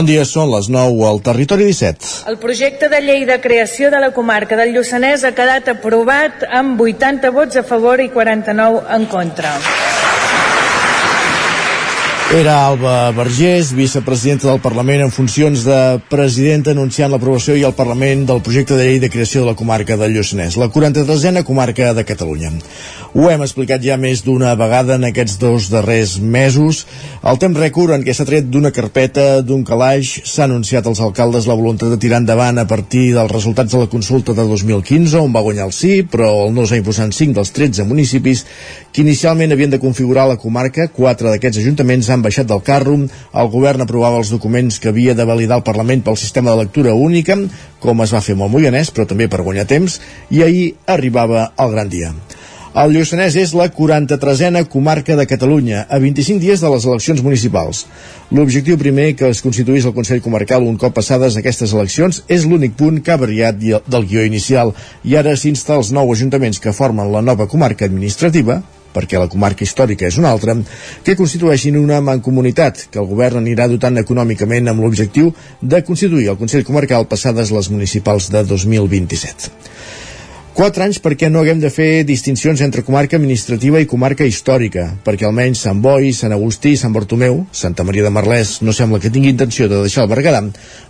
Bon dia, són les 9 al Territori 17. El projecte de llei de creació de la comarca del Lluçanès ha quedat aprovat amb 80 vots a favor i 49 en contra. Era Alba Vergés, vicepresidenta del Parlament en funcions de presidenta, anunciant l'aprovació i el Parlament del projecte de llei de creació de la comarca del Lluçanès, la 43a comarca de Catalunya. Ho hem explicat ja més d'una vegada en aquests dos darrers mesos. El temps rècord en què s'ha tret d'una carpeta, d'un calaix, s'ha anunciat als alcaldes la voluntat de tirar endavant a partir dels resultats de la consulta de 2015, on va guanyar el sí, però el no s'ha imposat 5 dels 13 municipis que inicialment havien de configurar la comarca. Quatre d'aquests ajuntaments han baixat del carro. El govern aprovava els documents que havia de validar el Parlament pel sistema de lectura única, com es va fer amb el Moianès, però també per guanyar temps, i ahir arribava el gran dia. El Lluçanès és la 43a comarca de Catalunya, a 25 dies de les eleccions municipals. L'objectiu primer que es constituís el Consell Comarcal un cop passades aquestes eleccions és l'únic punt que ha variat del guió inicial i ara s'insta als nou ajuntaments que formen la nova comarca administrativa perquè la comarca històrica és una altra, que constitueixin una mancomunitat que el govern anirà dotant econòmicament amb l'objectiu de constituir el Consell Comarcal passades les municipals de 2027. Quatre anys perquè no haguem de fer distincions entre comarca administrativa i comarca històrica, perquè almenys Sant Boi, Sant Agustí Sant Bartomeu, Santa Maria de Merlès no sembla que tingui intenció de deixar el Berguedà,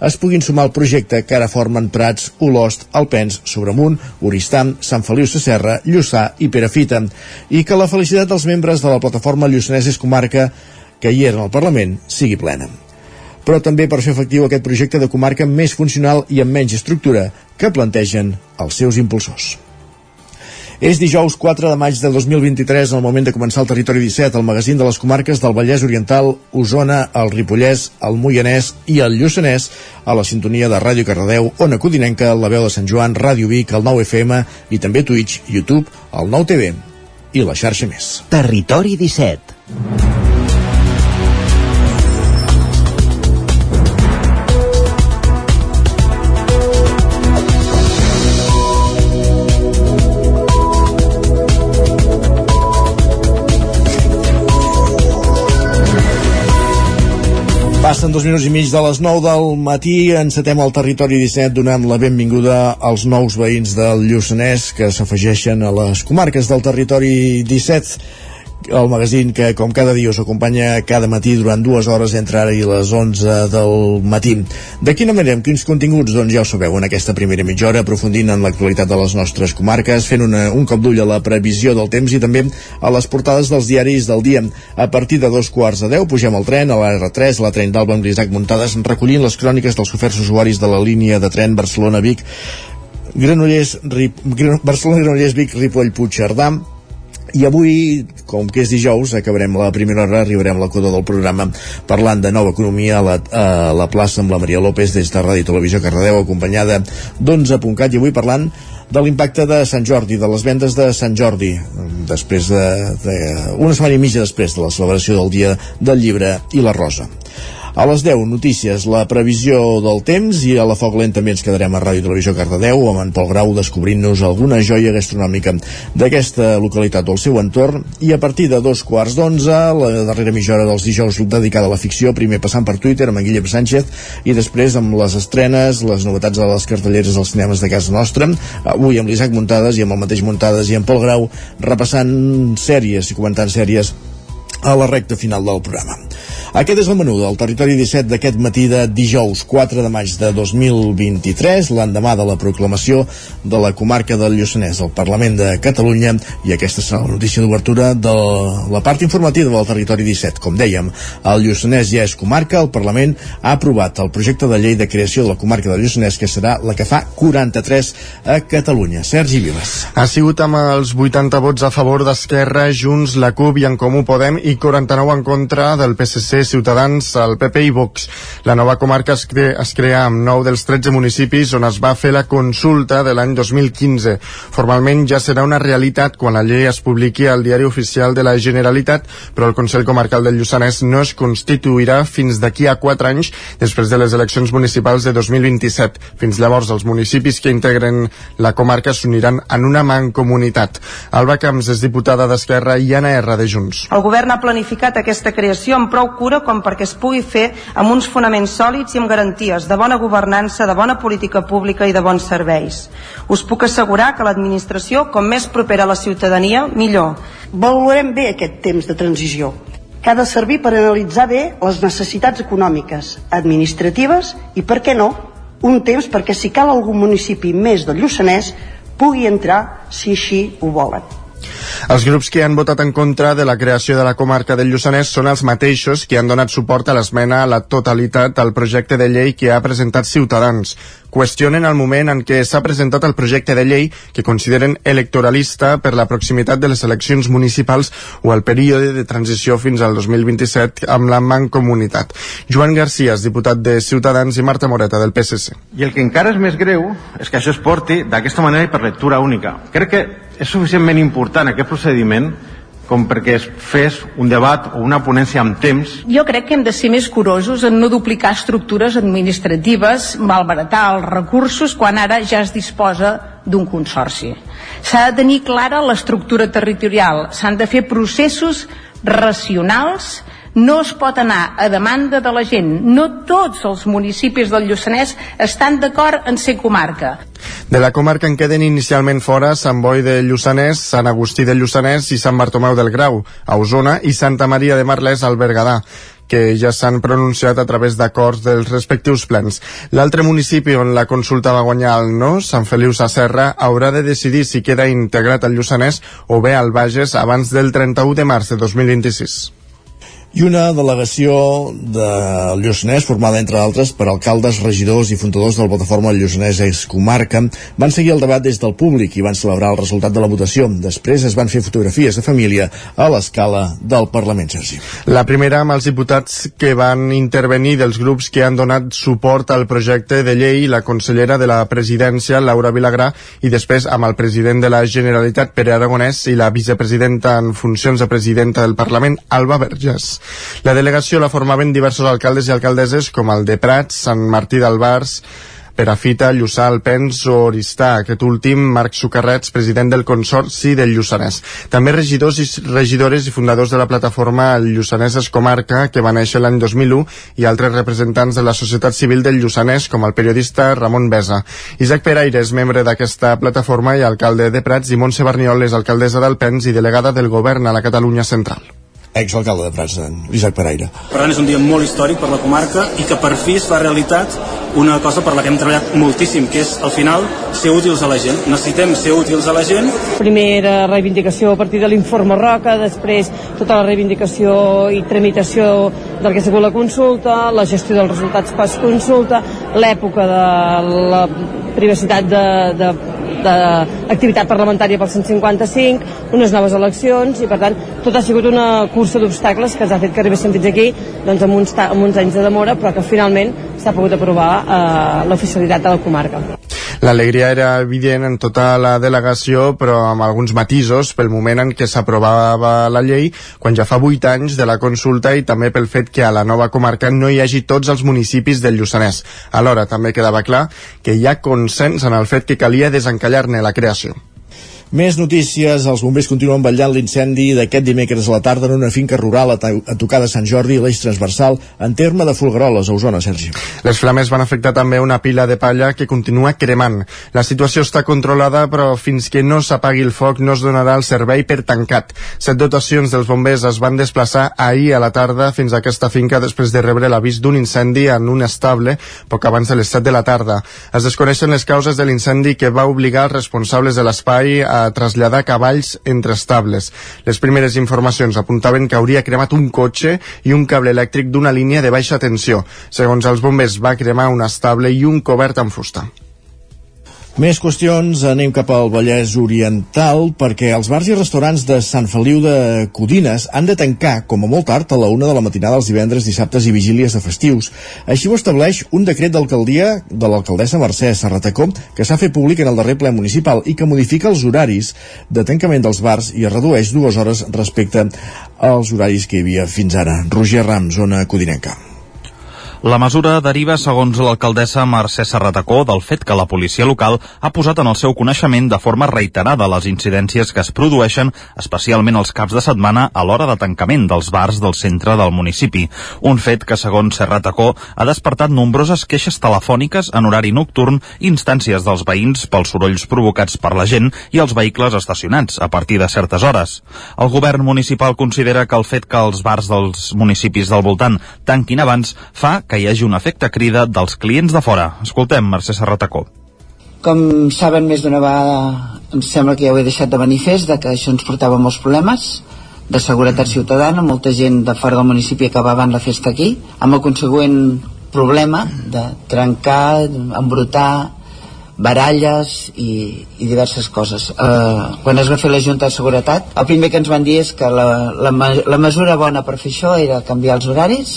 es puguin sumar al projecte que ara formen Prats, Olost, Alpens, Sobremunt, Oristam, Sant Feliu Sacerra, Lluçà i Perafita, i que la felicitat dels membres de la plataforma Lluçanès és comarca que hi eren al Parlament sigui plena. Però també per fer efectiu aquest projecte de comarca més funcional i amb menys estructura que plantegen els seus impulsors. És dijous 4 de maig de 2023, el moment de començar el Territori 17, el magazín de les comarques del Vallès Oriental, Osona, el Ripollès, el Moianès i el Lluçanès, a la sintonia de Ràdio Cardedeu, Ona Codinenca, la veu de Sant Joan, Ràdio Vic, el 9 FM i també Twitch, YouTube, el 9 TV i la xarxa més. Territori 17. Passen dos minuts i mig de les 9 del matí, encetem el territori 17 donant la benvinguda als nous veïns del Lluçanès que s'afegeixen a les comarques del territori 17 el magazín que com cada dia us acompanya cada matí durant dues hores entre ara i les 11 del matí. De quina manera, amb quins continguts? Doncs ja ho sabeu, en aquesta primera mitja hora aprofundint en l'actualitat de les nostres comarques, fent una, un cop d'ull a la previsió del temps i també a les portades dels diaris del dia. A partir de dos quarts de deu pugem al tren a la R3, la tren d'Alba amb l'Isaac Muntades, recollint les cròniques dels oferts usuaris de la línia de tren Barcelona-Vic Granollers, Rip, Barcelona, Granollers, Vic, Ripoll, Puigcerdà i avui, com que és dijous, acabarem la primera hora, arribarem a la coda del programa parlant de nova economia a la, a la plaça amb la Maria López des de Ràdio Televisió Cardedeu, acompanyada d'11.cat i avui parlant de l'impacte de Sant Jordi, de les vendes de Sant Jordi, després de, de una setmana i mitja després de la celebració del Dia del Llibre i la Rosa. A les 10, notícies, la previsió del temps i a la Foc Lent també ens quedarem a Ràdio Televisió Cardedeu amb en Pol Grau descobrint-nos alguna joia gastronòmica d'aquesta localitat o el seu entorn i a partir de dos quarts d'onze, la darrera mitja hora dels dijous dedicada a la ficció, primer passant per Twitter amb en Guillem Sánchez i després amb les estrenes, les novetats de les cartelleres dels cinemes de casa nostra, avui amb l'Isaac Muntades i amb el mateix Muntades i en Pol Grau repassant sèries i comentant sèries a la recta final del programa. Aquest és el menú del Territori 17 d'aquest matí de dijous 4 de maig de 2023, l'endemà de la proclamació de la comarca del Lluçanès al Parlament de Catalunya i aquesta serà la notícia d'obertura de la part informativa del Territori 17. Com dèiem, el Lluçanès ja és comarca, el Parlament ha aprovat el projecte de llei de creació de la comarca del Lluçanès que serà la que fa 43 a Catalunya. Sergi Vives. Ha sigut amb els 80 vots a favor d'Esquerra, Junts, la CUP i en Comú Podem i 49 en contra del PSC Ciutadans, el PP i Vox. La nova comarca es, cre es crea amb 9 dels 13 municipis on es va fer la consulta de l'any 2015. Formalment ja serà una realitat quan la llei es publiqui al diari oficial de la Generalitat, però el Consell Comarcal del Lluçanès no es constituirà fins d'aquí a 4 anys després de les eleccions municipals de 2027. Fins llavors els municipis que integren la comarca s'uniran en una mancomunitat. Alba Camps és diputada d'Esquerra i Anna R de Junts. El govern ha planificat aquesta creació amb prou cura segura com perquè es pugui fer amb uns fonaments sòlids i amb garanties de bona governança, de bona política pública i de bons serveis. Us puc assegurar que l'administració, com més propera a la ciutadania, millor. Valorem bé aquest temps de transició que ha de servir per analitzar bé les necessitats econòmiques, administratives i, per què no, un temps perquè si cal algun municipi més del Lluçanès pugui entrar si així ho volen. Els grups que han votat en contra de la creació de la comarca del Lluçanès són els mateixos que han donat suport a l'esmena a la totalitat al projecte de llei que ha presentat Ciutadans qüestionen el moment en què s'ha presentat el projecte de llei que consideren electoralista per la proximitat de les eleccions municipals o el període de transició fins al 2027 amb la Mancomunitat. Joan García, diputat de Ciutadans i Marta Moreta del PSC. I el que encara és més greu és que això es porti d'aquesta manera i per lectura única. Crec que és suficientment important aquest procediment com perquè es fes un debat o una ponència amb temps. Jo crec que hem de ser més curosos en no duplicar estructures administratives, malbaratar els recursos quan ara ja es disposa d'un consorci. S'ha de tenir clara l'estructura territorial, s'han de fer processos racionals no es pot anar a demanda de la gent. No tots els municipis del Lluçanès estan d'acord en ser comarca. De la comarca en queden inicialment fora Sant Boi de Lluçanès, Sant Agustí de Lluçanès i Sant Bartomeu del Grau, a Osona, i Santa Maria de Marlès al Berguedà que ja s'han pronunciat a través d'acords dels respectius plens. L'altre municipi on la consulta va guanyar el no, Sant Feliu Sacerra, haurà de decidir si queda integrat al Lluçanès o bé al Bages abans del 31 de març de 2026 i una delegació de Lluçanès, formada entre altres per alcaldes, regidors i fundadors del Plataforma Lluçanès Ex Comarca, van seguir el debat des del públic i van celebrar el resultat de la votació. Després es van fer fotografies de família a l'escala del Parlament, Sergi. La primera amb els diputats que van intervenir dels grups que han donat suport al projecte de llei, la consellera de la presidència, Laura Vilagrà, i després amb el president de la Generalitat, Pere Aragonès, i la vicepresidenta en funcions de presidenta del Parlament, Alba Verges. La delegació la formaven diversos alcaldes i alcaldesses com el de Prats, Sant Martí d'Albars, Perafita, Lluçà, Alpens o Oristà, aquest últim Marc Sucarrets, president del Consorci del Lluçanès. També regidors i regidores i fundadors de la plataforma Lluçanès es Comarca, que va néixer l'any 2001, i altres representants de la societat civil del Lluçanès, com el periodista Ramon Besa. Isaac Peraire és membre d'aquesta plataforma i alcalde de Prats, i Montse Barniol és alcaldessa d'Alpens i delegada del govern a la Catalunya Central exalcalde de Prats, en Isaac Pereira. Per tant, és un dia molt històric per la comarca i que per fi es fa realitat una cosa per la que hem treballat moltíssim, que és, al final, ser útils a la gent. Necessitem ser útils a la gent. Primera reivindicació a partir de l'informe Roca, després tota la reivindicació i tramitació del que ha sigut la consulta, la gestió dels resultats post-consulta, l'època de la privacitat de, de d'activitat parlamentària pel 155, unes noves eleccions i per tant tot ha sigut una cursa d'obstacles que ens ha fet que arribéssim fins aquí doncs, amb, uns, amb uns anys de demora però que finalment s'ha pogut aprovar eh, l'oficialitat de la comarca. L'alegria era evident en tota la delegació, però amb alguns matisos pel moment en què s'aprovava la llei, quan ja fa 8 anys de la consulta i també pel fet que a la nova comarca no hi hagi tots els municipis del Lluçanès. Alhora, també quedava clar que hi ha consens en el fet que calia desencallar-ne la creació. Més notícies. Els bombers continuen vetllant l'incendi d'aquest dimecres a la tarda en una finca rural a, a tocar de Sant Jordi, l'eix transversal, en terme de Folgueroles, a Osona, Sergi. Les flames van afectar també una pila de palla que continua cremant. La situació està controlada, però fins que no s'apagui el foc no es donarà el servei per tancat. Set dotacions dels bombers es van desplaçar ahir a la tarda fins a aquesta finca després de rebre l'avís d'un incendi en un estable poc abans de les 7 de la tarda. Es desconeixen les causes de l'incendi que va obligar els responsables de l'espai a traslladar cavalls entre estables. Les primeres informacions apuntaven que hauria cremat un cotxe i un cable elèctric d'una línia de baixa tensió. Segons els bombers, va cremar un estable i un cobert amb fusta. Més qüestions, anem cap al Vallès Oriental perquè els bars i restaurants de Sant Feliu de Codines han de tancar com a molt tard a la una de la matinada els divendres, dissabtes i vigílies de festius. Així ho estableix un decret d'alcaldia de l'alcaldessa Mercè Serratacó que s'ha fet públic en el darrer ple municipal i que modifica els horaris de tancament dels bars i es redueix dues hores respecte als horaris que hi havia fins ara. Roger Ram, zona codinenca. La mesura deriva, segons l'alcaldessa Mercè Serratacó, del fet que la policia local ha posat en el seu coneixement de forma reiterada les incidències que es produeixen, especialment els caps de setmana, a l'hora de tancament dels bars del centre del municipi. Un fet que, segons Serratacó, ha despertat nombroses queixes telefòniques en horari nocturn instàncies dels veïns pels sorolls provocats per la gent i els vehicles estacionats a partir de certes hores. El govern municipal considera que el fet que els bars dels municipis del voltant tanquin abans fa que hi hagi un efecte crida dels clients de fora. Escoltem Mercè Serratacó. Com saben més d'una vegada, em sembla que ja ho he deixat de manifest, de que això ens portava molts problemes de seguretat ciutadana, molta gent de fora del municipi acabaven la festa aquí, amb el consegüent problema de trencar, embrutar, baralles i, i diverses coses. Uh, quan es va fer la Junta de Seguretat, el primer que ens van dir és que la, la, la mesura bona per fer això era canviar els horaris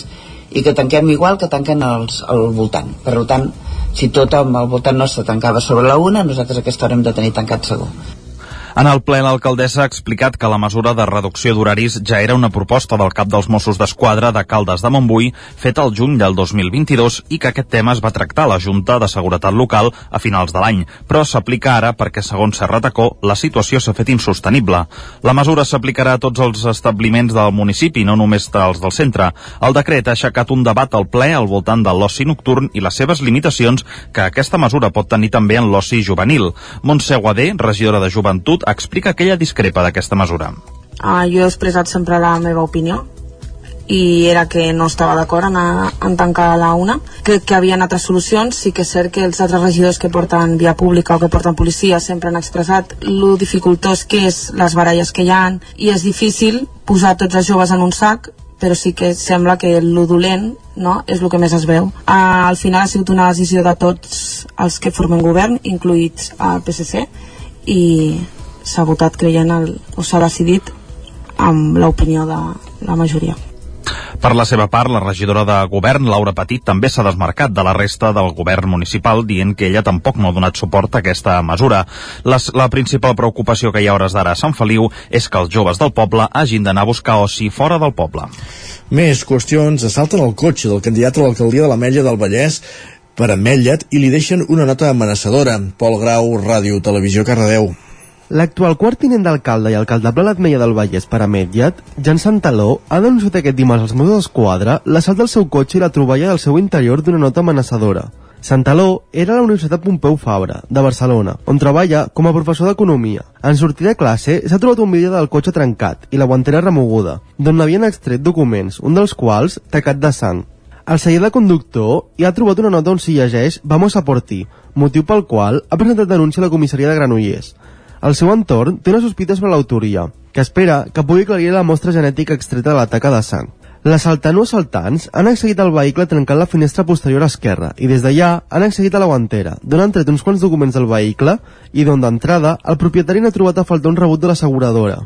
i que tanquem igual que tanquen els, al voltant. Per tant, si tot al voltant nostre tancava sobre la una, nosaltres aquesta hora hem de tenir tancat segur. En el ple, l'alcaldessa ha explicat que la mesura de reducció d'horaris ja era una proposta del cap dels Mossos d'Esquadra de Caldes de Montbui feta el juny del 2022 i que aquest tema es va tractar a la Junta de Seguretat Local a finals de l'any, però s'aplica ara perquè, segons Serratacó, la situació s'ha fet insostenible. La mesura s'aplicarà a tots els establiments del municipi, no només als del centre. El decret ha aixecat un debat al ple al voltant de l'oci nocturn i les seves limitacions que aquesta mesura pot tenir també en l'oci juvenil. Montse Guadé, regidora de Joventut, explica que ella discrepa d'aquesta mesura. Uh, jo he expressat sempre la meva opinió i era que no estava d'acord en, en tancar la una. Crec que hi havia altres solucions, sí que és cert que els altres regidors que porten via pública o que porten policia sempre han expressat lo dificultós que és les baralles que hi ha i és difícil posar tots els joves en un sac però sí que sembla que el dolent no, és el que més es veu. Uh, al final ha sigut una decisió de tots els que formen govern, incluïts el PSC, i s'ha votat creient el, o s'ha decidit amb l'opinió de la majoria. Per la seva part, la regidora de govern, Laura Petit, també s'ha desmarcat de la resta del govern municipal, dient que ella tampoc no ha donat suport a aquesta mesura. Les, la principal preocupació que hi ha hores d'ara a Sant Feliu és que els joves del poble hagin d'anar a buscar oci fora del poble. Més qüestions. Assalten el cotxe del candidat a l'alcaldia de l'Ametlla del Vallès per Ametlla't i li deixen una nota amenaçadora. Pol Grau, Ràdio, Televisió, Cardedeu. L'actual quart tinent d'alcalde i alcaldable a l'Atmeia del Vallès per a Mediat, Jan Santaló, ha denunciat aquest dimarts als Mossos d'Esquadra l'assalt del seu cotxe i la troballa del seu interior d'una nota amenaçadora. Santaló era a la Universitat Pompeu Fabra, de Barcelona, on treballa com a professor d'Economia. En sortir de classe, s'ha trobat un vídeo del cotxe trencat i la guantera remoguda, d'on havien extret documents, un dels quals tacat de sang. Al celler de conductor hi ha trobat una nota on s'hi llegeix «Vamos a por ti», motiu pel qual ha presentat denúncia a la comissaria de Granollers. El seu entorn té una sospita sobre l'autoria, que espera que pugui aclarir la mostra genètica extreta de la taca de sang. L'assaltant o assaltants han accedit al vehicle trencant la finestra posterior esquerra i des d'allà han accedit a la guantera, d'on han tret uns quants documents del vehicle i d'on d'entrada el propietari n'ha trobat a faltar un rebut de l'asseguradora.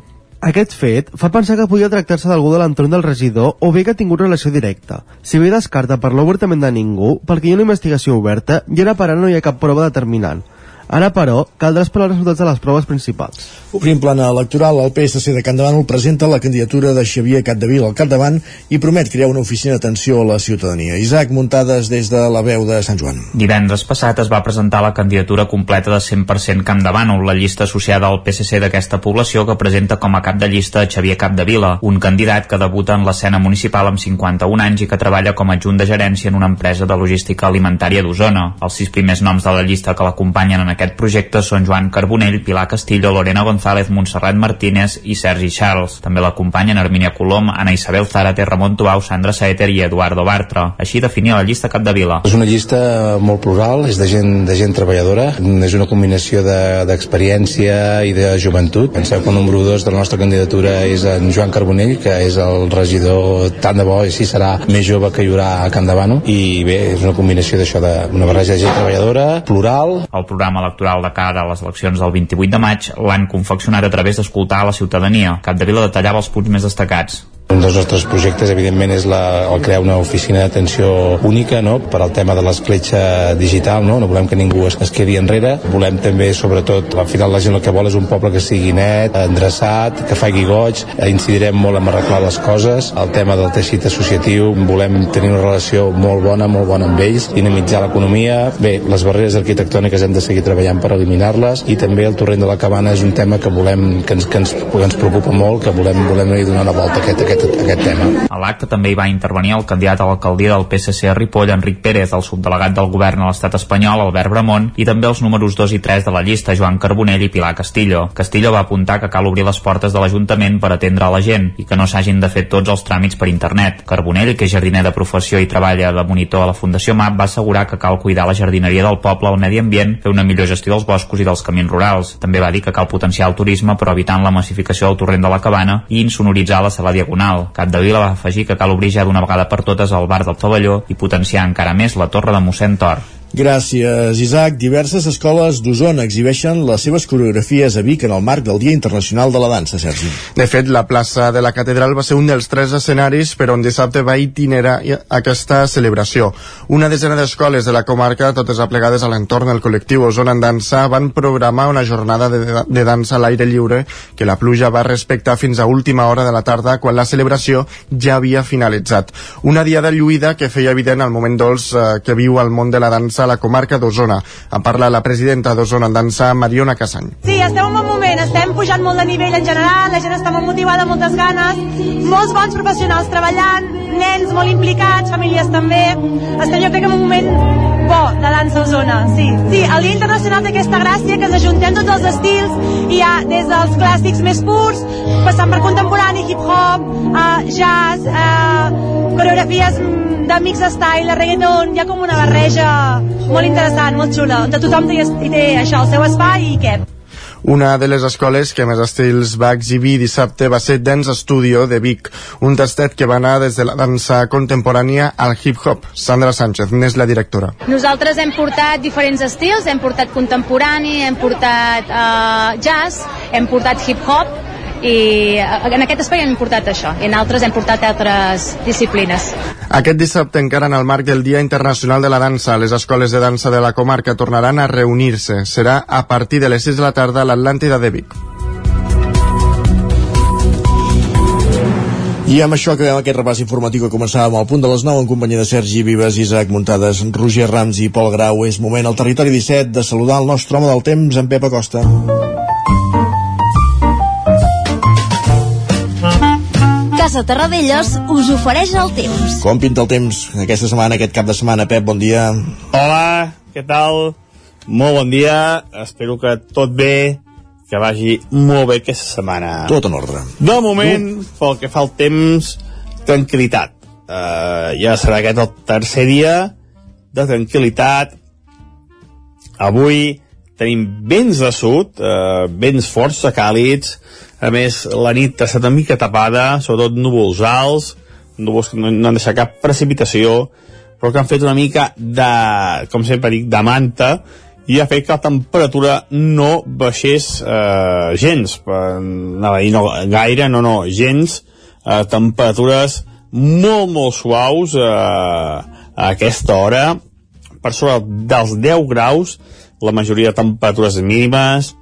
Aquest fet fa pensar que podia tractar-se d'algú de l'entorn del regidor o bé que ha tingut relació directa. Si bé descarta parlar obertament de ningú, perquè hi ha una investigació oberta i ara per ara no hi ha cap prova determinant. Ara, però, caldrà esperar els resultats de les proves principals. Obrim plana electoral, el PSC de Can presenta la candidatura de Xavier Capdevila al capdavant i promet crear una oficina d'atenció a la ciutadania. Isaac, muntades des de la veu de Sant Joan. Divendres passat es va presentar la candidatura completa de 100% Campdevànol, la llista associada al PSC d'aquesta població que presenta com a cap de llista Xavier Capdevila, un candidat que debuta en l'escena municipal amb 51 anys i que treballa com a adjunt de gerència en una empresa de logística alimentària d'Osona. Els sis primers noms de la llista que l'acompanyen en aquest projecte són Joan Carbonell, Pilar Castillo, Lorena González, Montserrat Martínez i Sergi Charles. També l'acompanyen Arminia Colom, Ana Isabel Zárate, Ramon Tubau, Sandra Saeter i Eduardo Bartra. Així definia la llista Capdevila. És una llista molt plural, és de gent, de gent treballadora, és una combinació d'experiència de, i de joventut. Penseu que el número 2 de la nostra candidatura és en Joan Carbonell, que és el regidor tant de bo i si serà més jove que hi haurà a Can Davano i bé, és una combinació d'això d'una barreja de gent treballadora, plural. El programa electoral de cara a les eleccions del 28 de maig l'han confeccionat a través d'escoltar a la ciutadania. Capdevila detallava els punts més destacats. Un dels nostres projectes, evidentment, és la, el crear una oficina d'atenció única no? per al tema de l'escletxa digital. No? no volem que ningú es, es quedi enrere. Volem també, sobretot, al final la gent el que vol és un poble que sigui net, endreçat, que faci goig. Incidirem molt en arreglar les coses. El tema del teixit associatiu, volem tenir una relació molt bona, molt bona amb ells, dinamitzar l'economia. Bé, les barreres arquitectòniques hem de seguir treballant per eliminar-les i també el torrent de la cabana és un tema que volem que ens, que ens, que ens preocupa molt, que volem, volem donar una volta a aquest, aquest aquest, aquest tema. A l'acte també hi va intervenir el candidat a l'alcaldia del PSC a Ripoll, Enric Pérez, el subdelegat del govern a l'estat espanyol, Albert Bramont, i també els números 2 i 3 de la llista, Joan Carbonell i Pilar Castillo. Castillo va apuntar que cal obrir les portes de l'Ajuntament per atendre a la gent i que no s'hagin de fer tots els tràmits per internet. Carbonell, que és jardiner de professió i treballa de monitor a la Fundació MAP, va assegurar que cal cuidar la jardineria del poble, el medi ambient, fer una millor gestió dels boscos i dels camins rurals. També va dir que cal potenciar el turisme però evitant la massificació del torrent de la cabana i insonoritzar la sala diagonal. Capdevila va afegir que cal obrir ja d'una vegada per totes el bar del Tovalló i potenciar encara més la torre de mossèn Tor. Gràcies, Isaac. Diverses escoles d'Osona exhibeixen les seves coreografies a Vic en el marc del Dia Internacional de la Dansa, Sergi. De fet, la plaça de la Catedral va ser un dels tres escenaris per on dissabte va itinerar aquesta celebració. Una desena d'escoles de la comarca, totes aplegades a l'entorn del col·lectiu Osona en Dansa, van programar una jornada de, de dansa a l'aire lliure que la pluja va respectar fins a última hora de la tarda quan la celebració ja havia finalitzat. Una diada lluïda que feia evident el moment dolç eh, que viu el món de la dansa a la comarca d'Osona. En parla la presidenta d'Osona en dansa, Mariona Cassany. Sí, estem en un moment, estem pujant molt de nivell en general, la gent està molt motivada, moltes ganes, molts bons professionals treballant, nens molt implicats, famílies també. Estem jo crec en un moment bo de dansa Osona, sí. Sí, el Dia Internacional té aquesta gràcia que ens ajuntem tots els estils, hi ha des dels clàssics més purs, passant per contemporani, hip-hop, uh, jazz, uh, coreografies de mix style, reggaeton, hi ha com una barreja molt interessant, molt xula, on tothom té, té això, el seu espai i què. Una de les escoles que més estils va exhibir dissabte va ser Dance Studio de Vic, un tastet que va anar des de la dansa contemporània al hip-hop. Sandra Sánchez n'és la directora. Nosaltres hem portat diferents estils, hem portat contemporani, hem portat uh, jazz, hem portat hip-hop, i en aquest espai hem portat això i en altres hem portat altres disciplines. Aquest dissabte encara en el marc del Dia Internacional de la Dansa les escoles de dansa de la comarca tornaran a reunir-se. Serà a partir de les 6 de la tarda a l'Atlàntida de Vic. I amb això acabem aquest repàs informatiu que començàvem al punt de les 9 en companyia de Sergi Vives, Isaac Muntades, Roger Rams i Pol Grau. És moment al territori 17 de saludar el nostre home del temps, en Pep Acosta. Casa Terradellos us ofereix el temps. Com pinta el temps aquesta setmana, aquest cap de setmana, Pep? Bon dia. Hola, què tal? Molt bon dia, espero que tot bé, que vagi molt bé aquesta setmana. Tot en ordre. De moment, uh. pel que fa al temps, tranquil·litat. Uh, ja serà aquest el tercer dia de tranquil·litat. Avui tenim vents de sud, uh, vents força càlids, a més, la nit ha estat una mica tapada, sobretot núvols alts, núvols que no, no han deixat cap precipitació, però que han fet una mica de, com sempre dic, de manta, i ha fet que la temperatura no baixés eh, gens, anava a no, gaire, no, no, gens, eh, temperatures molt, molt suaus eh, a aquesta hora, per sobre dels 10 graus, la majoria de temperatures mínimes,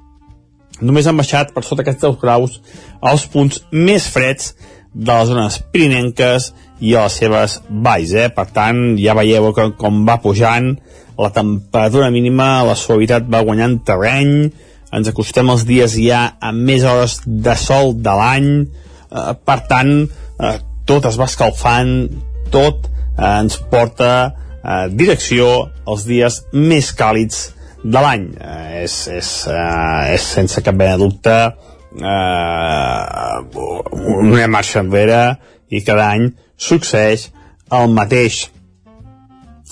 només han baixat per sota aquests 10 graus als punts més freds de les zones pirinenques i a les seves valls, eh? Per tant, ja veieu que com va pujant la temperatura mínima, la suavitat va guanyant terreny, ens acostem als dies ja amb més hores de sol de l'any, eh, per tant, eh, tot es va escalfant, tot eh, ens porta eh, direcció als dies més càlids de l'any. Eh, és, és, eh, és sense cap mena dubte eh, una marxa enrere i cada any succeeix el mateix.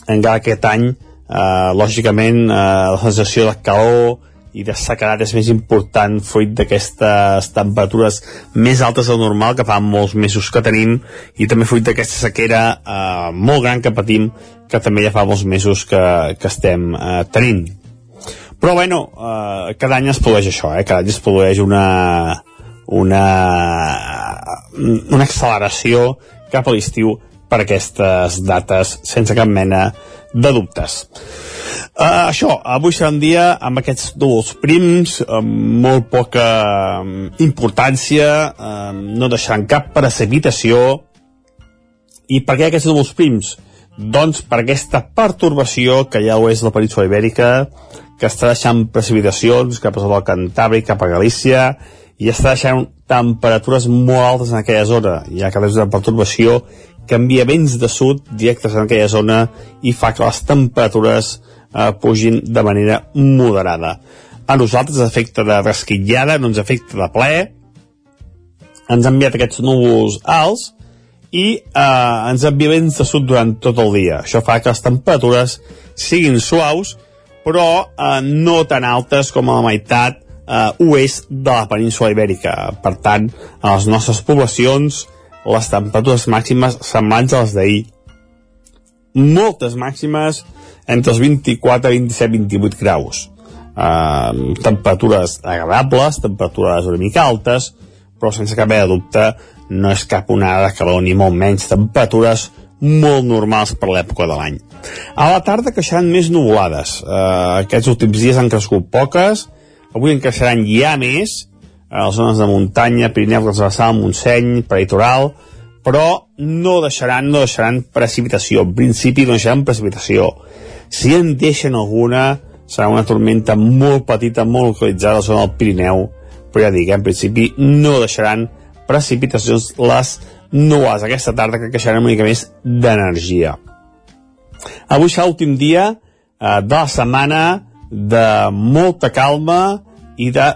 Encara aquest any, eh, lògicament, eh, la sensació de calor i de sequedat és més important fruit d'aquestes temperatures més altes del normal que fa molts mesos que tenim i també fruit d'aquesta sequera eh, molt gran que patim que també ja fa molts mesos que, que estem eh, tenint. Però bueno, eh, cada any es produeix això, eh? cada any es produeix una, una una acceleració cap a l'estiu per aquestes dates sense cap mena de dubtes. Uh, això, avui serà un dia amb aquests núvols prims, amb molt poca um, importància, um, no deixaran cap precipitació. I per què aquests núvols prims? Doncs per aquesta pertorbació que ja ho és la península ibèrica, que està deixant precipitacions cap a el Cantàbric, cap a Galícia, i està deixant temperatures molt altes en aquella zona, ja que és una pertorbació canvia vents de sud directes en aquella zona i fa que les temperatures eh, pugin de manera moderada. A nosaltres afecta de resquitllada, no ens afecta de ple, ens ha enviat aquests núvols alts i eh, ens envia vents de sud durant tot el dia. Això fa que les temperatures siguin suaus, però eh, no tan altes com a la meitat eh, oest de la península ibèrica. Per tant, a les nostres poblacions les temperatures màximes semblants a les d'ahir. Moltes màximes entre els 24, 27, 28 graus. Uh, temperatures agradables, temperatures una mica altes, però sense cap de dubte no és cap onada de calor ni molt menys temperatures molt normals per l'època de l'any. A la tarda creixeran més nuvolades. Uh, aquests últims dies han crescut poques, avui en creixeran ja més, a les zones de muntanya, Pirineu, Transversal, Montseny, Peritoral, però no deixaran, no deixaran precipitació. En principi no deixaran precipitació. Si en deixen alguna, serà una tormenta molt petita, molt localitzada a la zona del Pirineu, però ja dic, en principi no deixaran precipitacions les nues aquesta tarda que queixaran una mica més d'energia. Avui serà l'últim dia eh, de la setmana de molta calma i de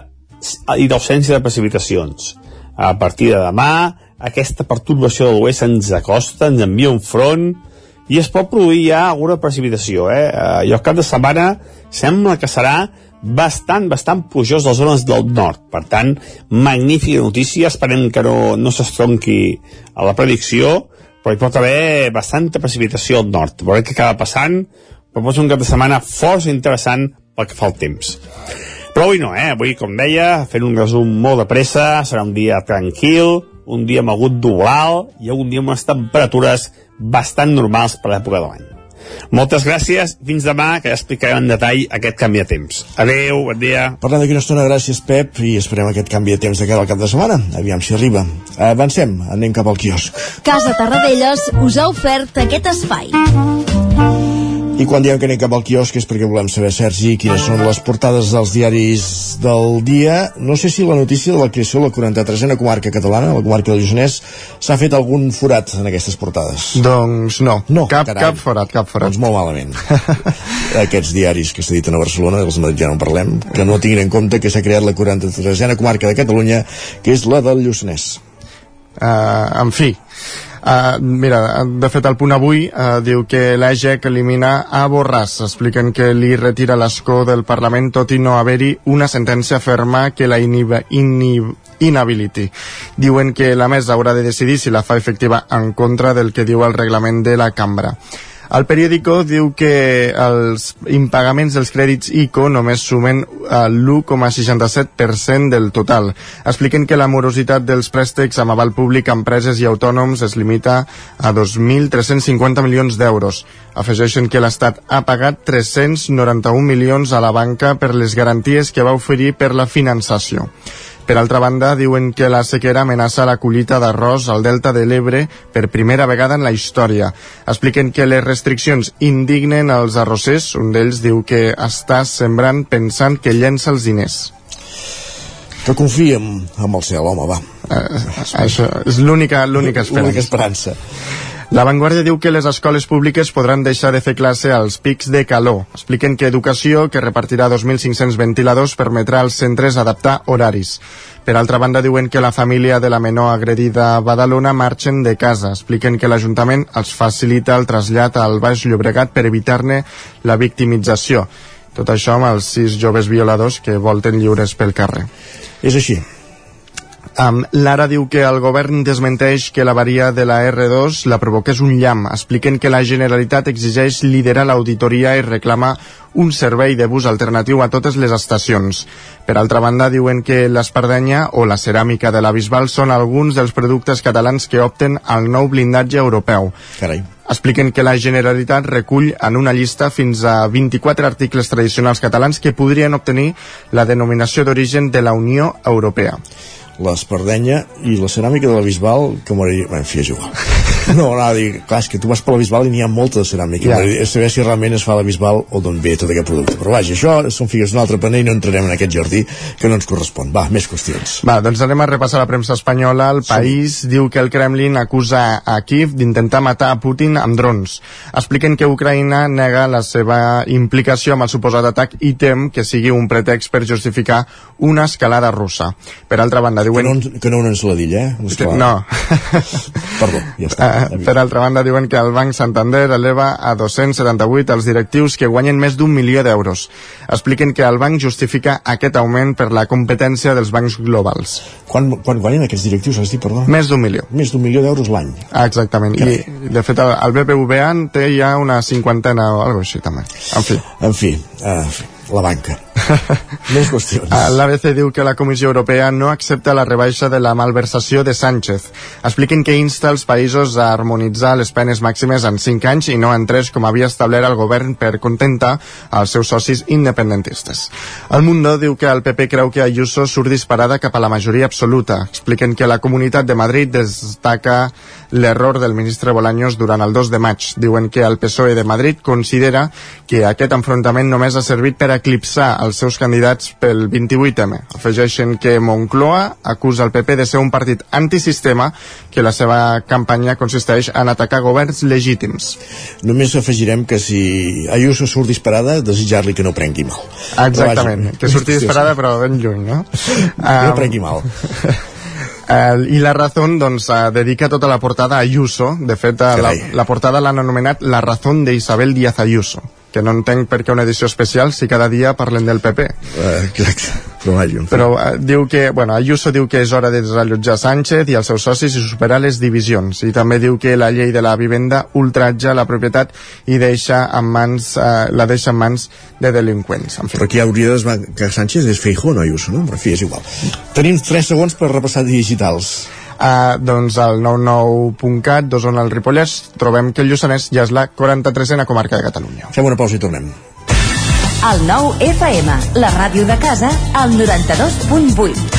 i d'ausència de precipitacions. A partir de demà, aquesta perturbació de l'oest ens acosta, ens envia un front i es pot produir ja alguna precipitació. Eh? eh I el cap de setmana sembla que serà bastant, bastant plujós les zones del nord. Per tant, magnífica notícia, esperem que no, no s'estronqui a la predicció, però hi pot haver bastanta precipitació al nord. Veurem què acaba passant, però pot ser un cap de setmana força interessant pel que fa al temps. Però avui no, eh? Avui, com deia, fent un resum molt de pressa, serà un dia tranquil, un dia mogut d'oval i un dia amb unes temperatures bastant normals per l'època de l'any. Moltes gràcies, fins demà, que ja explicarem en detall aquest canvi de temps. Adeu, bon dia. Parlem d'aquí una estona, gràcies Pep, i esperem aquest canvi de temps de cara al cap de setmana. Aviam si arriba. Avancem, anem cap al quiosc. Casa Tarradellas us ha ofert aquest espai. I quan diem que anem cap al quiosc és perquè volem saber, Sergi, quines són les portades dels diaris del dia. No sé si la notícia de la creació de la 43a comarca catalana, la comarca del Lluçanès, s'ha fet algun forat en aquestes portades. Doncs no, no cap, carai. cap forat, cap forat. Doncs molt malament. Aquests diaris que s'editen a Barcelona, dels Madrid ja no en parlem, que no tinguin en compte que s'ha creat la 43a comarca de Catalunya, que és la del Lluçanès. Uh, en fi, Uh, mira, de fet el punt avui uh, diu que l'EGEC elimina a Borràs. Expliquen que li retira l'escó del Parlament tot i no haver-hi una sentència ferma que la inhib inhib inhabiliti. Diuen que la mesa haurà de decidir si la fa efectiva en contra del que diu el reglament de la cambra. El periòdico diu que els impagaments dels crèdits ICO només sumen l'1,67% del total. Expliquen que la morositat dels préstecs amb aval públic a empreses i autònoms es limita a 2.350 milions d'euros. Afegeixen que l'Estat ha pagat 391 milions a la banca per les garanties que va oferir per la finançació. Per altra banda, diuen que la sequera amenaça la collita d'arròs al Delta de l'Ebre per primera vegada en la història. Expliquen que les restriccions indignen els arrossers. Un d'ells diu que està sembrant pensant que llença els diners. Que confiem en el cel, home, va. Uh, això és l'única esperança. L'única esperança. La Vanguardia diu que les escoles públiques podran deixar de fer classe als pics de calor. Expliquen que Educació, que repartirà 2.500 ventiladors, permetrà als centres adaptar horaris. Per altra banda, diuen que la família de la menor agredida a Badalona marxen de casa. Expliquen que l'Ajuntament els facilita el trasllat al Baix Llobregat per evitar-ne la victimització. Tot això amb els sis joves violadors que volten lliures pel carrer. És així. Um, Lara diu que el govern desmenteix que la varia de la R2 la provoqués un llamp. Expliquen que la Generalitat exigeix liderar l'auditoria i reclama un servei de bus alternatiu a totes les estacions. Per altra banda, diuen que l'espardenya o la ceràmica de la Bisbal són alguns dels productes catalans que opten al nou blindatge europeu. Carai. Expliquen que la Generalitat recull en una llista fins a 24 articles tradicionals catalans que podrien obtenir la denominació d'origen de la Unió Europea l'espardenya i la ceràmica de la Bisbal que m'agradaria... Bé, en fi, és igual no, a dir, clar, és que tu vas per la Bisbal i n'hi ha molta de ceràmica, Ja. yeah. saber si realment es fa a la Bisbal o d'on ve tot aquest producte però vaja, això són figues d'un altre paner i no entrarem en aquest jardí que no ens correspon va, més qüestions Va, doncs anem a repassar la premsa espanyola. El país diu que el Kremlin acusa a Kiev d'intentar matar a Putin amb drons. Expliquen que Ucraïna nega la seva implicació amb el suposat atac i tem que sigui un pretext per justificar una escalada russa. Per altra banda, diuen... que no, que no una ensaladilla, eh? No. Perdó, ja està. Per altra banda, diuen que el Banc Santander eleva a 278 els directius que guanyen més d'un milió d'euros. Expliquen que el banc justifica aquest augment per la competència dels bancs globals. Quan, quan guanyen aquests directius, has dit, perdó? Més d'un milió. Més d'un milió d'euros l'any. Ah, exactament. I, de fet, el, BBVA en té ja una cinquantena o alguna així, també. En fi. En fi, uh, la banca. Més qüestions. L'ABC diu que la Comissió Europea no accepta la rebaixa de la malversació de Sánchez. Expliquen que insta els països a harmonitzar les penes màximes en 5 anys i no en 3 com havia establert el govern per contentar els seus socis independentistes. El Mundo diu que el PP creu que Ayuso surt disparada cap a la majoria absoluta. Expliquen que la Comunitat de Madrid destaca l'error del ministre Bolaños durant el 2 de maig. Diuen que el PSOE de Madrid considera que aquest enfrontament només ha servit per eclipsar els seus candidats pel 28M. Afegeixen que Moncloa acusa el PP de ser un partit antisistema que la seva campanya consisteix en atacar governs legítims. Només afegirem que si Ayuso surt disparada, desitjar-li que no prengui mal. Exactament, vaja, que surti disparada però ben lluny, no? Que no prengui mal. Uh, I la Razón doncs, uh, dedica tota la portada a Ayuso. De fet, uh, la, la portada l'han anomenat La Razón de Isabel Díaz Ayuso que no entenc per què una edició especial si cada dia parlen del PP. Uh, exacte, però vaja. Però uh, diu que, bueno, Ayuso diu que és hora de desallotjar Sánchez i els seus socis i superar les divisions. I també diu que la llei de la vivenda ultratja la propietat i deixa en mans, uh, la deixa en mans de delinqüents. En fi. Però aquí hauria de que Sánchez és Feijó, no Ayuso, no? Però en fi, és igual. Tenim 3 segons per repassar digitals. Uh, doncs al 99.cat d'Osona al Ripollès trobem que el Lluçanès ja és la 43a comarca de Catalunya. Fem una pausa i tornem. El nou FM, la ràdio de casa, al 92.8.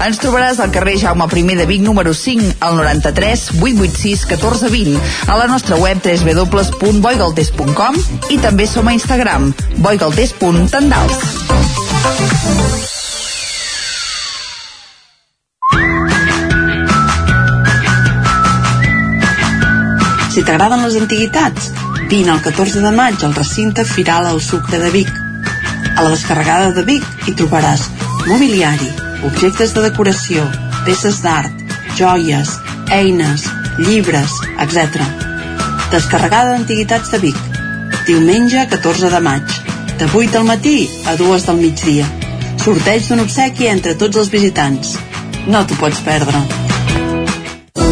Ens trobaràs al carrer Jaume I de Vic número 5 al 93 886 1420 a la nostra web www.boigaltés.com i també som a Instagram boigaltés.tendals Si t'agraden les antiguitats, vine el 14 de maig al recinte Firal al Sucre de Vic. A la descarregada de Vic hi trobaràs mobiliari, objectes de decoració, peces d'art, joies, eines, llibres, etc. Descarregada d'Antiguitats de Vic. Diumenge 14 de maig, de 8 del matí a 2 del migdia. Sorteig d'un obsequi entre tots els visitants. No t'ho pots perdre.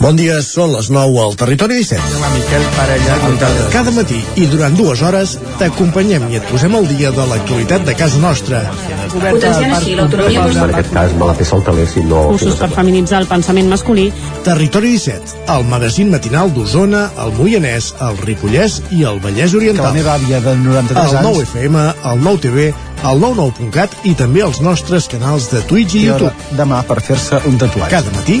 Bon dia, són les 9 al Territori 17. La Miquel Parella. Cada matí i durant dues hores t'acompanyem i et posem al dia de l'actualitat de casa nostra. Potenciant així l'autonomia En aquest cas me la fer saltaler si no... Cursos per feminitzar el pensament masculí. Territori 17, el magazín matinal d'Osona, el Moianès, el Ripollès i el Vallès Que Oriental. la meva àvia de 93 El anys... 9 FM, el 9 TV, el 99.cat i també els nostres canals de Twitch i I YouTube. demà per fer-se un tatuatge. Cada matí,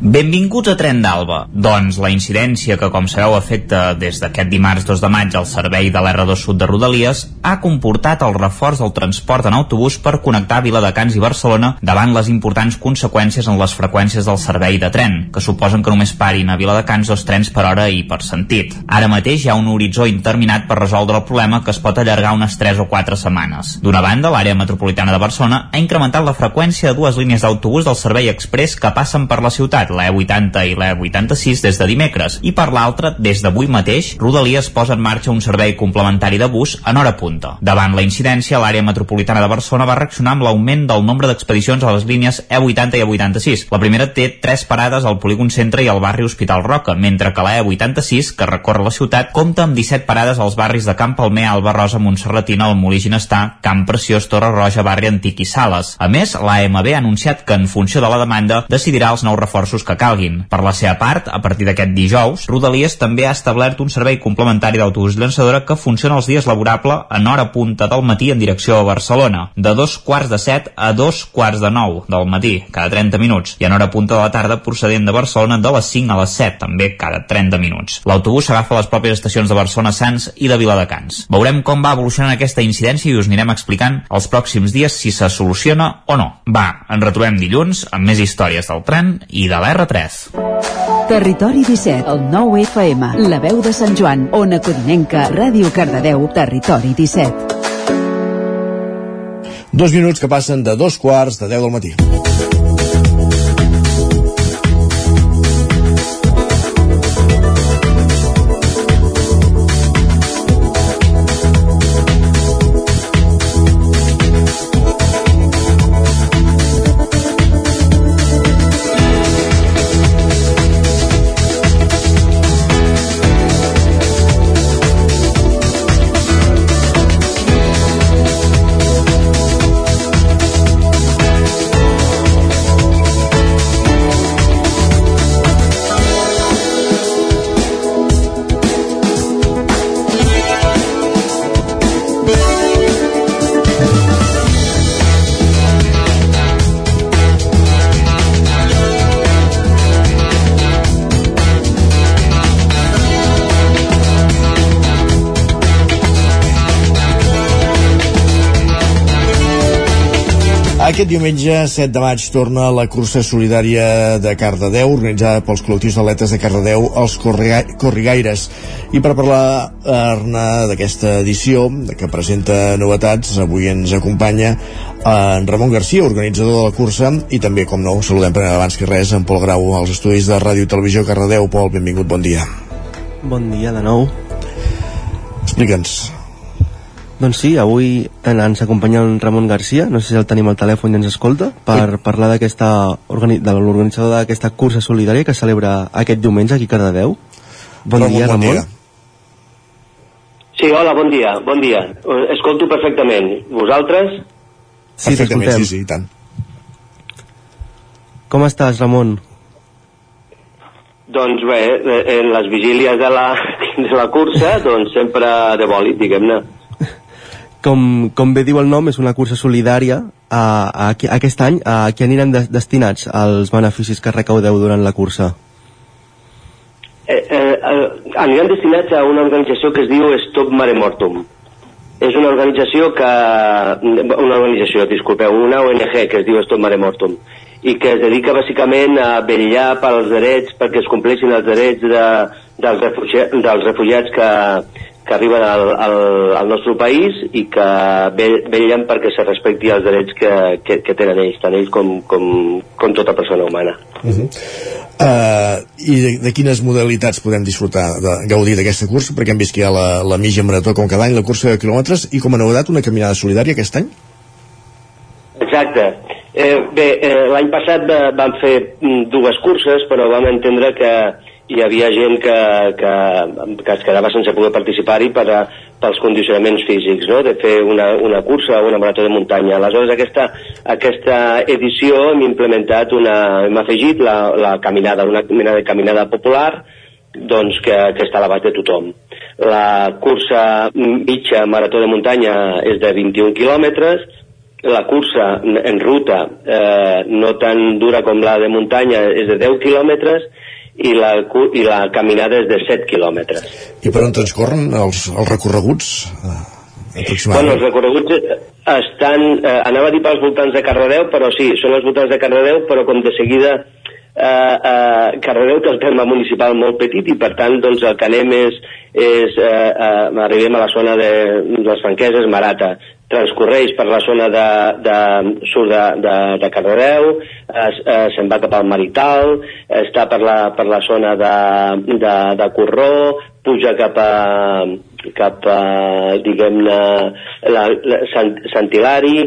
Benvinguts a Tren d'Alba. Doncs la incidència que, com sabeu, afecta des d'aquest dimarts 2 de maig al servei de l'R2 Sud de Rodalies ha comportat el reforç del transport en autobús per connectar Viladecans i Barcelona davant les importants conseqüències en les freqüències del servei de tren, que suposen que només parin a Viladecans dos trens per hora i per sentit. Ara mateix hi ha un horitzó interminat per resoldre el problema que es pot allargar unes 3 o 4 setmanes. D'una banda, l'àrea metropolitana de Barcelona ha incrementat la freqüència de dues línies d'autobús del servei express que passen per la ciutat, la E80 i la E86 des de dimecres, i per l'altra, des d'avui mateix, Rodalies posa en marxa un servei complementari de bus en hora punta. Davant la incidència, l'àrea metropolitana de Barcelona va reaccionar amb l'augment del nombre d'expedicions a les línies E80 i E86. La primera té tres parades al polígon centre i al barri Hospital Roca, mentre que la E86, que recorre la ciutat, compta amb 17 parades als barris de Camp Palmer, Alba Rosa, Montserratina, el Molí Ginestar, Camp Preciós, Torre Roja, Barri Antic i Sales. A més, l'AMB ha anunciat que en funció de la demanda decidirà els nous reforços que calguin. Per la seva part, a partir d'aquest dijous, Rodalies també ha establert un servei complementari d'autobús llançadora que funciona els dies laborable en hora punta del matí en direcció a Barcelona, de dos quarts de set a dos quarts de nou del matí, cada 30 minuts, i en hora punta de la tarda procedent de Barcelona de les 5 a les 7, també cada 30 minuts. L'autobús s'agafa a les pròpies estacions de Barcelona Sants i de Viladecans. Veurem com va evolucionant aquesta incidència i us anirem explicant els pròxims dies si se soluciona o no. Va, ens retrobem dilluns amb més històries del tren i de la R3. Territori 17, el 9 FM, la veu de Sant Joan, Ona Codinenca, Ràdio Cardedeu, Territori 17. Dos minuts que passen de dos quarts de 10 del matí. Aquest diumenge, 7 de maig, torna la cursa solidària de Cardedeu, organitzada pels col·lectius d'atletes de Cardedeu, els Corriga Corrigaires. I per parlar-ne d'aquesta edició, que presenta novetats, avui ens acompanya en Ramon Garcia, organitzador de la cursa, i també, com no, saludem per abans que res en Pol Grau, als estudis de Ràdio i Televisió Cardedeu. Pol, benvingut, bon dia. Bon dia de nou. Explica'ns. Doncs sí, avui ens acompanya en Ramon Garcia, no sé si el tenim al telèfon i ens escolta, per parlar d'aquesta de l'organitzador d'aquesta cursa solidària que celebra aquest diumenge aquí a Cardedeu. Bon Ramon, dia, bon Ramon. dia. Sí, hola, bon dia, bon dia. Eh, Escolto perfectament. Vosaltres? Sí, t'escoltem. sí, sí, tant. Com estàs, Ramon? Doncs bé, eh, en les vigílies de la, de la cursa, doncs sempre de bòlit, diguem-ne. Com, com bé diu el nom, és una cursa solidària. A, a, a aquest any, a què aniran de, destinats els beneficis que recaudeu durant la cursa? Eh, eh, eh, aniran destinats a una organització que es diu Stop Mare Mortum. És una organització que... Una organització, disculpeu, una ONG que es diu Stop Mare Mortum i que es dedica bàsicament a vetllar pels drets, perquè es compleixin els drets de, dels, refugiats, dels refugiats que, que arriben al, al, al nostre país i que vetllen perquè se respecti els drets que, que, que tenen ells, tant ells com, com, com tota persona humana. Uh -huh. uh, I de, de quines modalitats podem disfrutar, de gaudir d'aquesta cursa? Perquè hem vist que hi ha la, la mitja marató com cada any, la cursa de quilòmetres, i com a novedat una caminada solidària aquest any? Exacte. Eh, bé, eh, l'any passat va, vam fer mm, dues curses, però vam entendre que hi havia gent que, que, que es quedava sense poder participar-hi per a, pels condicionaments físics, no? de fer una, una cursa o una marató de muntanya. Aleshores, aquesta, aquesta edició hem implementat una, hem afegit la, la caminada, una mena de caminada popular, doncs que, que està a l'abast de tothom. La cursa mitja marató de muntanya és de 21 quilòmetres, la cursa en ruta eh, no tan dura com la de muntanya és de 10 quilòmetres i la, i la caminada és de 7 quilòmetres. I per on transcorren els, els recorreguts? Eh, bueno, els recorreguts estan, eh, anava a dir pels voltants de Cardedeu, però sí, són els voltants de Cardedeu, però com de seguida eh, eh, Cardedeu té el terme municipal molt petit i per tant doncs, el que anem és, és eh, eh, arribem a la zona de, de les franqueses Marata transcorreix per la zona de, de surt de, de, de Cardedeu, es, eh, se'n va cap al Marital, està per la, per la zona de, de, de Corró, puja cap a, cap a diguem-ne, Sant, Sant Hilari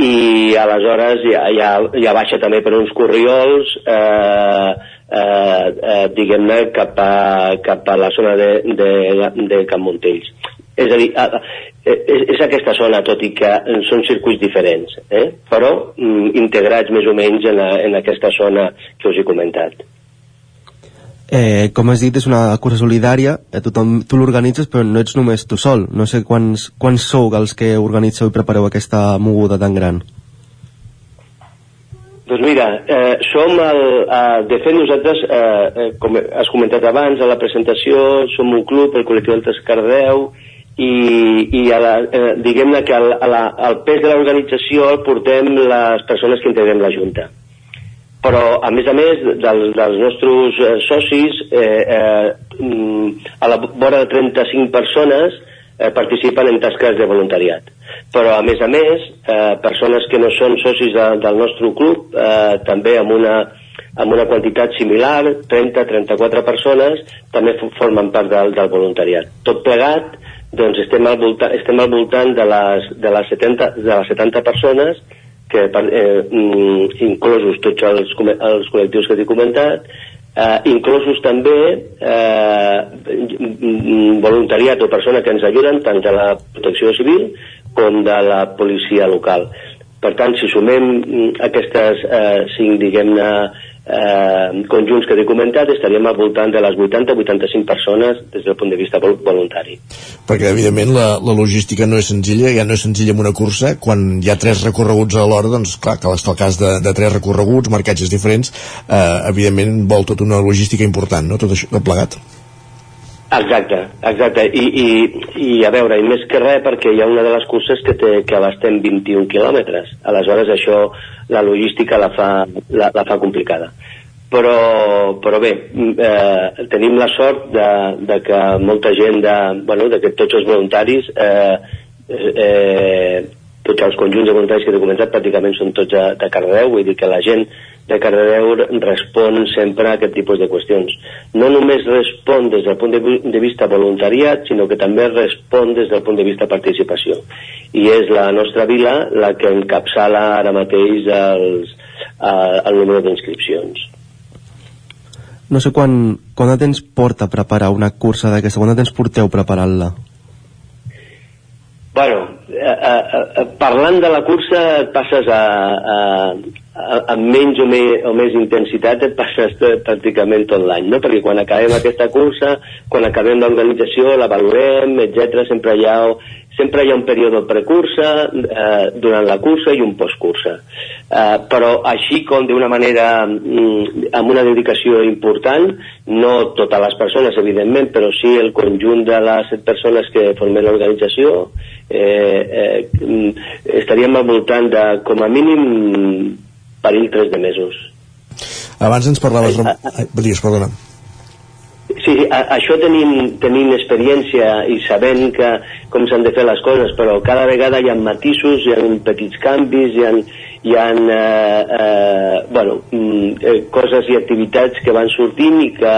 i aleshores ja, ja, ja baixa també per uns corriols eh, eh, eh, diguem-ne cap, a, cap a la zona de, de, de Can Montells. És a dir, és, és aquesta zona, tot i que són circuits diferents, eh? però mm, integrats més o menys en, a, en aquesta zona que us he comentat. Eh, com has dit, és una cursa solidària, eh, tothom, tu l'organitzes però no ets només tu sol. No sé quants, quants sou els que organitzeu i prepareu aquesta moguda tan gran. Doncs mira, eh, som el, eh, de fet nosaltres, eh, eh, com has comentat abans a la presentació, som un club, el col·lectiu del Tescardeu, i, i a la, eh, diguem-ne que el, a la, el pes de l'organització el portem les persones que integrem la Junta. Però a més a més dels, dels nostres eh, socis eh, eh, mm, a la vora de 35 persones eh, participen en tasques de voluntariat. Però a més a més eh, persones que no són socis de, del nostre club eh, també amb una, amb una quantitat similar 30-34 persones també formen part del, del voluntariat. Tot plegat doncs estem al voltant, estem al voltant de, les, de, les 70, de les 70 persones que eh, mm, inclosos tots els, els col·lectius que t'he comentat eh, inclosos també eh, voluntariat o persona que ens ajuden tant de la protecció civil com de la policia local. Per tant, si sumem mm, aquestes eh, cinc, diguem-ne, eh, conjunts que he comentat estaríem al voltant de les 80-85 persones des del punt de vista voluntari. Perquè, evidentment, la, la logística no és senzilla, ja no és senzilla en una cursa, quan hi ha tres recorreguts a l'hora, doncs clar, que el cas de, de tres recorreguts, marcatges diferents, eh, evidentment vol tota una logística important, no?, tot això, tot plegat. Exacte, exacte. I, i, I a veure, i més que res perquè hi ha una de les curses que, té, que abastem 21 quilòmetres. Aleshores això, la logística la fa, la, la fa complicada. Però, però bé, eh, tenim la sort de, de que molta gent, de, bueno, de que tots els voluntaris eh, eh, tots els conjunts de voluntaris que he comentat pràcticament són tots de, de Cardedeu, vull dir que la gent de Cardedeu respon sempre a aquest tipus de qüestions. No només respon des del punt de, vista voluntariat, sinó que també respon des del punt de vista participació. I és la nostra vila la que encapçala ara mateix els, eh, el número d'inscripcions. No sé quan, quan de temps porta preparar una cursa d'aquesta, quan de temps porteu preparant-la? Bueno, eh, eh, eh, parlant de la cursa et passes a, a, amb menys o, me, o més intensitat et passes pràcticament tot l'any, no? perquè quan acabem aquesta cursa, quan acabem l'organització, la valorem, etc sempre hi ha sempre hi ha un període precursa, eh, durant la cursa i un postcursa. Eh, però així com d'una manera mm, amb una dedicació important, no totes les persones, evidentment, però sí el conjunt de les persones que formen l'organització, eh, eh, mm, estaríem al voltant de, com a mínim, perill tres de mesos. Abans ens parlaves... Eh, eh, digues, perdona. Sí, a, això tenim, tenim experiència i sabent que, com s'han de fer les coses, però cada vegada hi ha matisos, hi ha petits canvis, hi ha, hi ha eh, eh, bueno, mm, eh, coses i activitats que van sortint i que,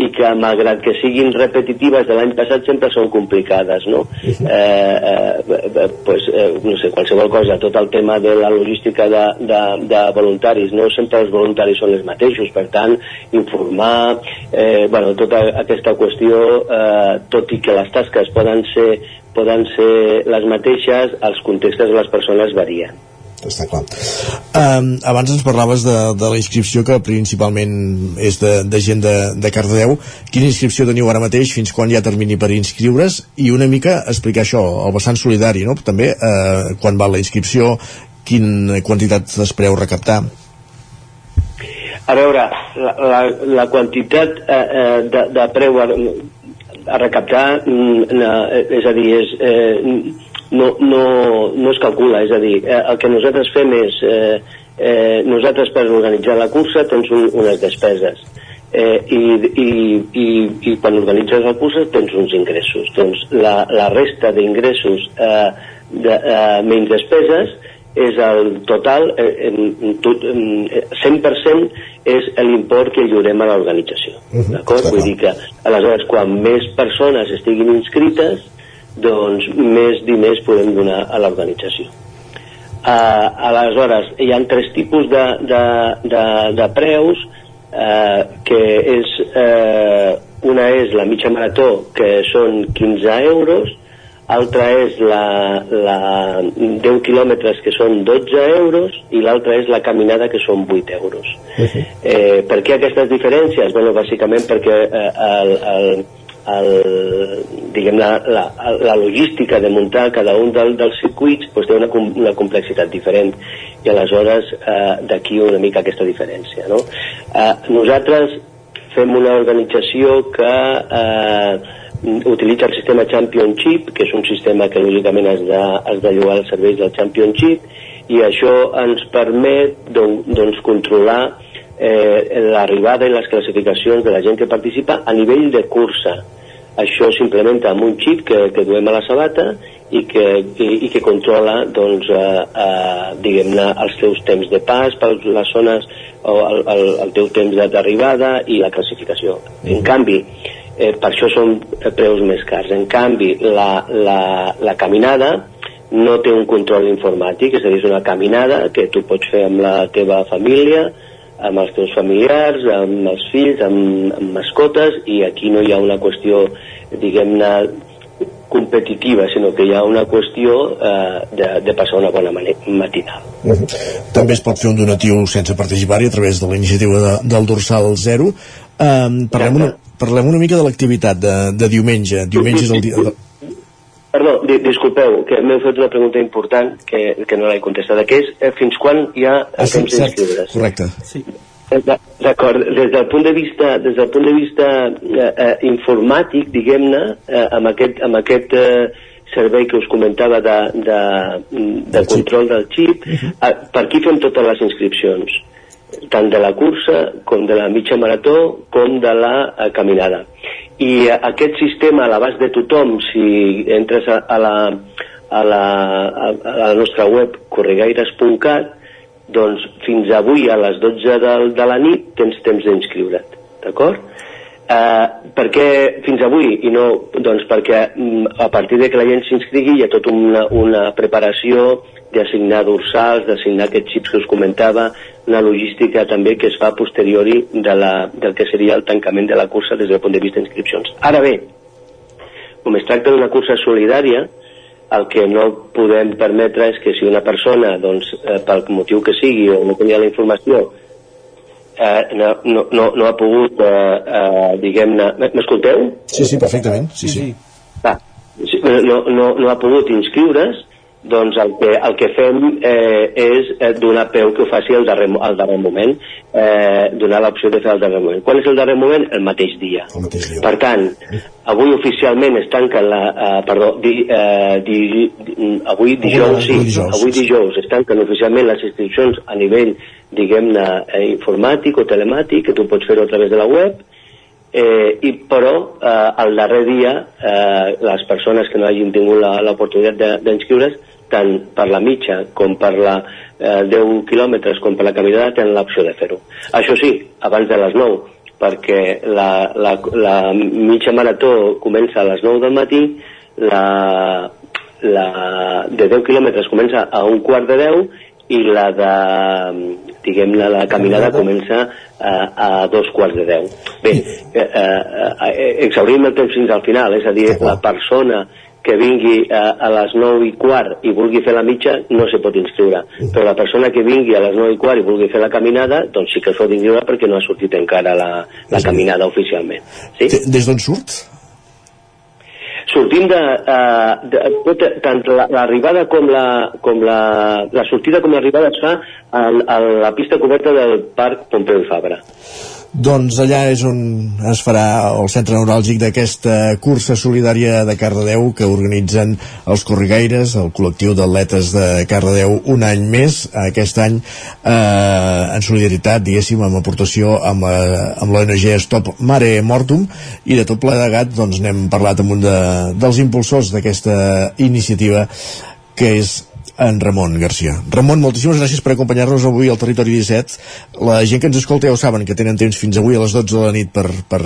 i que malgrat que siguin repetitives de l'any passat sempre són complicades no? -huh. eh, eh, pues, eh, no sé, qualsevol cosa tot el tema de la logística de, de, de voluntaris no sempre els voluntaris són els mateixos per tant informar eh, bueno, tota aquesta qüestió eh, tot i que les tasques poden ser poden ser les mateixes els contextes de les persones varien està clar. Um, abans ens parlaves de, de la inscripció que principalment és de, de gent de, de Cardedeu. Quina inscripció teniu ara mateix? Fins quan hi ha termini per inscriure's? I una mica explicar això, el vessant solidari, no? També, uh, quan va la inscripció, quina quantitat es preu recaptar? A veure, la, la, la quantitat eh, eh de, de preu a, a recaptar, mm, és a dir, és, eh, no, no, no es calcula, és a dir, eh, el que nosaltres fem és, eh, eh, nosaltres per organitzar la cursa tens un, unes despeses, eh, i, i, i, i quan organitzes la cursa tens uns ingressos. Doncs la, la resta d'ingressos eh, de, eh, menys despeses és el total, eh, en, tot, en, 100% és l'import que lliurem a l'organització. Uh -huh, D'acord? Vull dir que, aleshores, quan més persones estiguin inscrites, doncs més diners podem donar a l'organització. Uh, aleshores, hi ha tres tipus de, de, de, de preus, uh, que és, uh, una és la mitja marató, que són 15 euros, altra és la, la 10 quilòmetres que són 12 euros i l'altra és la caminada que són 8 euros. Uh -huh. eh, per què aquestes diferències? Bueno, bàsicament perquè eh, el, el, el, diguem, la, la, la logística de muntar cada un del, dels circuits pues, té una, una complexitat diferent i aleshores eh, d'aquí una mica aquesta diferència no? eh, nosaltres fem una organització que eh, utilitza el sistema Championship que és un sistema que lògicament has de, has de llogar els serveis del Championship i això ens permet doncs, doncs controlar eh, l'arribada i les classificacions de la gent que participa a nivell de cursa. Això s'implementa amb un xip que, que duem a la sabata i que, i, i que controla doncs, eh, eh, diguem-ne els teus temps de pas per les zones o el, el, el teu temps d'arribada i la classificació. En canvi, eh, per això són preus més cars. En canvi, la, la, la caminada no té un control informàtic, és a dir, és una caminada que tu pots fer amb la teva família, amb els teus familiars, amb els fills, amb, amb mascotes, i aquí no hi ha una qüestió, diguem-ne, competitiva, sinó que hi ha una qüestió eh, de, de passar una bona matinal. Uh -huh. També es pot fer un donatiu sense participar-hi a través de la iniciativa de, del Dorsal Zero. Um, parlem, una, parlem una mica de l'activitat de, de diumenge. Diumenge és el dia... De Perdó, di disculpeu, que m'heu fet una pregunta important que, que no l'he contestat, que és eh, fins quan hi ha ah, sí, temps d'inscriure's? Correcte. Sí. Eh, d'acord, des del punt de vista, des del punt de vista eh, eh, informàtic, diguem-ne, eh, amb aquest, amb aquest eh, servei que us comentava de, de, de control del xip, uh -huh. eh, per aquí fem totes les inscripcions, tant de la cursa com de la mitja marató com de la eh, caminada i aquest sistema a l'abast de tothom si entres a, a, la, a, la, a la nostra web corregaires.cat doncs fins avui a les 12 de, de la nit tens temps d'inscriure't d'acord? Eh, per què fins avui i no doncs perquè mm, a partir de que la gent s'inscrigui hi ha tota una, una preparació d'assignar dorsals, d'assignar aquests xips que us comentava, una logística també que es fa posteriori de la, del que seria el tancament de la cursa des del punt de vista d'inscripcions. Ara bé, com es tracta d'una cursa solidària, el que no podem permetre és que si una persona, doncs, eh, pel motiu que sigui o no tenia la informació, eh, no, no, no, no ha pogut, eh, eh, diguem-ne... M'escolteu? Sí, sí, perfectament. Sí, sí. Va, no, no, no ha pogut inscriure's, doncs el que, el que fem eh, és eh, donar peu que ho faci al darrer, al darrer moment, eh, donar l'opció de fer al darrer moment. Quan és el darrer moment? El mateix dia. El mateix dia. Per tant, avui oficialment es tanquen la... Eh, perdó, di, eh, di, di, avui dijous, sí, avui dijous. es tanquen oficialment les inscripcions a nivell, diguem-ne, eh, informàtic o telemàtic, que tu pots fer-ho a través de la web, eh, i però eh, el darrer dia eh, les persones que no hagin tingut la- l'oportunitat de- d'inscriure's tant per la mitja com per la eh, 10 quilòmetres com per la caminada tenen l'opció de fer-ho. Això sí, abans de les 9, perquè la, la, la mitja marató comença a les 9 del matí, la, la de 10 quilòmetres comença a un quart de 10 i la de, diguem-ne, la caminada comença a, a dos quarts de 10. Bé, eh, eh, eh, exaurim el temps fins al final, és a dir, la persona que vingui a, a les 9 i quart i vulgui fer la mitja no se pot inscriure, però la persona que vingui a les 9 i quart i vulgui fer la caminada doncs sí que es pot inscriure perquè no ha sortit encara la, la caminada oficialment. Sí? Des d'on surt? sortim de, uh, de tot, tant la- l'arribada com, la, com la, la sortida com l'arribada es fa a, a la pista coberta del Parc Pompeu Fabra. Doncs allà és on es farà el centre neuràlgic d'aquesta cursa solidària de Cardedeu que organitzen els Corrigueires, el col·lectiu d'atletes de Cardedeu un any més, aquest any eh, en solidaritat, diguéssim, amb aportació amb, eh, amb l'ONG Stop Mare Mortum. I de tot plegat doncs n'hem parlat amb un de, dels impulsors d'aquesta iniciativa que és en Ramon Garcia. Ramon, moltíssimes gràcies per acompanyar-nos avui al Territori 17. La gent que ens escolta ja ho saben, que tenen temps fins avui a les 12 de la nit per, per,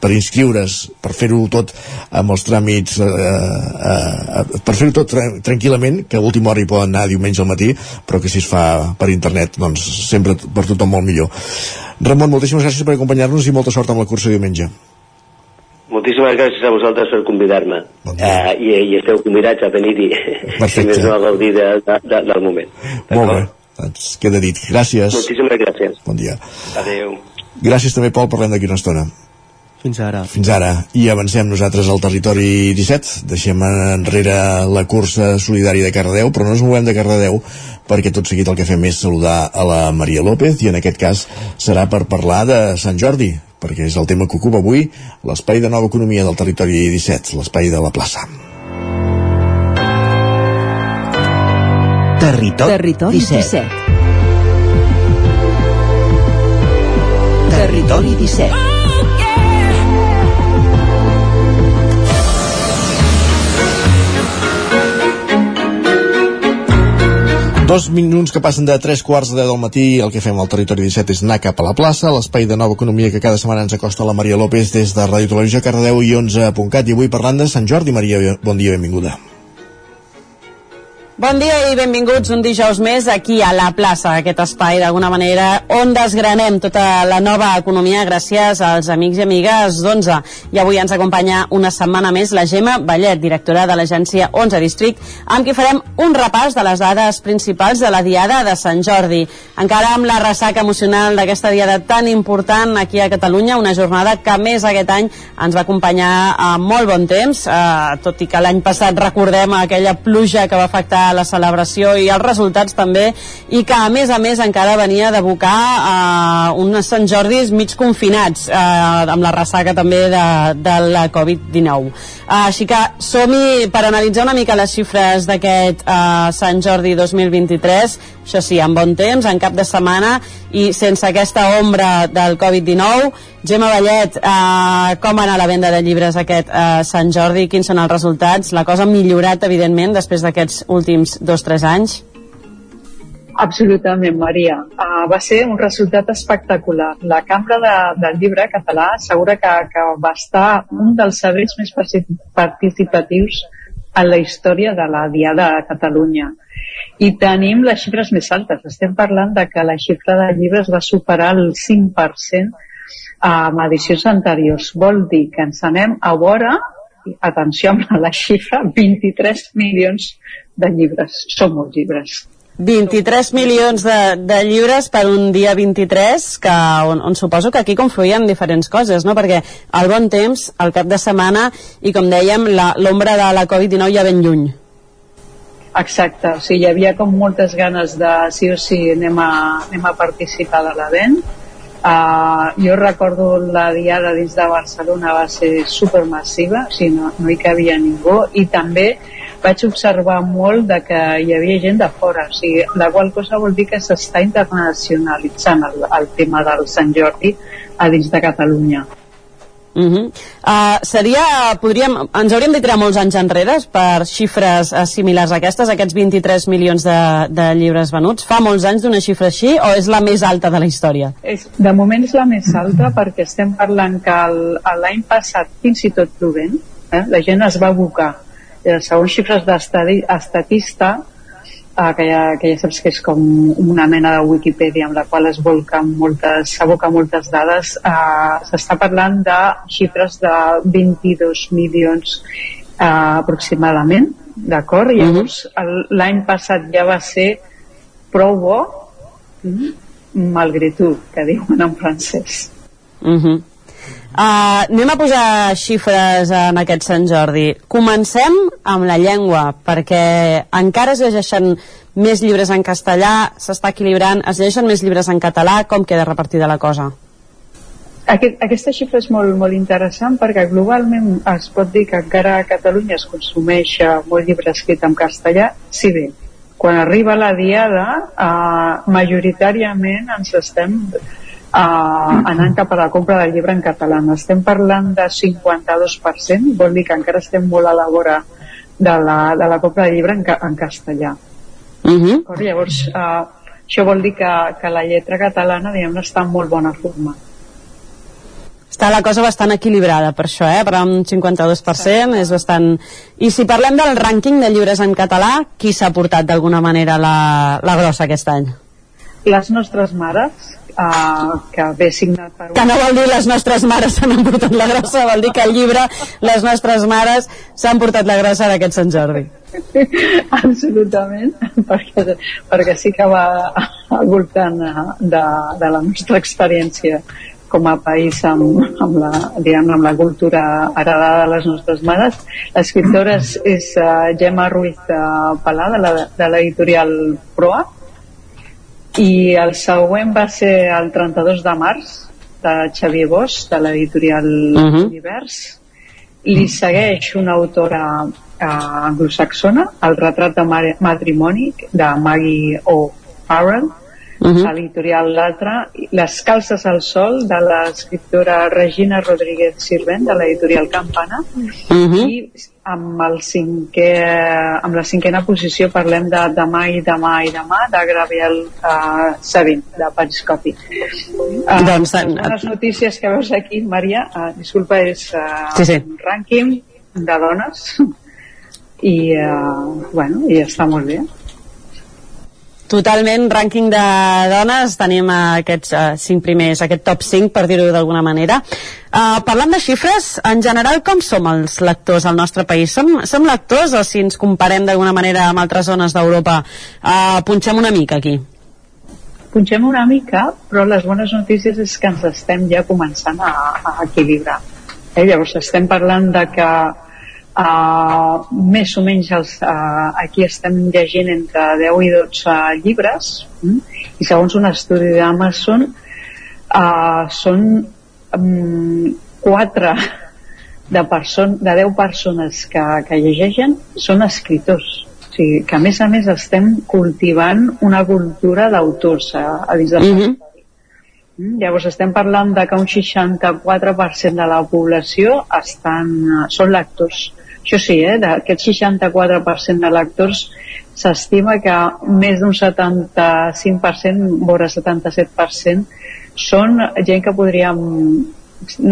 per inscriure's, per fer-ho tot amb els tràmits, eh, eh, per fer-ho tot tra tranquil·lament, que a última hora hi poden anar diumenge al matí, però que si es fa per internet, doncs sempre per tothom molt millor. Ramon, moltíssimes gràcies per acompanyar-nos i molta sort amb la cursa diumenge. Moltíssimes gràcies a vosaltres per convidar-me. eh, i, I esteu convidats a venir-hi, si més no a gaudir de, de, de, del moment. Molt bé, doncs queda dit. Gràcies. Moltíssimes gràcies. Bon dia. Adéu. Gràcies també, Pol, parlem d'aquí una estona. Fins ara. Fins ara. I avancem nosaltres al territori 17. Deixem enrere la cursa solidària de Cardedeu, però no ens movem de Cardedeu perquè tot seguit el que fem és saludar a la Maria López i en aquest cas serà per parlar de Sant Jordi, perquè és el tema que ocupa avui l'espai de nova economia del territori 17, l'espai de la plaça. Territori, Territori 17. 17. Territori 17. Dos minuts que passen de tres quarts de deu del matí, el que fem al Territori 17 és anar cap a la plaça, l'espai de nova economia que cada setmana ens acosta la Maria López des de Ràdio Televisió Cardedeu i 11.cat i avui parlant de Sant Jordi. Maria, bon dia, benvinguda. Bon dia i benvinguts un dijous més aquí a la plaça, aquest espai d'alguna manera on desgranem tota la nova economia gràcies als amics i amigues d'11. I avui ens acompanya una setmana més la Gemma Vallet, directora de l'agència 11 District, amb qui farem un repàs de les dades principals de la Diada de Sant Jordi. Encara amb la ressaca emocional d'aquesta Diada tan important aquí a Catalunya, una jornada que més aquest any ens va acompanyar a molt bon temps, eh, tot i que l'any passat recordem aquella pluja que va afectar la celebració i els resultats també, i que a més a més encara venia d'abocar eh, uns Sant Jordis mig confinats, eh, amb la ressaca també de, de la Covid-19. Eh, així que som-hi per analitzar una mica les xifres d'aquest eh, Sant Jordi 2023, això sí, amb bon temps, en cap de setmana i sense aquesta ombra del Covid-19. Gemma Vallet, eh, com anar la venda de llibres aquest eh, Sant Jordi? Quins són els resultats? La cosa ha millorat, evidentment, després d'aquests últims dos o tres anys? Absolutament, Maria. Uh, va ser un resultat espectacular. La Cambra de, del Llibre Català assegura que, que va estar un dels events més particip- participatius en la història de la Diada a Catalunya. I tenim les xifres més altes. Estem parlant de que la xifra de llibres va superar el 5% amb edicions anteriors. Vol dir que ens anem a vora atenció amb la xifra, 23 milions de llibres. Són molts llibres. 23 milions de, de llibres per un dia 23, que, on, on suposo que aquí confluïen diferents coses, no? perquè el bon temps, el cap de setmana, i com dèiem, l'ombra de la Covid-19 ja ben lluny. Exacte, o sigui, hi havia com moltes ganes de sí o sí anem a, anem a participar de l'event. Uh, jo recordo la diada dins de Barcelona va ser supermassiva, o sigui, no, no hi cabia ningú, i també vaig observar molt de que hi havia gent de fora, o sigui, la qual cosa vol dir que s'està internacionalitzant el, el tema del Sant Jordi a dins de Catalunya. Uh -huh. uh, seria, podríem, ens hauríem de tirar molts anys enrere per xifres uh, similars a aquestes, aquests 23 milions de, de llibres venuts. Fa molts anys d'una xifra així o és la més alta de la història? És, de moment és la més alta perquè estem parlant que l'any passat, fins i tot plovent, eh, la gent es va abocar. Eh, segons xifres d'estatista, uh, que, ja, que ja saps que és com una mena de Wikipedia amb la qual es volca moltes, s'aboca moltes dades uh, s'està parlant de xifres de 22 milions uh, aproximadament d'acord? i Mhm. llavors l'any passat ja va ser prou bo mm, malgrat tu, que diuen en francès Uh -huh. Uh, anem a posar xifres en aquest Sant Jordi. Comencem amb la llengua, perquè encara es llegeixen més llibres en castellà, s'està equilibrant, es llegeixen més llibres en català, com queda repartida la cosa? Aquest, aquesta xifra és molt, molt interessant perquè globalment es pot dir que encara a Catalunya es consumeix molt llibre escrit en castellà, si bé quan arriba la diada eh, majoritàriament ens estem eh, anant cap a la compra del llibre en català. Estem parlant de 52%, vol dir que encara estem molt a la vora de la, de la compra del llibre en, ca, en castellà. Uh -huh. D'acord? Llavors, eh, això vol dir que, que la lletra catalana diguem està en molt bona forma. Està la cosa bastant equilibrada per això, eh? Però amb un 52% és bastant... I si parlem del rànquing de llibres en català, qui s'ha portat d'alguna manera la, la grossa aquest any? Les nostres mares, eh, que ve signat per... Que no vol dir les nostres mares s'han emportat la grossa, vol dir que el llibre les nostres mares s'han portat la grossa d'aquest Sant Jordi. Absolutament, perquè, perquè sí que va al voltant eh, de, de la nostra experiència com a país amb, amb, la, diguem, amb la cultura heredada de les nostres mares. L'escriptora és, és uh, Gemma Ruiz uh, Palà, de la- de l'editorial Proa, i el següent va ser el 32 de març, de Xavier Bosch, de l'editorial Mhm. Univers. Li segueix una autora eh, anglosaxona, el retrat de ma- matrimoni, de Maggie O'Farrell, Mhm. a l'editorial L'Altre, Les calces al sol, de l'escriptora Regina Rodríguez Sirvent, de l'editorial Campana, Mhm. i amb, el cinquè, amb la cinquena posició parlem de Demà i Demà i Demà, de Gabriel uh, Sabin, de Periscopi. Uh, Doncs, les bones notícies que veus aquí, Maria, uh, disculpa, és uh, Sí, sí. un rànquing de dones i, uh, bueno, i està molt bé. Totalment, rànquing de dones, tenim aquests uh, cinc primers, aquest top 5, per dir-ho d'alguna manera. Uh, parlant de xifres, en general, com som els lectors al nostre país? Som, som lectors o si ens comparem d'alguna manera amb altres zones d'Europa, uh, punxem una mica aquí? punxem una mica, però les bones notícies és que ens estem ja començant a, a equilibrar. Eh? Llavors estem parlant de que uh, més o menys els, uh, aquí estem llegint entre 10 i 12 llibres mm? i segons un estudi d'Amazon uh, són um, 4 de, person de 10 persones que, que llegeixen són escriptors o sigui, que a més a més estem cultivant una cultura d'autors a, a dins del Mhm. Mm, Llavors estem parlant de que un 64% de la població estan, són lectors. Això sí, eh, d'aquest 64% de lectors s'estima que més d'un 75%, vora 77%, són gent que podríem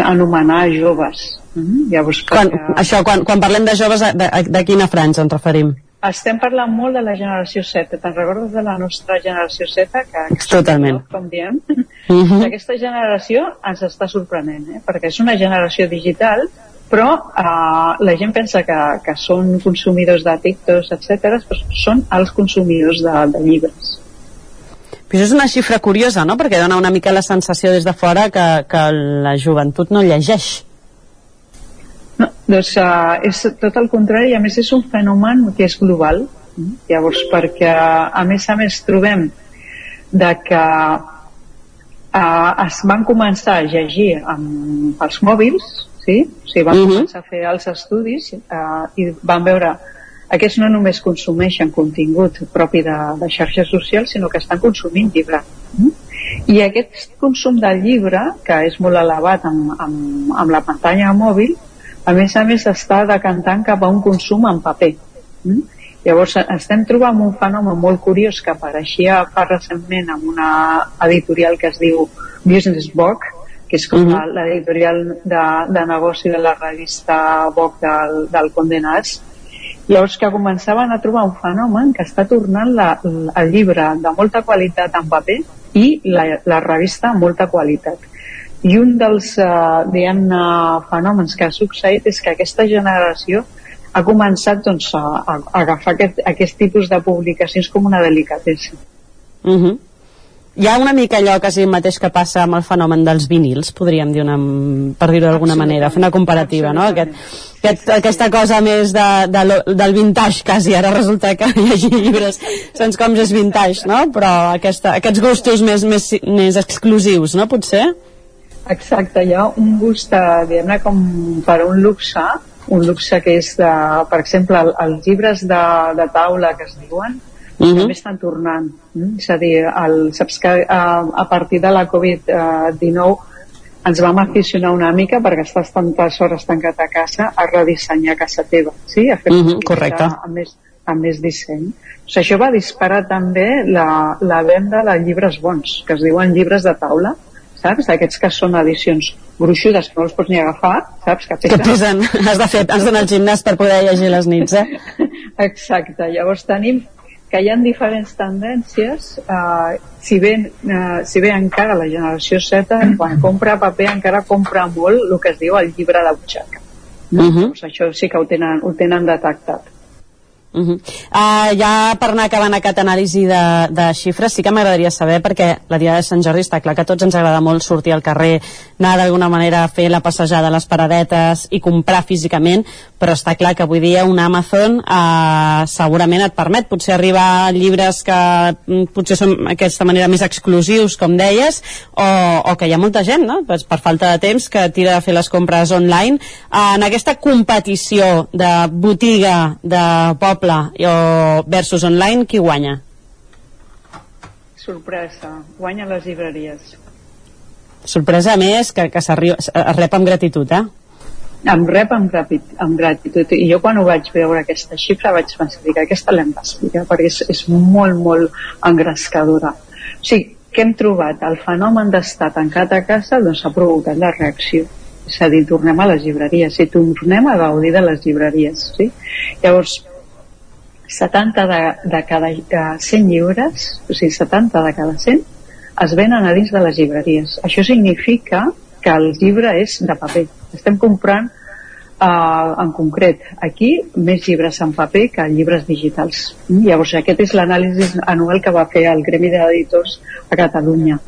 anomenar joves. Mm? Llavors, Quan, perquè- això, quan, quan parlem de joves, de, de, de quina franja ens referim? estem parlant molt de la generació Z. Te'n recordes de la nostra generació Z? Que, que Totalment. com diem. Mhm. Aquesta generació ens està sorprenent, eh? perquè és una generació digital però uh, la gent pensa que, que són consumidors de TikToks, etc. però són els consumidors de, de llibres. Però això és una xifra curiosa, no? Perquè dona una mica la sensació des de fora que, que la joventut no llegeix. No, doncs uh, és tot el contrari, a més és un fenomen que és global. Llavors, perquè a més a més trobem de que uh, es van començar a llegir amb els mòbils, sí? o sigui, van uh -huh. començar a fer els estudis uh, i van veure aquests no només consumeixen contingut propi de, de xarxes socials, sinó que estan consumint llibre. I aquest consum del llibre, que és molt elevat amb, amb, amb la pantalla mòbil, a més a més està decantant cap a un consum en paper. Llavors estem trobant un fenomen molt curiós que apareixia fa recentment en una editorial que es diu Business Book, que és com uh -huh. l'editorial de, de negoci de la revista Vogue del, del Condenats, Llavors que començaven a trobar un fenomen que està tornant la, el llibre de molta qualitat en paper i la, la revista amb molta qualitat. I un dels eh, diguem fenòmens que ha succeït és que aquesta generació ha començat doncs, a, a, a agafar aquest, aquest tipus de publicacions com una delicatessa. Uh -huh. Hi ha una mica allò quasi mateix que passa amb el fenomen dels vinils, podríem dir una, per dir-ho d'alguna manera, fer una comparativa, no? Aquest, aquest, aquesta cosa més de, de, del vintage quasi, ara resulta que llegir llibres sense com és vintage, no? Però aquesta, aquests gustos més, més, més exclusius, no? Potser? Exacte, hi ha un gust, eh, diguem-ne, com per un luxe, un luxe que és de, per exemple, el, els llibres de, de taula que es diuen, uh -huh. també estan tornant. Mm? És a dir, el, saps que a, a partir de la Covid-19 ens vam aficionar una mica perquè estàs tantes hores tancat a casa a redissenyar casa teva, sí? A fer uh -huh, correcte. Amb més, amb més disseny. O sigui, això va disparar també la, la venda de llibres bons, que es diuen llibres de taula, saps? Aquests que són edicions gruixudes que no els pots ni agafar, saps? Que pesen. Que pesen. Has de fer, has d'anar al gimnàs per poder llegir les nits, eh? Exacte. Llavors tenim que hi ha diferents tendències eh, si, bé, eh, si bé encara la generació Z quan compra paper encara compra molt el que es diu el llibre de butxaca uh -huh. doncs això sí que ho tenen, ho tenen detectat Uh -huh. uh, ja per anar acabant aquest anàlisi de, de xifres sí que m'agradaria saber perquè la dia de Sant Jordi està clar que a tots ens agrada molt sortir al carrer anar d'alguna manera a fer la passejada a les paradetes i comprar físicament però està clar que avui dia un Amazon uh, segurament et permet potser arribar a llibres que mm, potser són d'aquesta manera més exclusius com deies o, o que hi ha molta gent no? pues per falta de temps que tira de fer les compres online uh, en aquesta competició de botiga de poble poble o versus online, qui guanya? Sorpresa, guanya les llibreries. Sorpresa més que, que es rep amb gratitud, eh? Em rep amb, gratitud, amb gratitud i jo quan ho vaig veure aquesta xifra vaig pensar que aquesta l'hem d'explicar perquè és, és molt, molt engrescadora. O sigui, què hem trobat? El fenomen d'estar tancat a casa doncs ha provocat la reacció és a dir, tornem a les llibreries i tornem a gaudir de les llibreries sí? llavors 70 de, de cada 100 llibres, o sigui, 70 de cada 100, es venen a dins de les llibreries. Això significa que el llibre és de paper. Estem comprant uh, en concret aquí més llibres en paper que llibres digitals. Llavors aquest és l'anàlisi anual que va fer el Gremi d'Editors a Catalunya.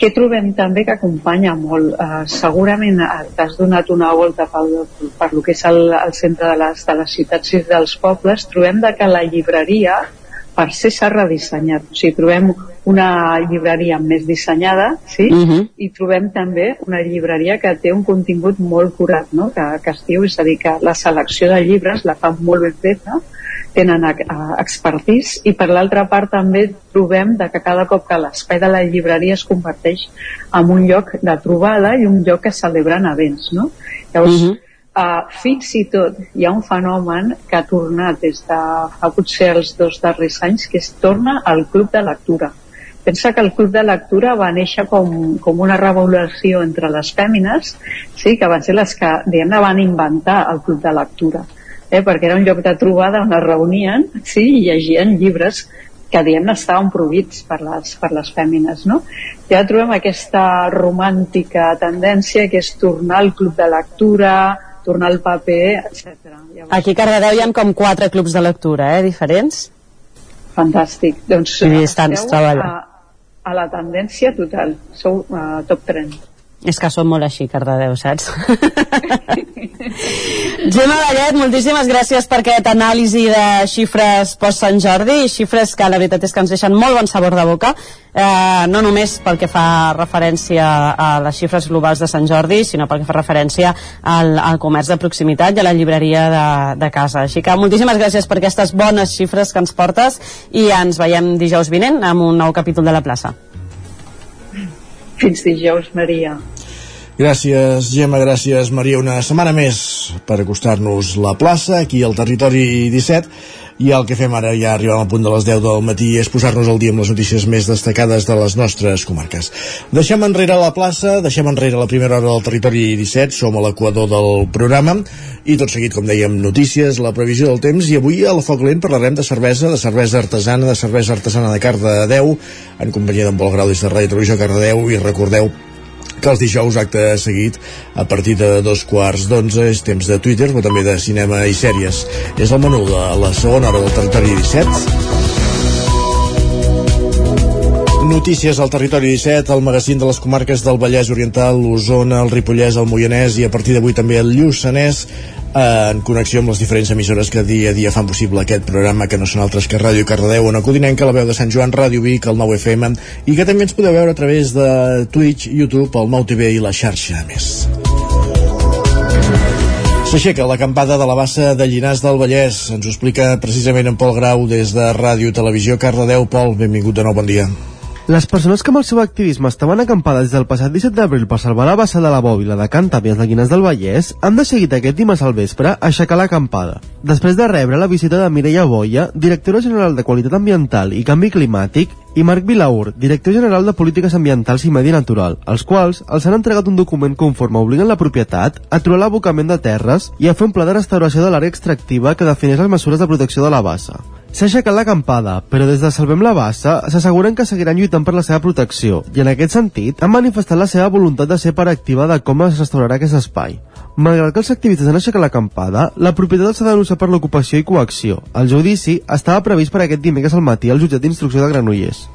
Què trobem també que acompanya molt? Uh, segurament t'has donat una volta pel, per lo que és el, el centre de les, de les ciutats i dels pobles, trobem de que la llibreria per ser s'ha redissenyat. O sigui, trobem una llibreria més dissenyada, sí? Uh -huh. I trobem també una llibreria que té un contingut molt curat, no? Que, que es diu, és a dir, que la selecció de llibres la fa molt ben feta, tenen expertís i per l'altra part també trobem de que cada cop que l'espai de la llibreria es converteix en un lloc de trobada i un lloc que celebren events no? llavors uh -huh. Uh, fins i tot hi ha un fenomen que ha tornat des de fa potser els dos darrers anys que es torna al club de lectura pensa que el club de lectura va néixer com, com una revolució entre les fèmines sí, que van ser les que diguem van inventar el club de lectura eh, perquè era un lloc de trobada on es reunien sí, i llegien llibres que diem estaven prohibits per les, per les fèmines no? ja trobem aquesta romàntica tendència que és tornar al club de lectura tornar al paper, etc. Aquí a Cardedeu hi ha com quatre clubs de lectura, eh, diferents. Fantàstic. Doncs I estan esteu treballant. a, a la tendència total. Sou uh, top trend. És que som molt així, Cardedeu, saps? Gemma Vallet, moltíssimes gràcies per aquest anàlisi de xifres post-Sant Jordi, xifres que la veritat és que ens deixen molt bon sabor de boca, eh, no només pel que fa referència a les xifres globals de Sant Jordi, sinó pel que fa referència al, al comerç de proximitat i a la llibreria de, de casa. Així que moltíssimes gràcies per aquestes bones xifres que ens portes i ens veiem dijous vinent amb un nou capítol de la plaça. Fins dijous, Maria. Gràcies, Gemma, gràcies, Maria. Una setmana més per acostar-nos la plaça, aquí al Territori 17, i el que fem ara, ja arribant al punt de les 10 del matí, és posar-nos al dia amb les notícies més destacades de les nostres comarques. Deixem enrere la plaça, deixem enrere la primera hora del Territori 17, som a l'equador del programa, i tot seguit, com dèiem, notícies, la previsió del temps, i avui a la Foc Lent parlarem de cervesa, de cervesa artesana, de cervesa artesana de Cardedeu, en companyia d'en Pol Grau des de Ràdio Televisió Cardedeu, i recordeu que els dijous acte seguit a partir de dos quarts d'onze és temps de Twitter però també de cinema i sèries. És el menú de la segona hora del territori 17 Notícies al territori 17, el magazín de les comarques del Vallès Oriental, l'Osona, el Ripollès, el Moianès i a partir d'avui també el Lluçanès en connexió amb les diferents emissores que dia a dia fan possible aquest programa que no són altres que Ràdio Cardedeu, on Codinenca, la veu de Sant Joan, Ràdio Vic, el 9 FM i que també ens podeu veure a través de Twitch, YouTube, el Nou TV i la xarxa més. S'aixeca l'acampada de la bassa de Llinars del Vallès. Ens ho explica precisament en Pol Grau des de Ràdio Televisió Cardedeu. Pol, benvingut de nou, bon dia. Les persones que amb el seu activisme estaven acampades des del passat 17 d'abril per salvar la bassa de la bòbila de Can Tàpies de Guines del Vallès han decidit aquest dimarts al vespre aixecar l'acampada. Després de rebre la visita de Mireia Boia, directora general de Qualitat Ambiental i Canvi Climàtic, i Marc Vilaur, director general de Polítiques Ambientals i Medi Natural, els quals els han entregat un document conforme obliguen la propietat a aturar l'abocament de terres i a fer un pla de restauració de l'àrea extractiva que defineix les mesures de protecció de la bassa. S'ha aixecat l'acampada, però des de Salvem la Bassa s'asseguren que seguiran lluitant per la seva protecció i en aquest sentit han manifestat la seva voluntat de ser part activa de com es restaurarà aquest espai. Malgrat que els activistes han aixecat l'acampada, la propietat s'ha denunciat per l'ocupació i coacció. El judici estava previst per aquest dimecres al matí al jutjat d'instrucció de Granollers.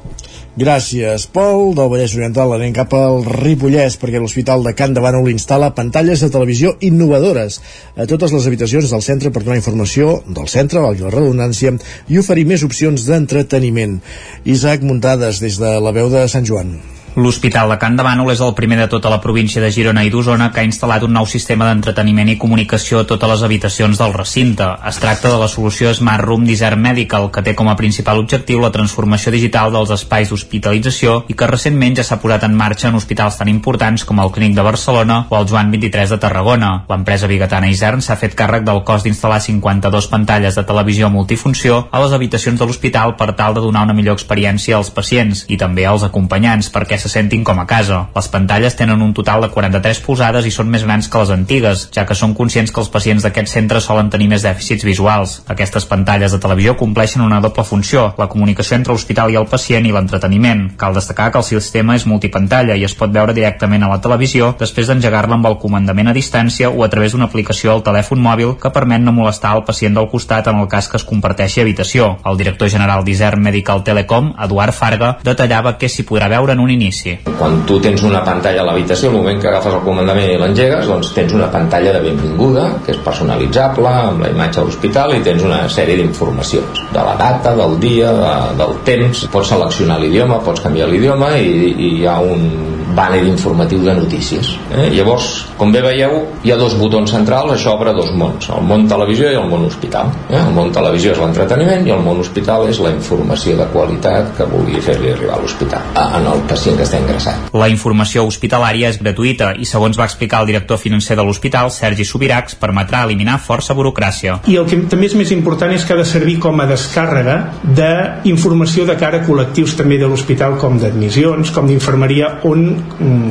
Gràcies, Pol. Del Vallès Oriental anem cap al Ripollès perquè l'Hospital de Can de Bànol instal·la pantalles de televisió innovadores a totes les habitacions del centre per donar informació del centre, valgui la redundància, i oferir més opcions d'entreteniment. Isaac Muntades, des de la veu de Sant Joan. L'Hospital de Can de Bànol és el primer de tota la província de Girona i d'Osona que ha instal·lat un nou sistema d'entreteniment i comunicació a totes les habitacions del recinte. Es tracta de la solució Smart Room Desert Medical, que té com a principal objectiu la transformació digital dels espais d'hospitalització i que recentment ja s'ha posat en marxa en hospitals tan importants com el Clínic de Barcelona o el Joan 23 de Tarragona. L'empresa bigatana Isern s'ha fet càrrec del cost d'instal·lar 52 pantalles de televisió multifunció a les habitacions de l'hospital per tal de donar una millor experiència als pacients i també als acompanyants perquè se sentin com a casa. Les pantalles tenen un total de 43 polzades i són més grans que les antigues, ja que són conscients que els pacients d'aquest centre solen tenir més dèficits visuals. Aquestes pantalles de televisió compleixen una doble funció, la comunicació entre l'hospital i el pacient i l'entreteniment. Cal destacar que el sistema és multipantalla i es pot veure directament a la televisió després d'engegar-la amb el comandament a distància o a través d'una aplicació al telèfon mòbil que permet no molestar el pacient del costat en el cas que es comparteixi habitació. El director general d'Isern Medical Telecom, Eduard Farga, detallava què s'hi podrà veure en un inici inici. Quan tu tens una pantalla a l'habitació, al moment que agafes el comandament i l'engegues, doncs tens una pantalla de benvinguda, que és personalitzable, amb la imatge de l'hospital, i tens una sèrie d'informacions, de la data, del dia, de, del temps, pots seleccionar l'idioma, pots canviar l'idioma, i, i hi ha un banner informatiu de notícies. Eh? Llavors, com bé veieu, hi ha dos botons centrals, això obre dos mons, el món televisió i el món hospital. Eh? El món televisió és l'entreteniment i el món hospital és la informació de qualitat que vulgui fer-li arribar a l'hospital, en el pacient que està ingressat. La informació hospitalària és gratuïta i, segons va explicar el director financer de l'hospital, Sergi Subiracs, permetrà eliminar força burocràcia. I el que també és més important és que ha de servir com a descàrrega d'informació de cara a col·lectius també de l'hospital com d'admissions, com d'infermeria, on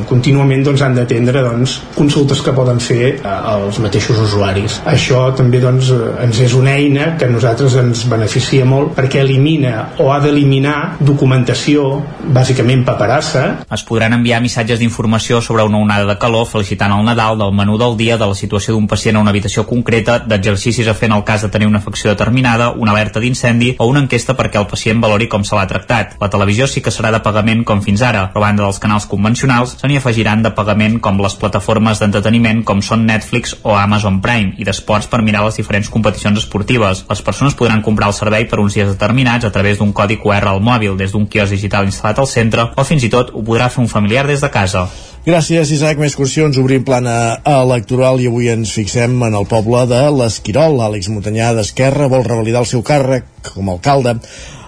contínuament doncs, han d'atendre doncs, consultes que poden fer eh, els mateixos usuaris. Això també doncs, eh, ens és una eina que a nosaltres ens beneficia molt perquè elimina o ha d'eliminar documentació, bàsicament paperassa. Es podran enviar missatges d'informació sobre una onada de calor, felicitant el Nadal, del menú del dia, de la situació d'un pacient a una habitació concreta, d'exercicis a fer en el cas de tenir una afecció determinada, una alerta d'incendi o una enquesta perquè el pacient valori com se l'ha tractat. La televisió sí que serà de pagament com fins ara, però a banda dels canals convencionals, se n'hi afegiran de pagament com les plataformes d'entreteniment com són Netflix o Amazon Prime i d'esports per mirar les diferents competicions esportives. Les persones podran comprar el servei per uns dies determinats a través d'un codi QR al mòbil des d'un quios digital instal·lat al centre o fins i tot ho podrà fer un familiar des de casa. Gràcies, Isaac. Més qüestions. Obrim plana electoral i avui ens fixem en el poble de l'Esquirol. Àlex Montanyà d'Esquerra vol revalidar el seu càrrec com a alcalde.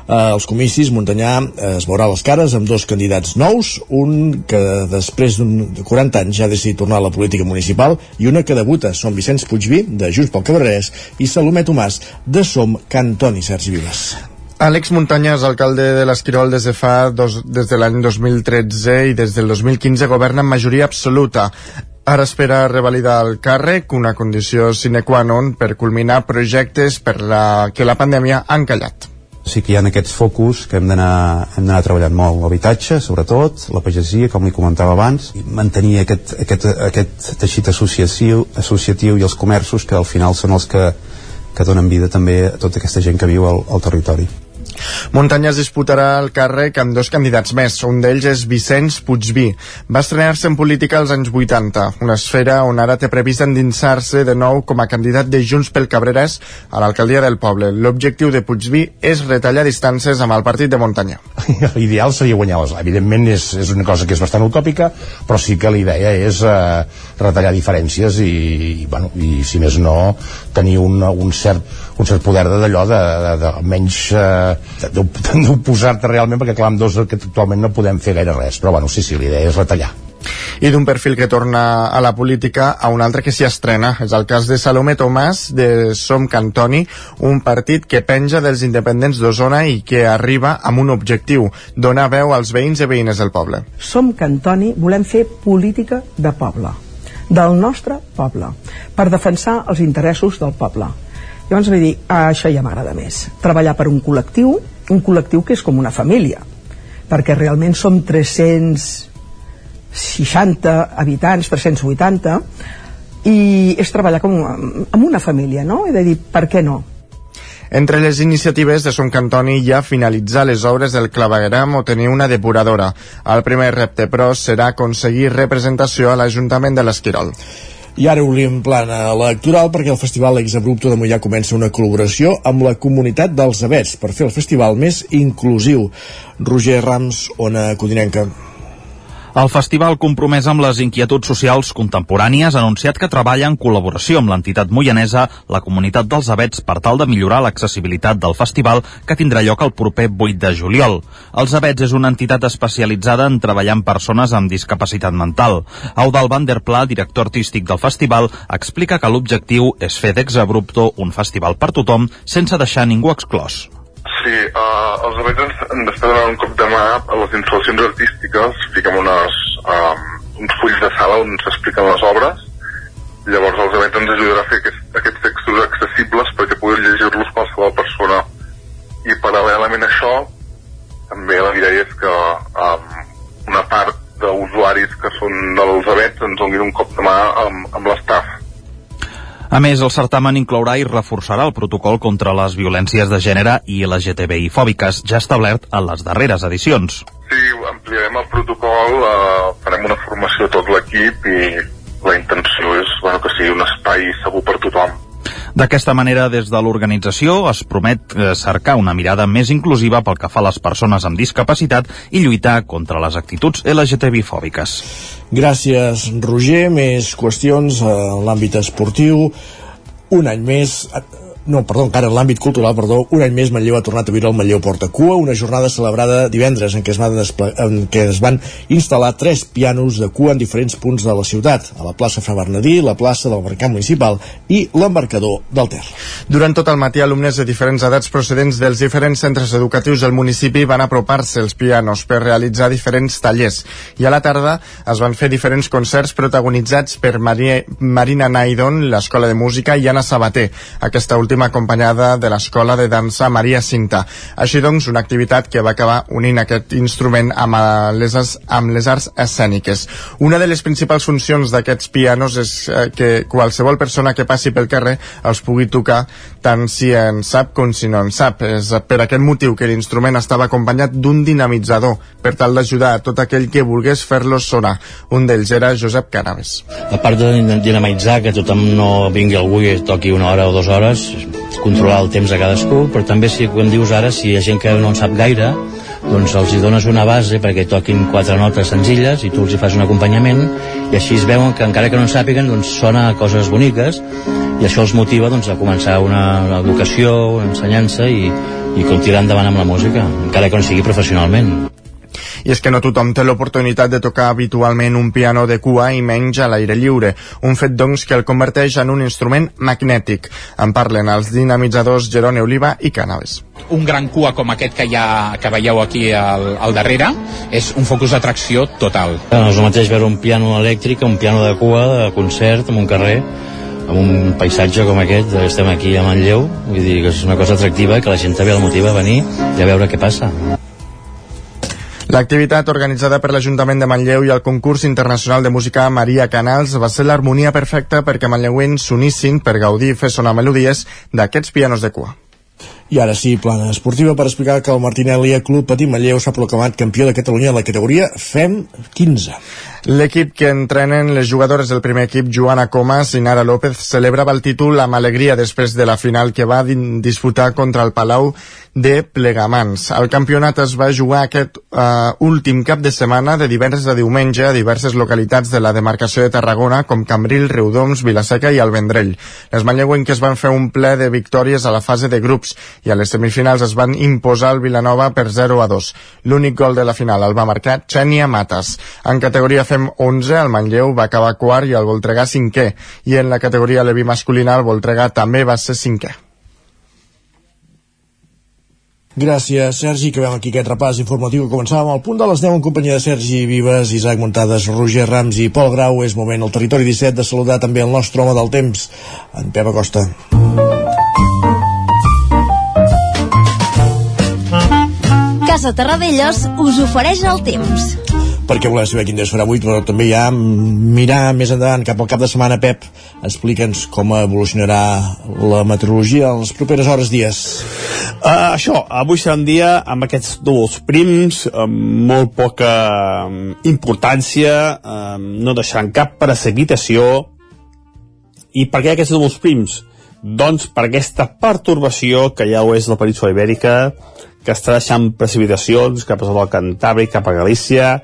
Eh, els comicis, Montanyà eh, es veurà les cares amb dos candidats nous, un que després d'un de 40 anys ja ha decidit tornar a la política municipal i una que debuta, són Vicenç Puigví, de Junts pel Cabrerès, i Salomé Tomàs, de Som Cantoni, Sergi Vives. Àlex Muntanyes, alcalde de l'Esquirol des de fa dos, des de l'any 2013 i des del 2015 governa amb majoria absoluta. Ara espera revalidar el càrrec, una condició sine qua non per culminar projectes per la, que la pandèmia ha encallat sí que hi ha aquests focus que hem d'anar treballant molt l'habitatge, sobretot, la pagesia, com li comentava abans, i mantenir aquest, aquest, aquest teixit associatiu, associatiu i els comerços que al final són els que, que donen vida també a tota aquesta gent que viu al, al territori. Muntanyes disputarà el càrrec amb dos candidats més. Un d'ells és Vicenç Puigví. Va estrenar-se en política als anys 80, una esfera on ara té previst endinsar-se de nou com a candidat de Junts pel Cabrerès a l'alcaldia del poble. L'objectiu de Puigví és retallar distàncies amb el partit de Muntanyà. L'ideal seria guanyar les... Evidentment és, és una cosa que és bastant utòpica, però sí que la idea és eh, retallar diferències i, i, bueno, i si més no, tenir un, un, cert, un cert poder d'allò de, de, de, de menys eh, d'oposar-te realment perquè clar, amb dos que actualment no podem fer gaire res però bueno, sí, sí, l'idea és retallar i d'un perfil que torna a la política a un altre que s'hi estrena. És el cas de Salomé Tomàs de Som Cantoni, un partit que penja dels independents d'Osona i que arriba amb un objectiu, donar veu als veïns i veïnes del poble. Som Cantoni volem fer política de poble, del nostre poble, per defensar els interessos del poble Llavors vaig dir, ah, això ja m'agrada més. Treballar per un col·lectiu, un col·lectiu que és com una família, perquè realment som 360 habitants, 380, i és treballar com amb una família, no? He de dir, per què no? Entre les iniciatives de Son Cantoni hi ha finalitzar les obres del clavegueram o tenir una depuradora. El primer repte, però, serà aconseguir representació a l'Ajuntament de l'Esquirol. I ara obrim plana electoral perquè el Festival Exabrupto de Mollà comença una col·laboració amb la comunitat dels Avets per fer el festival més inclusiu. Roger Rams, Ona Codinenca. El festival compromès amb les inquietuds socials contemporànies ha anunciat que treballa en col·laboració amb l'entitat moianesa la comunitat dels abets per tal de millorar l'accessibilitat del festival que tindrà lloc el proper 8 de juliol. Els abets és una entitat especialitzada en treballar amb persones amb discapacitat mental. Audal van der Pla, director artístic del festival, explica que l'objectiu és fer d'Exabrupto un festival per tothom sense deixar ningú exclòs. Sí, uh, els ens, ens estan donant un cop de mà a les instal·lacions artístiques, fiquem unes, um, uns fulls de sala on s'expliquen les obres, llavors els events ens ajudarà a fer aquest, aquests textos accessibles perquè puguin llegir-los qualsevol persona. I paral·lelament a això, també la idea és que um, una part d'usuaris que són dels events ens donin un cop de mà amb, amb l'estaf a més, el certamen inclourà i reforçarà el protocol contra les violències de gènere i LGTBI fòbiques, ja establert en les darreres edicions. Sí, ampliarem el protocol, eh, farem una formació a tot l'equip i la intenció és bueno, que sigui un espai segur per tothom. D'aquesta manera, des de l'organització es promet eh, cercar una mirada més inclusiva pel que fa a les persones amb discapacitat i lluitar contra les actituds LGTBI fòbiques. Gràcies, Roger. Més qüestions a l'àmbit esportiu. Un any més no, perdó, encara en l'àmbit cultural, perdó, un any més Manlleu ha tornat a viure el Manlleu Porta Cua, una jornada celebrada divendres en què es, van en què es van instal·lar tres pianos de cua en diferents punts de la ciutat, a la plaça Fra Bernadí, la plaça del Mercat Municipal i l'embarcador del Ter. Durant tot el matí, alumnes de diferents edats procedents dels diferents centres educatius del municipi van apropar-se els pianos per realitzar diferents tallers i a la tarda es van fer diferents concerts protagonitzats per Maria, Marina Naidon, l'Escola de Música i Anna Sabater, aquesta última última acompanyada de l'Escola de Dansa Maria Cinta. Així doncs, una activitat que va acabar unint aquest instrument amb les, amb les arts escèniques. Una de les principals funcions d'aquests pianos és eh, que qualsevol persona que passi pel carrer els pugui tocar tant si en sap com si no en sap. És per aquest motiu que l'instrument estava acompanyat d'un dinamitzador per tal d'ajudar a tot aquell que volgués fer-los sonar. Un d'ells era Josep Canaves. A part de dinamitzar, que tothom no vingui algú i toqui una hora o dues hores, controlar el temps de cadascú, però també si, com dius ara, si hi ha gent que no en sap gaire, doncs els hi dones una base perquè toquin quatre notes senzilles i tu els hi fas un acompanyament i així es veuen que encara que no en sàpiguen doncs sona coses boniques i això els motiva doncs, a començar una, una educació, una ensenyança i, i continuar endavant amb la música encara que no sigui professionalment i és que no tothom té l'oportunitat de tocar habitualment un piano de cua i menys a l'aire lliure, un fet doncs que el converteix en un instrument magnètic. En parlen els dinamitzadors Gerone Oliva i Canales. Un gran cua com aquest que, ha, que veieu aquí al, al darrere és un focus d'atracció total. No és el mateix veure un piano elèctric un piano de cua de concert en un carrer amb un paisatge com aquest, estem aquí a Manlleu, vull dir que és una cosa atractiva que la gent també el motiva a venir i a veure què passa. L'activitat organitzada per l'Ajuntament de Manlleu i el concurs internacional de música Maria Canals va ser l'harmonia perfecta perquè manlleuens s'unissin per gaudir i fer sonar melodies d'aquests pianos de cua. I ara sí, plana esportiva per explicar que el Martinelli Club Petit Manlleu s'ha proclamat campió de Catalunya en la categoria FEM 15. L'equip que entrenen les jugadores del primer equip, Joana Comas i Nara López, celebrava el títol amb alegria després de la final que va disputar contra el Palau de Plegamans. El campionat es va jugar aquest uh, últim cap de setmana de divendres a diumenge a diverses localitats de la demarcació de Tarragona com Cambril, Riudoms, Vilaseca i el Vendrell. Les manlleuenques van fer un ple de victòries a la fase de grups i a les semifinals es van imposar el Vilanova per 0 a 2. L'únic gol de la final el va marcar Xènia Matas. En categoria FEM 11 el Manlleu va acabar quart i el Voltregà cinquè i en la categoria Levi masculina el Voltregà també va ser cinquè. Gràcies, Sergi, veiem aquí aquest repàs informatiu que començàvem al punt de les 10 en companyia de Sergi Vives, Isaac Montades, Roger Rams i Pol Grau. És moment al territori 17 de saludar també el nostre home del temps, en Pep Acosta. Casa Terradellos us ofereix el temps perquè volem saber quin dia es farà avui, però també ja mirar més endavant cap al cap de setmana, Pep, explica'ns com evolucionarà la meteorologia en les properes hores, dies. Uh, això, avui serà un dia amb aquests núvols prims, amb molt poca importància, uh, no deixaran cap precipitació. I per què aquests núvols prims? Doncs per aquesta pertorbació que ja ho és la península ibèrica, que està deixant precipitacions cap al Cantàbric, cap a Galícia,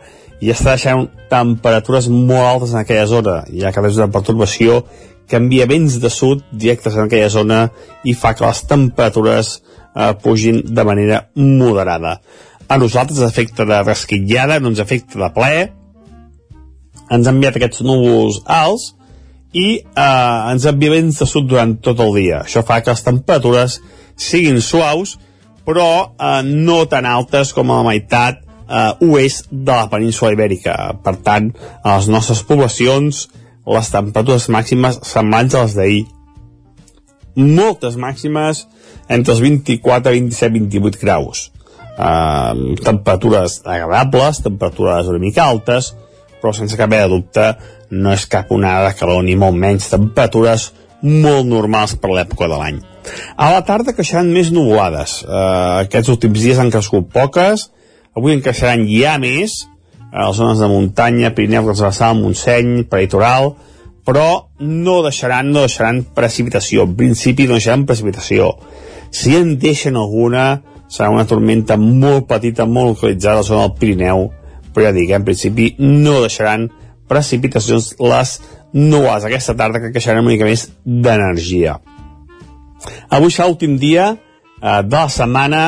i està deixant temperatures molt altes en aquella zona, ja que des de perturbació canvia vents de sud directes en aquella zona i fa que les temperatures eh, pugin de manera moderada. A nosaltres ens afecta de resquitllada, no ens afecta de ple, ens ha enviat aquests núvols alts i eh, ens envia vents de sud durant tot el dia. Això fa que les temperatures siguin suaus, però eh, no tan altes com a la meitat eh, oest de la península ibèrica. Per tant, a les nostres poblacions, les temperatures màximes semblants a les d'ahir. Moltes màximes entre els 24, 27, 28 graus. Eh, temperatures agradables, temperatures una mica altes, però sense cap de dubte no és cap onada de calor ni molt menys temperatures molt normals per l'època de l'any. A la tarda queixaran més nuvolades. Eh, aquests últims dies han crescut poques, Avui encaixaran ja més a les zones de muntanya, Pirineu, Transversal, Montseny, Peritoral, però no deixaran, no deixaran precipitació. En principi no deixaran precipitació. Si en deixen alguna, serà una tormenta molt petita, molt localitzada a la zona del Pirineu, però ja dic, en principi no deixaran precipitacions les nuades aquesta tarda que queixaran una mica més d'energia. Avui serà l'últim dia eh, de la setmana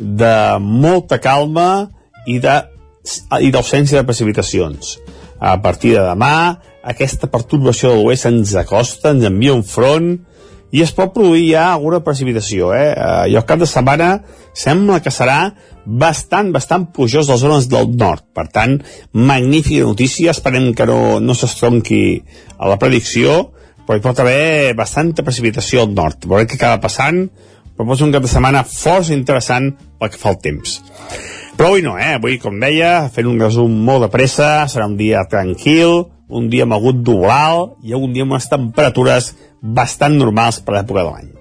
de molta calma i de i d'absència de precipitacions. A partir de demà, aquesta perturbació de l'oest ens acosta, ens envia un front i es pot produir ja alguna precipitació. Eh? I el cap de setmana sembla que serà bastant, bastant plujós les zones del nord. Per tant, magnífica notícia, esperem que no, no s'estronqui a la predicció, però hi pot haver bastanta precipitació al nord. Veurem què acaba passant, però pot ser un cap de setmana força interessant pel que fa el temps. Però avui no, eh? Avui, com deia, fent un resum molt de pressa, serà un dia tranquil, un dia amb agut d'oval i un dia amb unes temperatures bastant normals per l'època de l'any.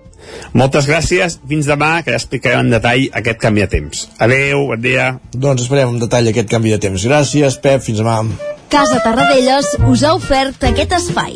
Moltes gràcies, fins demà, que ja explicarem en detall aquest canvi de temps. Adeu, bon dia. Doncs esperem en detall aquest canvi de temps. Gràcies, Pep, fins demà. Casa Tarradellas us ha ofert aquest espai.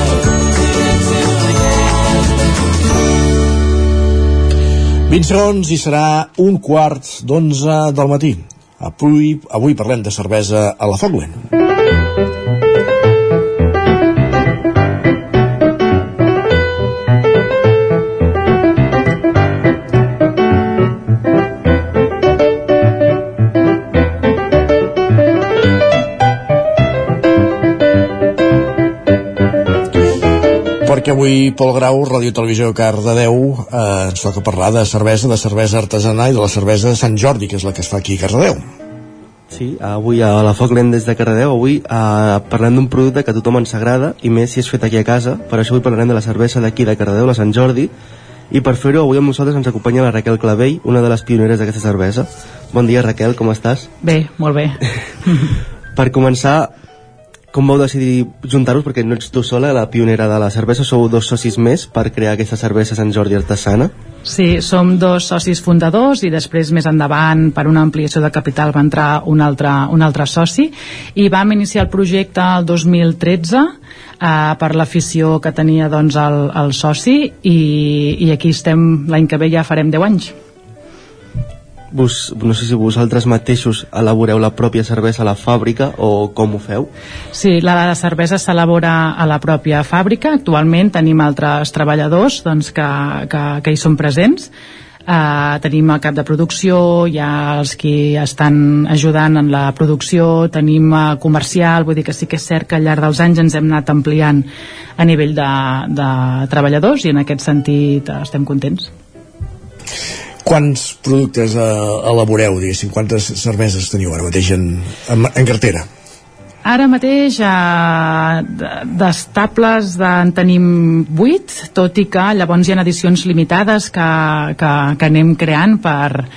Vint segons i serà un quart d'onze del matí. Avui, avui parlem de cervesa a la Foglen. Perquè avui Pol Grau, Ràdio Televisió Cardedeu, eh, ens toca parlar de cervesa, de cervesa artesanal i de la cervesa de Sant Jordi, que és la que es fa aquí a Cardedeu. Sí, avui a la Fogland des de Cardedeu, avui eh, parlem d'un producte que a tothom ens agrada, i més si és fet aquí a casa, per això avui parlarem de la cervesa d'aquí de Cardedeu, la Sant Jordi, i per fer-ho avui amb nosaltres ens acompanya la Raquel Clavell, una de les pioneres d'aquesta cervesa. Bon dia, Raquel, com estàs? Bé, molt bé. per començar, com vau decidir juntar-vos? Perquè no ets tu sola, la pionera de la cervesa, sou dos socis més per crear aquesta cervesa Sant Jordi artesana. Sí, som dos socis fundadors i després més endavant per una ampliació de capital va entrar un altre, un altre soci i vam iniciar el projecte el 2013 eh, per l'afició que tenia doncs, el, el soci i, i aquí estem l'any que ve ja farem 10 anys vos, no sé si vosaltres mateixos elaboreu la pròpia cervesa a la fàbrica o com ho feu? Sí, la, cervesa s'elabora a la pròpia fàbrica. Actualment tenim altres treballadors doncs, que, que, que hi són presents. Uh, tenim el cap de producció, hi ha els que estan ajudant en la producció, tenim uh, comercial, vull dir que sí que és cert que al llarg dels anys ens hem anat ampliant a nivell de, de treballadors i en aquest sentit estem contents quants productes eh, elaboreu, diguéssim, quantes cerveses teniu ara mateix en, en, en cartera? Ara mateix eh, d'estables de, en tenim 8, tot i que llavors hi ha edicions limitades que, que, que anem creant per,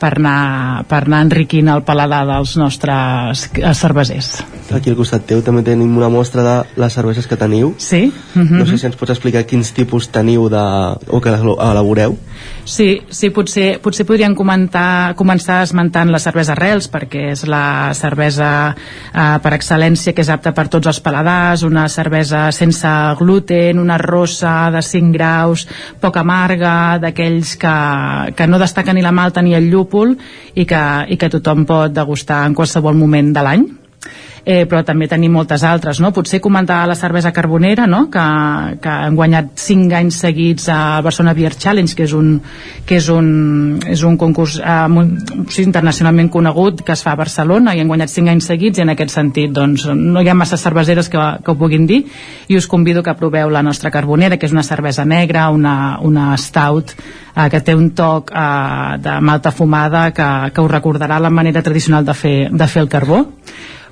per, anar, per anar enriquint el paladar dels nostres cervesers. Aquí al costat teu també tenim una mostra de les cerveses que teniu. Sí. Mm -hmm. No sé si ens pots explicar quins tipus teniu de, o que elaboreu. Sí, sí potser, potser podríem comentar, començar esmentant la cervesa Rels, perquè és la cervesa eh, per excel·lència que és apta per tots els paladars, una cervesa sense gluten, una rossa de 5 graus, poc amarga, d'aquells que, que no destaquen ni la malta ni el llúpol i que, i que tothom pot degustar en qualsevol moment de l'any eh, però també tenim moltes altres, no? Potser comentar la cervesa carbonera, no? Que, que han guanyat 5 anys seguits a Barcelona Beer Challenge, que és un, que és un, és un concurs eh, internacionalment conegut que es fa a Barcelona i han guanyat 5 anys seguits i en aquest sentit doncs, no hi ha massa cerveseres que, que ho puguin dir i us convido que proveu la nostra carbonera, que és una cervesa negra, una, una stout eh, que té un toc eh, de malta fumada que, que us recordarà la manera tradicional de fer, de fer el carbó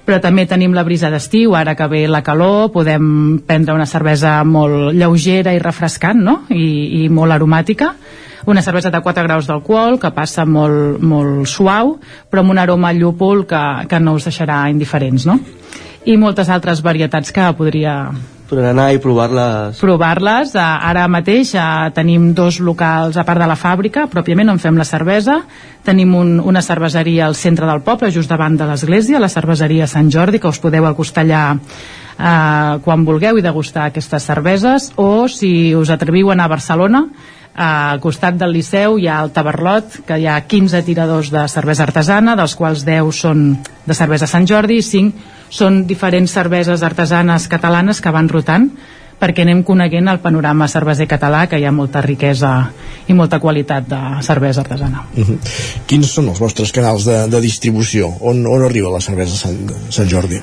però també tenim la brisa d'estiu, ara que ve la calor podem prendre una cervesa molt lleugera i refrescant no? I, i molt aromàtica una cervesa de 4 graus d'alcohol que passa molt, molt suau però amb un aroma llúpol que, que no us deixarà indiferents no? i moltes altres varietats que podria per anar i provar-les provar-les. Uh, ara mateix uh, tenim dos locals a part de la fàbrica, pròpiament on fem la cervesa. Tenim un, una cerveseria al centre del poble, just davant de l'església, la cerveseria Sant Jordi, que us podeu acostar allà uh, quan vulgueu i degustar aquestes cerveses, o si us atreviu a anar a Barcelona, al costat del Liceu hi ha el Tabarlot, que hi ha 15 tiradors de cervesa artesana, dels quals 10 són de cervesa Sant Jordi i 5 són diferents cerveses artesanes catalanes que van rotant perquè anem coneguent el panorama cerveser català que hi ha molta riquesa i molta qualitat de cervesa artesana. Uh -huh. Quins són els vostres canals de, de distribució? On, on arriba la cervesa Sant, Sant Jordi?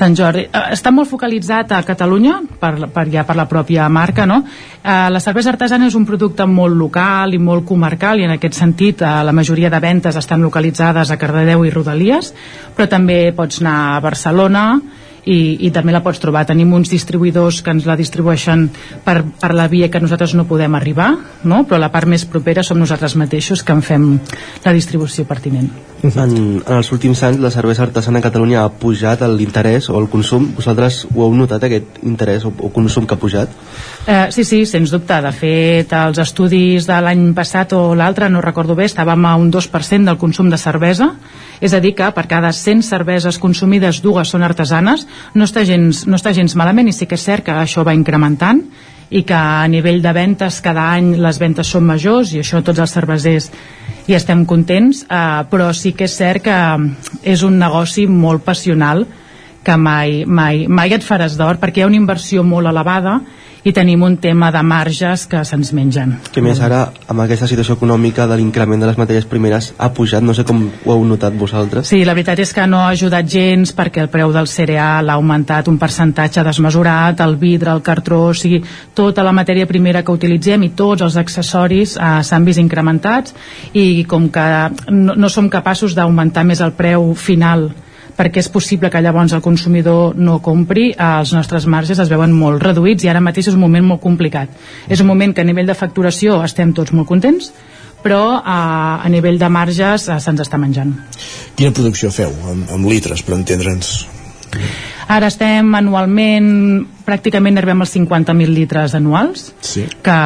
Sant Jordi. Eh, està molt focalitzat a Catalunya, per, per, ja per la pròpia marca, no? Eh, la cervesa artesana és un producte molt local i molt comarcal i en aquest sentit eh, la majoria de ventes estan localitzades a Cardedeu i Rodalies, però també pots anar a Barcelona, i, i també la pots trobar. Tenim uns distribuïdors que ens la distribueixen per, per la via que nosaltres no podem arribar, no? però la part més propera som nosaltres mateixos que en fem la distribució pertinent. En, en els últims anys la cervesa artesana a Catalunya ha pujat l'interès o el consum. Vosaltres ho heu notat, aquest interès o, o consum que ha pujat? Eh, sí, sí, sens dubte. De fet, els estudis de l'any passat o l'altre, no recordo bé, estàvem a un 2% del consum de cervesa és a dir que per cada 100 cerveses consumides dues són artesanes no està gens, no està gens malament i sí que és cert que això va incrementant i que a nivell de ventes cada any les ventes són majors i això tots els cervesers hi estem contents eh, però sí que és cert que és un negoci molt passional que mai, mai, mai et faràs d'or perquè hi ha una inversió molt elevada i tenim un tema de marges que se'ns mengen. Que més ara, amb aquesta situació econòmica de l'increment de les matèries primeres, ha pujat, no sé com ho heu notat vosaltres. Sí, la veritat és que no ha ajudat gens perquè el preu del cereal ha augmentat un percentatge desmesurat, el vidre, el cartró, o sigui, tota la matèria primera que utilitzem i tots els accessoris eh, s'han vist incrementats i com que no, no som capaços d'augmentar més el preu final perquè és possible que llavors el consumidor no compri, els nostres marges es veuen molt reduïts i ara mateix és un moment molt complicat. És un moment que a nivell de facturació estem tots molt contents, però a, a nivell de marges se'ns està menjant. Quina producció feu, amb, amb litres, per entendre'ns? Ara estem anualment, pràcticament arribem als 50.000 litres anuals, sí. que,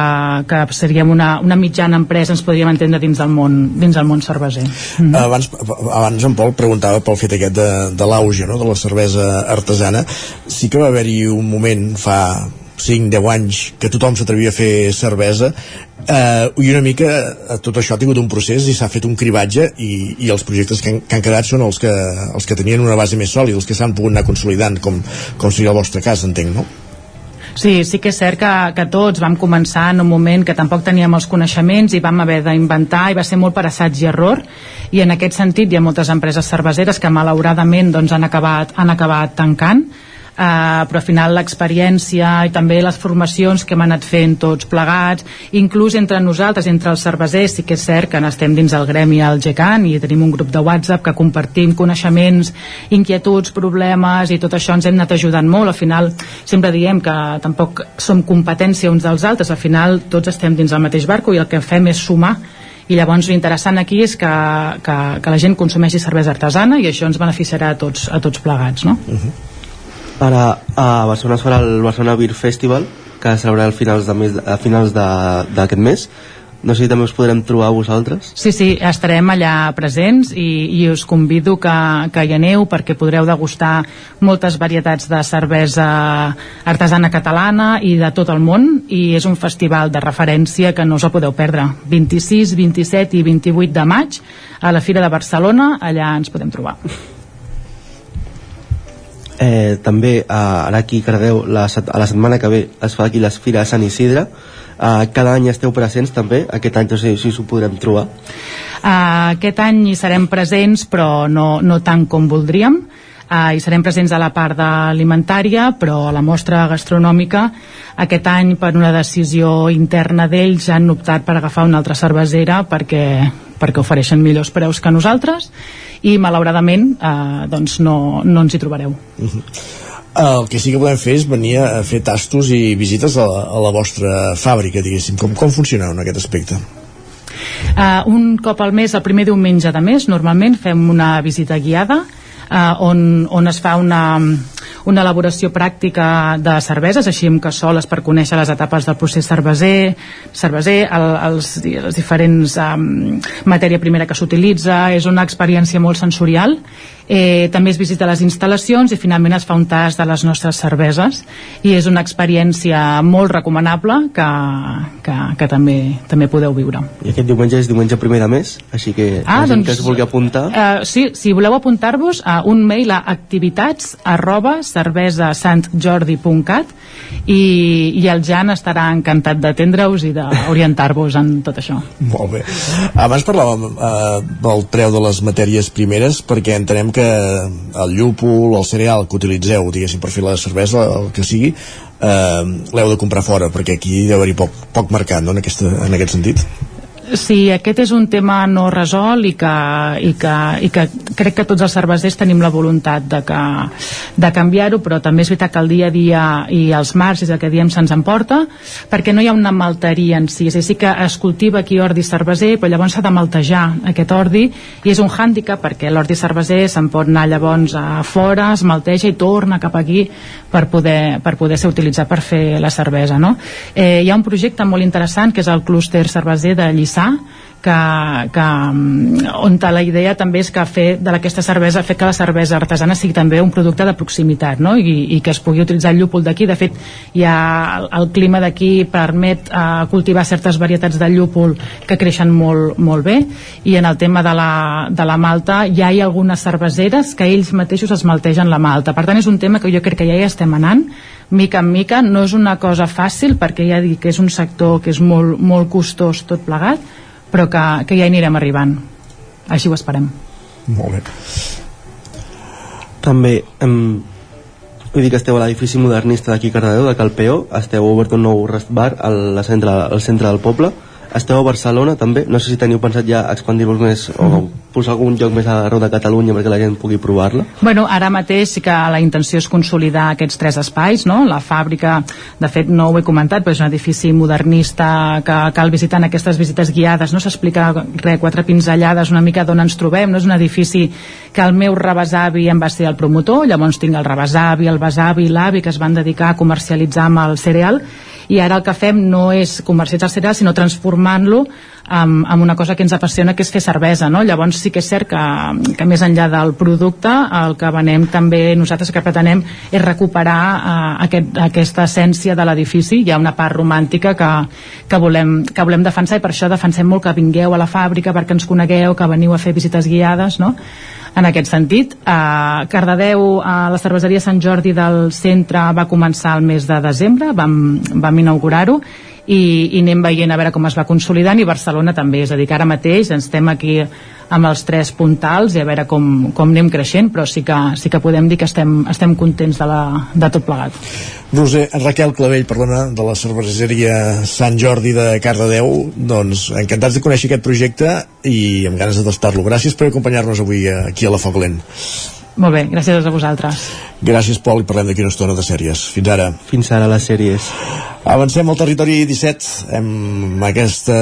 que seríem una, una mitjana empresa, ens podríem entendre dins del món, dins del món cerveser. Mm -hmm. abans, abans en Pol preguntava pel fet aquest de, de l'auge no? de la cervesa artesana. Sí que va haver-hi un moment fa 5-10 anys que tothom s'atrevia a fer cervesa eh, i una mica eh, tot això ha tingut un procés i s'ha fet un cribatge i, i els projectes que han, que han quedat són els que, els que tenien una base més sòlida, els que s'han pogut anar consolidant com, com seria el vostre cas, entenc, no? Sí, sí que és cert que, que tots vam començar en un moment que tampoc teníem els coneixements i vam haver d'inventar i va ser molt per assaig i error i en aquest sentit hi ha moltes empreses cerveseres que malauradament doncs, han, acabat, han acabat tancant eh, però al final l'experiència i també les formacions que hem anat fent tots plegats, inclús entre nosaltres, entre els cervesers, sí que és cert que estem dins el gremi al GECAN i tenim un grup de WhatsApp que compartim coneixements, inquietuds, problemes i tot això ens hem anat ajudant molt. Al final sempre diem que tampoc som competència uns dels altres, al final tots estem dins el mateix barco i el que fem és sumar i llavors l'interessant aquí és que, que, que la gent consumeixi cervesa artesana i això ens beneficiarà a tots, a tots plegats no? Uh -huh. Ara a Barcelona es farà el Barcelona Beer Festival que es celebrarà a finals de mes, a finals d'aquest mes. No sé si també us podrem trobar vosaltres. Sí, sí, estarem allà presents i, i us convido que, que hi aneu perquè podreu degustar moltes varietats de cervesa artesana catalana i de tot el món i és un festival de referència que no us el podeu perdre. 26, 27 i 28 de maig a la Fira de Barcelona allà ens podem trobar eh, també eh, ara aquí a Cardeu la, a la setmana que ve es fa aquí les Fira de Sant Isidre. Eh, cada any esteu presents també. Aquest any no sé si us ho podrem trobar. Uh, aquest any hi serem presents però no, no tant com voldríem. Uh, hi serem presents a la part alimentària però a la mostra gastronòmica. Aquest any per una decisió interna d'ells han optat per agafar una altra cervesera perquè, perquè ofereixen millors preus que nosaltres i malauradament eh, doncs no, no ens hi trobareu uh. -huh. El que sí que podem fer és venir a fer tastos i visites a la, a la vostra fàbrica, diguéssim. Com, com funcioneu en aquest aspecte? Uh, un cop al mes, el primer diumenge de mes, normalment fem una visita guiada uh, on, on es fa una, una elaboració pràctica de cerveses, així amb cassoles per conèixer les etapes del procés cerveser, cerveser el, els, els diferents um, matèria primera que s'utilitza, és una experiència molt sensorial eh, també es visita les instal·lacions i finalment es fa un tast de les nostres cerveses i és una experiència molt recomanable que, que, que també, també podeu viure. I aquest diumenge és diumenge primer de mes, així que ah, la gent doncs, que es vulgui apuntar... Uh, sí, si voleu apuntar-vos a un mail a activitats arroba cervesasantjordi.cat i, i el Jan estarà encantat d'atendre-us i d'orientar-vos en tot això. Molt bé. Abans parlàvem uh, del preu de les matèries primeres perquè entenem que el llúpol, el cereal que utilitzeu, diguéssim, per fer la cervesa, el que sigui, eh, l'heu de comprar fora, perquè aquí deu haver-hi poc, poc mercat, no?, en, aquesta, en aquest sentit. Sí, aquest és un tema no resol i que, i que, i que crec que tots els cervesers tenim la voluntat de, que, de canviar-ho, però també és veritat que el dia a dia i els marcs, és el que diem, se'ns emporta, perquè no hi ha una malteria en si. És a dir, sí que es cultiva aquí ordi cerveser, però llavors s'ha de maltejar aquest ordi, i és un hàndicap perquè l'ordi cerveser se'n pot anar llavors a fora, es malteja i torna cap aquí per poder, per poder ser utilitzat per fer la cervesa. No? Eh, hi ha un projecte molt interessant que és el clúster cerveser de Lliçà pensar que, que, mm, on la idea també és que fer de aquesta cervesa, fer que la cervesa artesana sigui també un producte de proximitat no? I, i que es pugui utilitzar el llúpol d'aquí. De fet ja el, el clima d'aquí permet uh, cultivar certes varietats de llúpol que creixen molt, molt bé. I en el tema de la, de la malta ja hi ha algunes cerveseres que ells mateixos es maltegen la malta. Per tant és un tema que jo crec que ja hi estem anant mica en mica, no és una cosa fàcil perquè ja dic que és un sector que és molt, molt costós tot plegat però que, que ja hi anirem arribant. Així ho esperem. Molt bé. També em, vull dir que esteu a l'edifici modernista d'aquí a Cardedeu, de Calpeo esteu obert un nou restaurant al, centre, al centre del poble esteu a Barcelona també, no sé si teniu pensat ja expandir-vos més o mm. posar algun lloc més arreu de Catalunya perquè la gent pugui provar-la? Bueno, ara mateix sí que la intenció és consolidar aquests tres espais, no? La fàbrica, de fet no ho he comentat, però és un edifici modernista que cal visitar en aquestes visites guiades, no s'explica res, quatre pinzellades una mica d'on ens trobem, no és un edifici que el meu rebesavi em va ser el promotor, llavors tinc el rebesavi, el besavi i l'avi que es van dedicar a comercialitzar amb el cereal i ara el que fem no és comercialitzar el cereal sinó transformant-lo amb, amb una cosa que ens apassiona que és fer cervesa no? llavors sí que és cert que, que més enllà del producte el que venem també nosaltres que pretenem és recuperar uh, aquest, aquesta essència de l'edifici hi ha una part romàntica que, que, volem, que volem defensar i per això defensem molt que vingueu a la fàbrica perquè ens conegueu, que veniu a fer visites guiades no? En aquest sentit. A Cardedeu, a la cerveseria Sant Jordi del centre va començar el mes de desembre, vam, vam inaugurar-ho, i, i anem veient a veure com es va consolidant i Barcelona també, és a dir, que ara mateix ens estem aquí amb els tres puntals i a veure com, com anem creixent, però sí que, sí que podem dir que estem, estem contents de, la, de tot plegat. Roser, Raquel Clavell, perdona, de la cerveseria Sant Jordi de Cardedeu, doncs encantats de conèixer aquest projecte i amb ganes de tastar-lo. Gràcies per acompanyar-nos avui aquí a la Foc Lent. Molt bé, gràcies a vosaltres. Gràcies, Pol, i parlem d'aquí una estona de sèries. Fins ara. Fins ara, les sèries. Avancem al territori 17 amb aquesta,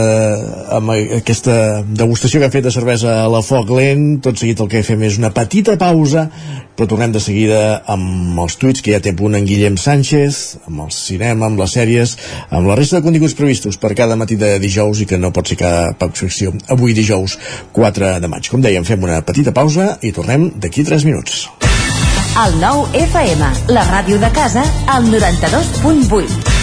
amb aquesta degustació que ha fet de cervesa a la foc lent. Tot seguit el que fem és una petita pausa, però tornem de seguida amb els tuits que ja té punt en Guillem Sánchez, amb el cinema, amb les sèries, amb la resta de continguts previstos per cada matí de dijous i que no pot ser cap excepció. Avui dijous 4 de maig. Com dèiem, fem una petita pausa i tornem d'aquí 3 minuts. El nou FM, la ràdio de casa, al 92.8.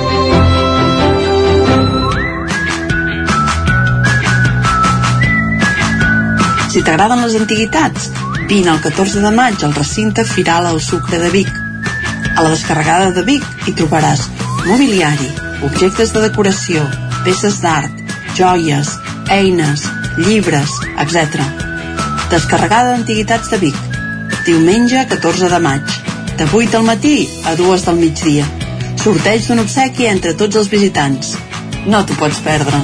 Si t'agraden les antiguitats, Vine el 14 de maig al recinte Firal al Sucre de Vic. A la descarregada de Vic hi trobaràs mobiliari, objectes de decoració, peces d'art, joies, eines, llibres, etc. Descarregada d'Antiguitats de Vic. Diumenge 14 de maig. De 8 al matí a 2 del migdia. Sorteig d'un obsequi entre tots els visitants. No t'ho pots perdre.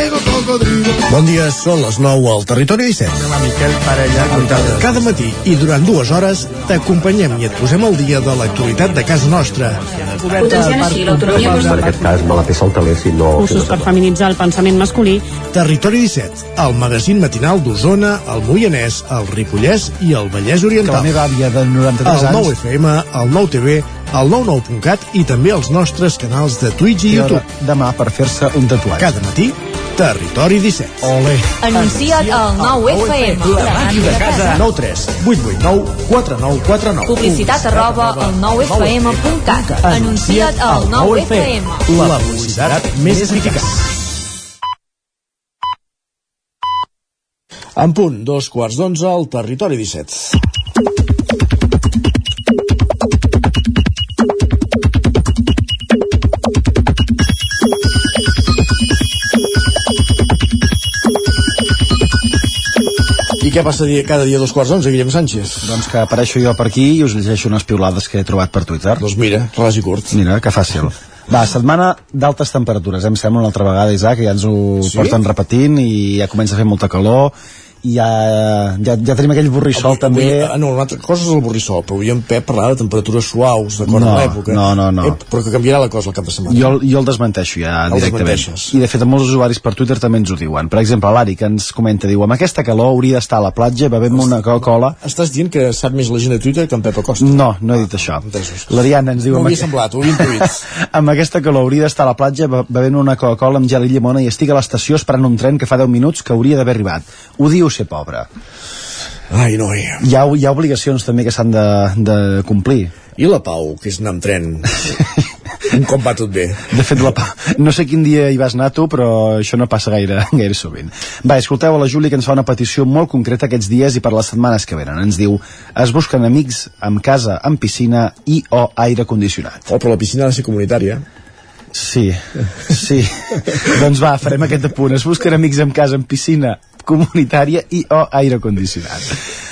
Bon dia, són les 9 al Territori 17. La Miquel Parella. Cada matí i durant dues hores t'acompanyem i et posem al dia de l'actualitat de casa nostra. Potenciant així l'autonomia En aquest cas me la té saltaler si no... cursos per feminitzar el pensament masculí. Territori 17, el magazín matinal d'Osona, el Moianès, el Ripollès i el Vallès Oriental. Que la meva àvia de 93 el anys... 9 FM, el 9 TV, el 99.cat i també els nostres canals de Twitch i I YouTube. demà per fer-se un tatuatge. Cada matí, Territori 17. Ole. Anuncia't al 9FM. La màquina de casa. 9 3 8 8 9 4 9 4 9 Publicitat arroba al 9FM.cat. Anuncia't al 9FM. La publicitat més eficaç. En punt, dos quarts d'onze al Territori 17. I què passa dia, cada dia a dos quarts d'onze, Guillem Sánchez? Doncs que apareixo jo per aquí i us llegeixo unes piulades que he trobat per Twitter. Doncs mira, ras i curt. Mira, que fàcil. Va, setmana d'altes temperatures, em sembla una altra vegada, Isaac, que ja ens ho sí? porten repetint i ja comença a fer molta calor i ja, ja, ja tenim aquell borrissol també Avui, ah, no, una altra cosa és el borrissol, però avui en Pep parlava de temperatures suaus, d'acord No, amb l'època. no, no, no. Eh, però que canviarà la cosa al cap de setmana. Jo, jo el desmenteixo ja El directament. I de fet, molts usuaris per Twitter també ens ho diuen. Per exemple, l'Ari, que ens comenta, diu, amb aquesta calor hauria d'estar a la platja bevent una Coca-Cola. Estàs dient que sap més la gent de Twitter que en Pep Acosta? No, no he dit això. L'Ariana ens diu... No amb havia aqu- semblat, ho havia intuït. amb aquesta calor hauria d'estar a la platja be- bevent una Coca-Cola amb gel i llimona i estic a l'estació esperant un tren que fa 10 minuts que hauria d'haver arribat. Ho diu ser pobre. Ai, noi. Hi ha, hi ha obligacions també que s'han de, de complir. I la Pau, que és anar amb tren? un cop va tot bé. De fet, la, Pa- no sé quin dia hi vas anar tu, però això no passa gaire, gaire sovint. Va, escolteu a la Júlia que ens fa una petició molt concreta aquests dies i per les setmanes que venen. Ens diu, es busquen amics amb casa, amb piscina i o aire condicionat. Oh, però la piscina ha de ser comunitària. Sí, sí. doncs va, farem aquest apunt. Es busquen amics amb casa, amb piscina comunitària i o aire condicionat.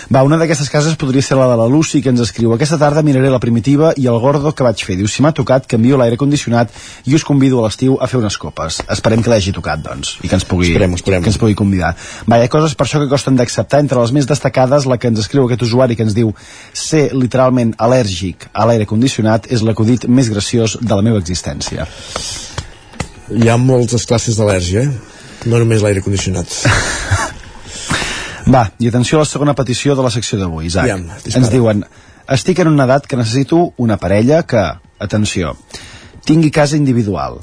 Va, una d'aquestes cases podria ser la de la Lucy, que ens escriu Aquesta tarda miraré la primitiva i el gordo que vaig fer. Diu, si m'ha tocat, canvio l'aire condicionat i us convido a l'estiu a fer unes copes. Esperem que l'hagi tocat, doncs, i que ens pugui, Esperem, esperem. Que ens pugui convidar. Va, hi ha coses per això que costen d'acceptar. Entre les més destacades, la que ens escriu aquest usuari que ens diu ser literalment al·lèrgic a l'aire condicionat és l'acudit més graciós de la meva existència. Hi ha moltes classes d'al·lèrgia, eh? No només l'aire condicionat. Va, i atenció a la segona petició de la secció d'avui, Isaac. Aviam, dispara. Ens diuen, estic en una edat que necessito una parella que, atenció, tingui casa individual,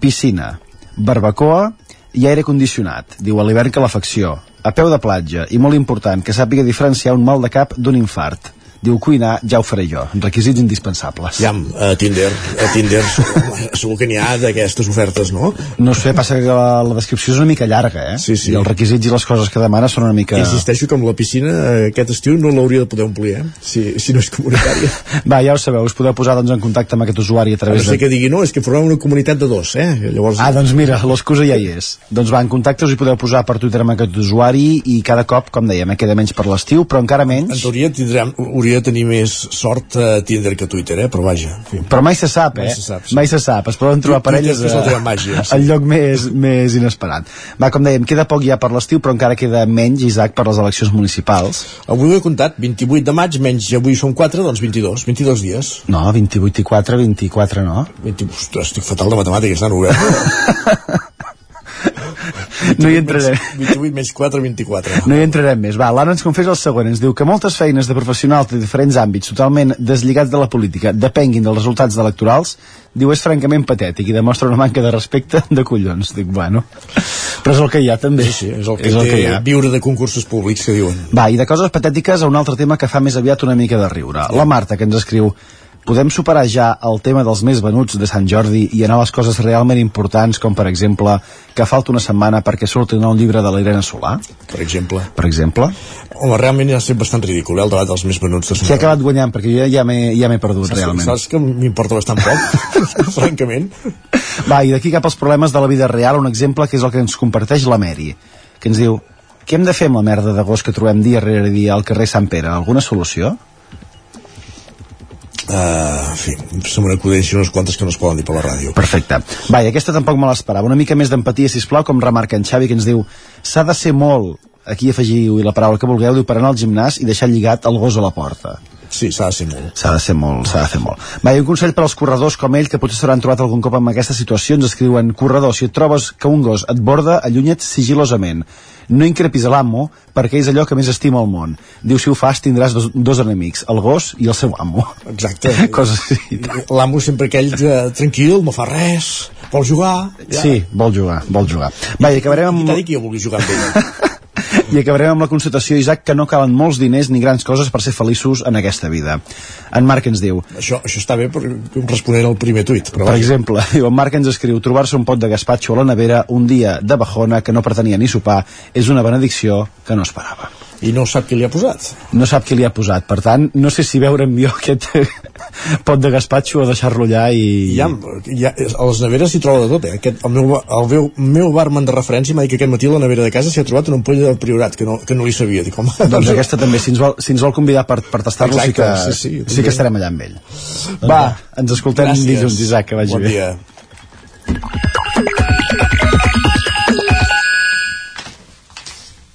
piscina, barbacoa i aire condicionat. Diu a l'hivern calefacció, a peu de platja i molt important que sàpiga diferenciar un mal de cap d'un infart. Diu cuinar, ja ho faré jo. Requisits indispensables. Ja, a Tinder, a Tinder segur que n'hi ha d'aquestes ofertes, no? No sé, passa que la, la descripció és una mica llarga, eh? Sí, sí. I els requisits i les coses que demana són una mica... Insisteixo que amb la piscina eh, aquest estiu no l'hauria de poder omplir, eh? Si, si no és comunitària. Va, ja ho sabeu, us podeu posar doncs, en contacte amb aquest usuari a A no través ser de... que digui, no, és que formem una comunitat de dos, eh? Llavors... Ah, doncs mira, l'excusa ja hi és. Doncs va, en contacte us hi podeu posar per Twitter amb aquest usuari i cada cop, com dèiem, eh, queda menys per l'estiu, però encara En menys... teoria tindrem, hauria de tenir més sort a Tinder que a Twitter, eh? però vaja. En fi. Però mai se sap, eh? Mai se sap, sí. Mai se sap. Es poden trobar parelles la teva eh, màgia, sí. al lloc més, més inesperat. Va, com dèiem, queda poc ja per l'estiu, però encara queda menys, Isaac, per les eleccions municipals. Avui ho he comptat, 28 de maig, menys avui són 4, doncs 22, 22 dies. No, 28 i 4, 24 no. 20, ostres, estic fatal de matemàtiques, nano, eh? No hi entrarem. 28 menys 4, 24. No hi entrarem més. Va, l'Anna ens confessa el següent. Ens diu que moltes feines de professionals de diferents àmbits totalment deslligats de la política depenguin dels resultats electorals, diu és francament patètic i demostra una manca de respecte de collons. Dic, bueno, però és el que hi ha també. Sí, sí, és el que és el que hi ha. viure de concursos públics que diuen. Va, i de coses patètiques a un altre tema que fa més aviat una mica de riure. La Marta, que ens escriu Podem superar ja el tema dels més venuts de Sant Jordi i anar a les coses realment importants, com per exemple que falta una setmana perquè surti un nou llibre de l'Irene Solà? Per exemple. Per exemple? Home, realment ha estat bastant ridícul, eh, el debat dels més venuts de Sant Qui ha acabat guanyant? Perquè jo ja m'he ja perdut, Saps, realment. saps que m'importa bastant poc, francament. Va, i d'aquí cap als problemes de la vida real, un exemple que és el que ens comparteix la Mary, que ens diu què hem de fer amb la merda d'agost que trobem dia rere dia al carrer Sant Pere? Alguna solució? Uh, en fi, se me n'acudeixen unes quantes que no es poden dir per la ràdio. Perfecte. Va, i aquesta tampoc me l'esperava. Una mica més d'empatia, si plau, com remarca en Xavi, que ens diu s'ha de ser molt, aquí afegiu la paraula que vulgueu, diu per anar al gimnàs i deixar lligat el gos a la porta. Sí, s'ha de ser molt. S'ha de ser molt, s'ha de fer molt. Va, i un consell per als corredors com ell, que potser s'hauran trobat algun cop amb aquesta situació, ens escriuen, corredor, si et trobes que un gos et borda, allunya't sigilosament. No increpis a l'amo, perquè és allò que més estima al món. Diu, si ho fas, tindràs dos, dos enemics, el gos i el seu amo. Exacte. Coses així. L'amo sempre aquell eh, tranquil, no fa res, vol jugar... Ja. Sí, vol jugar, vol jugar. Va, i acabarem amb... Qui t'ha dit que jo vulgui jugar amb ell? I acabarem amb la constatació, Isaac, que no calen molts diners ni grans coses per ser feliços en aquesta vida. En Marc ens diu... Això, això està bé per, responent al primer tuit. Però Per exemple, diu, en Marc ens escriu trobar-se un pot de gaspatxo a la nevera un dia de bajona que no pretenia ni sopar és una benedicció que no esperava. I no sap qui li ha posat. No sap qui li ha posat, per tant, no sé si veure millor aquest pot de gaspatxo o deixar-lo allà i... Hi ha, a les neveres s'hi troba de tot, eh? Aquest, el, meu, el meu, meu barman de referència m'ha dit que aquest matí a la nevera de casa s'hi ha trobat una ampolla de priorat, que no, que no li sabia. Dic, home, Doncs aquesta també, si ens vol, si ens vol convidar per, per tastar-lo, sí que, sí, sí, sí que estarem allà amb ell. Va, ens escoltem Gràcies. dilluns, Isaac, que vagi bon bé. Dia.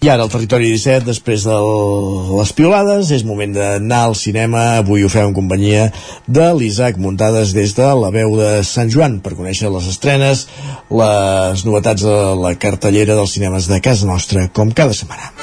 I ara al territori 17, després de les piolades, és moment d'anar al cinema. Avui ho fem en companyia de l'Isaac Muntades des de la veu de Sant Joan per conèixer les estrenes, les novetats de la cartellera dels cinemes de casa nostra, com cada setmana.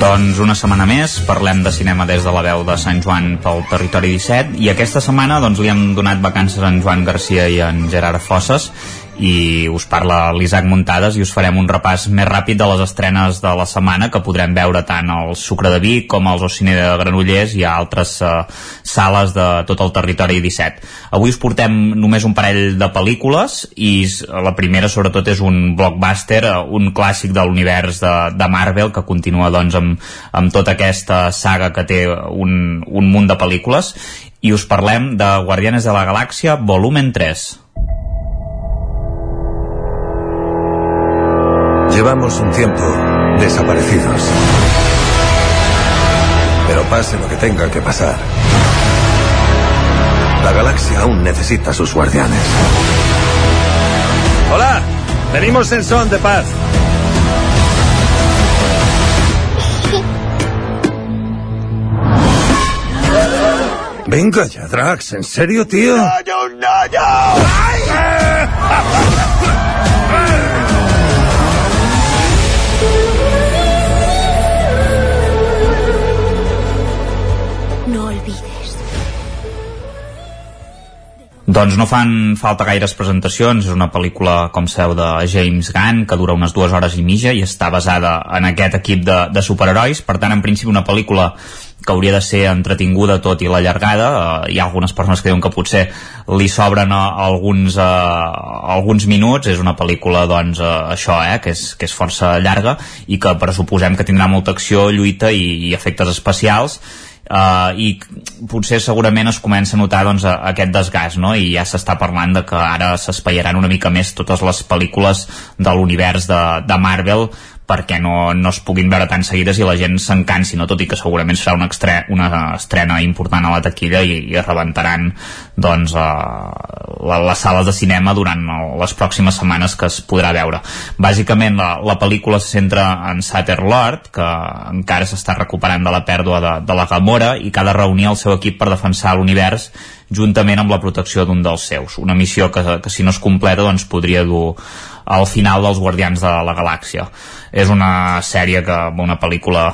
Doncs una setmana més parlem de cinema des de la veu de Sant Joan pel territori 17 i aquesta setmana doncs, li hem donat vacances a en Joan Garcia i en Gerard Fosses i us parla l'Isaac Muntades i us farem un repàs més ràpid de les estrenes de la setmana que podrem veure tant al Sucre de Vic com als Ocine de Granollers i a altres eh, sales de tot el territori 17. Avui us portem només un parell de pel·lícules i la primera sobretot és un blockbuster, eh, un clàssic de l'univers de, de Marvel que continua doncs amb, amb tota aquesta saga que té un, un munt de pel·lícules i us parlem de Guardianes de la Galàxia volumen 3. Llevamos un tiempo desaparecidos. Pero pase lo que tenga que pasar. La galaxia aún necesita sus guardianes. Hola, venimos en son de paz. Venga ya, Drax, ¿en serio, tío? no, no, no! No Doncs no fan falta gaires presentacions, és una pel·lícula, com seu, de James Gunn, que dura unes dues hores i mitja i està basada en aquest equip de, de superherois, per tant, en principi una pel·lícula que hauria de ser entretinguda tot i la llargada, eh, hi ha algunes persones que diuen que potser li sobren eh, alguns, eh, alguns minuts, és una pel·lícula doncs eh, això, eh, que, és, que és força llarga i que pressuposem que tindrà molta acció, lluita i, i efectes especials uh, i potser segurament es comença a notar doncs, aquest desgast no? i ja s'està parlant de que ara s'espaiaran una mica més totes les pel·lícules de l'univers de, de Marvel perquè no, no es puguin veure tan seguides i la gent s'encansi, no? tot i que segurament serà una, extre una estrena important a la taquilla i, i rebentaran doncs, uh, les sales de cinema durant les pròximes setmanes que es podrà veure. Bàsicament la, la pel·lícula se centra en Satter-Lord, que encara s'està recuperant de la pèrdua de, de la Gamora i que ha de reunir el seu equip per defensar l'univers juntament amb la protecció d'un dels seus. Una missió que, que si no es completa doncs, podria dur al final dels Guardians de la Galàxia. És una sèrie que, una pel·lícula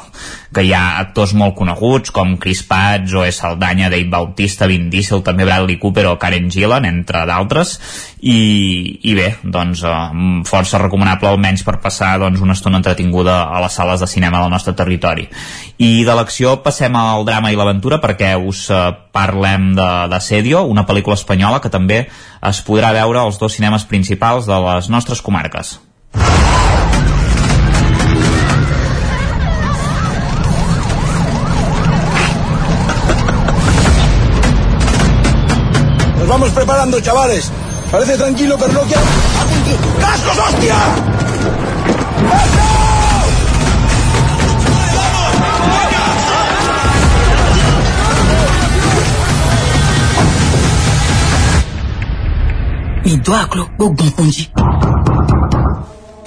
que hi ha actors molt coneguts com Chris Pratt, Zoe Saldanya, Dave Bautista, Vin Diesel, també Bradley Cooper o Karen Gillan, entre d'altres. I, i bé, doncs eh, força recomanable almenys per passar doncs, una estona entretinguda a les sales de cinema del nostre territori. I de l'acció passem al drama i l'aventura perquè us eh, parlem de, de Sedio, una pel·lícula espanyola que també es podrà veure als dos cinemes principals de les nostres comarques. vamos preparando, chavales. Parece tranquilo, pero no que... ¡Cascos, hostia! ¡Cascos! mi do a klo gbogbo nǹkan jí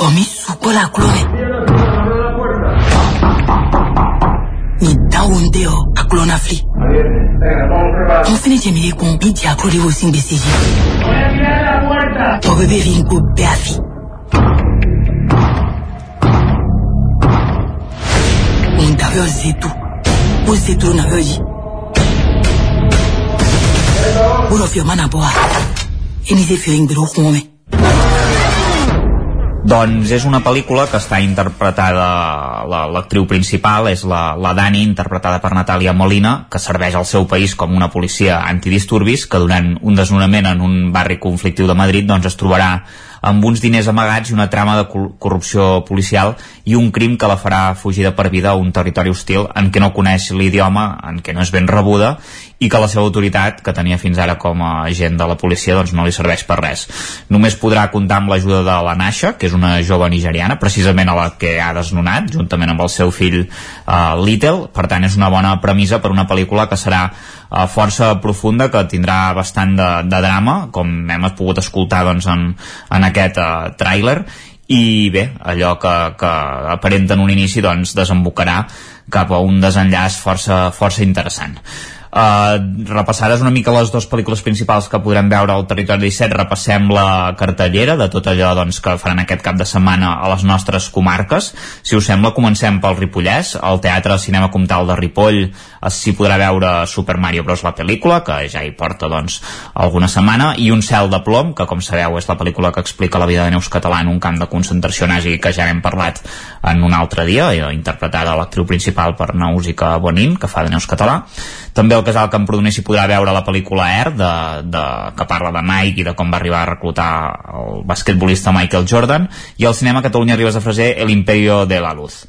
omi sùn kọ́lá kúrò rẹ̀. ni daunde o a kulɔna fili mufini mi kun ni diakulu le wo sin be seji tɔbɛ be fin ko bɛɛ a fi. Un davɛ zetu o zetu na vɛ yi. O dɔ fiyɛ mana bɔ a i ni se feere n gbɛrɛ o kungo mɛn Doncs és una pel·lícula que està interpretada, l'actriu la, principal és la, la Dani, interpretada per Natàlia Molina, que serveix al seu país com una policia antidisturbis, que durant un desnonament en un barri conflictiu de Madrid doncs es trobarà amb uns diners amagats i una trama de corrupció policial i un crim que la farà fugir de per vida a un territori hostil en què no coneix l'idioma, en què no és ben rebuda i que la seva autoritat, que tenia fins ara com a agent de la policia, doncs no li serveix per res. Només podrà comptar amb l'ajuda de la Nasha, que és una jove nigeriana, precisament a la que ha desnonat, juntament amb el seu fill uh, Little, per tant és una bona premissa per una pel·lícula que serà uh, força profunda, que tindrà bastant de, de drama, com hem pogut escoltar doncs, en, en aquest uh, tràiler, i bé, allò que, que aparenta en un inici doncs desembocarà cap a un desenllaç força, força interessant Uh, repassades una mica les dues pel·lícules principals que podrem veure al Territori 17 repassem la cartellera de tot allò doncs, que faran aquest cap de setmana a les nostres comarques. Si us sembla comencem pel Ripollès al Teatre Cinema Comtal de Ripoll s'hi podrà veure Super Mario Bros. la pel·lícula que ja hi porta doncs, alguna setmana i Un cel de plom que com sabeu és la pel·lícula que explica la vida de Neus Català en un camp de concentració nazi que ja hem parlat en un altre dia eh, interpretada l'actriu principal per Nausica Bonin que fa de Neus Català també al Casal Camprodonès s'hi podrà veure la pel·lícula Air, de, de, que parla de Nike i de com va arribar a reclutar el basquetbolista Michael Jordan, i al cinema Catalunya Ribes de Freser, El Imperio de la Luz.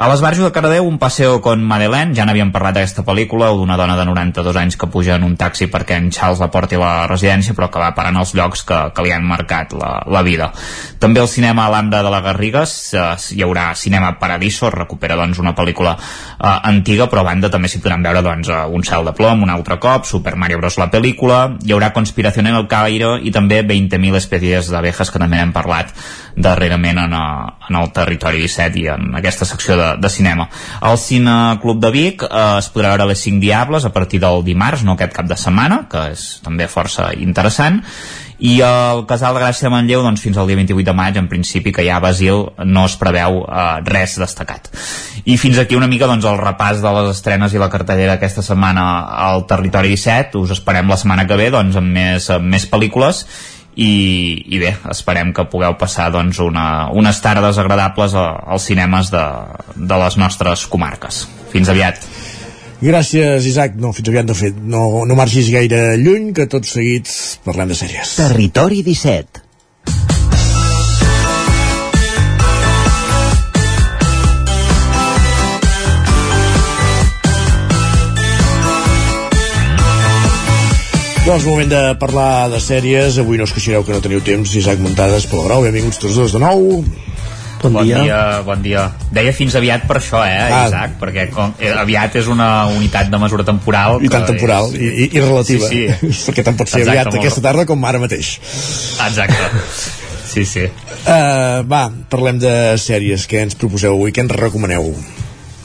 A l'Esbarjo de Cardeu, un paseo con Madeleine, ja n'havíem parlat d'aquesta pel·lícula, d'una dona de 92 anys que puja en un taxi perquè en Charles la porti a la residència, però que va parant els llocs que, que li han marcat la, la vida. També al cinema a l'Ambra de la Garrigues eh, hi haurà Cinema Paradiso, recupera doncs, una pel·lícula eh, antiga, però a banda també s'hi podran veure doncs, eh, Un cel de plom, un altre cop, Super Mario Bros. la pel·lícula, hi haurà Conspiració en el Cairo i també 20.000 espècies d'abejas que també hem parlat darrerament en, a, en el territori 17 i en aquesta secció de, de cinema. Al Cine Club de Vic eh, es podrà veure les 5 Diables a partir del dimarts, no aquest cap de setmana, que és també força interessant, i el Casal de Gràcia de Manlleu doncs, fins al dia 28 de maig en principi que ja a Basil no es preveu eh, res destacat. I fins aquí una mica doncs, el repàs de les estrenes i la cartellera aquesta setmana al Territori 17 us esperem la setmana que ve doncs, amb, més, amb més pel·lícules i, i bé, esperem que pugueu passar doncs, una, unes tardes agradables a, als cinemes de, de les nostres comarques. Fins aviat. Gràcies, Isaac. No, fins aviat no, fet. no, no marxis gaire lluny, que tot seguit parlem de sèries. Territori 17 Doncs moment de parlar de sèries. Avui no us queixareu que no teniu temps. Isaac Muntades, Pol Grau, benvinguts tots dos de nou. Bon, bon dia. dia. Bon dia, Deia fins aviat per això, eh, ah. Isaac? Perquè com, eh, aviat és una unitat de mesura temporal. I tant temporal, és... i, i, relativa. Sí, sí. perquè tant pot ser Exacte, aviat molt... aquesta tarda com ara mateix. Exacte. Sí, sí. Uh, va, parlem de sèries. Què ens proposeu avui? Què ens recomaneu?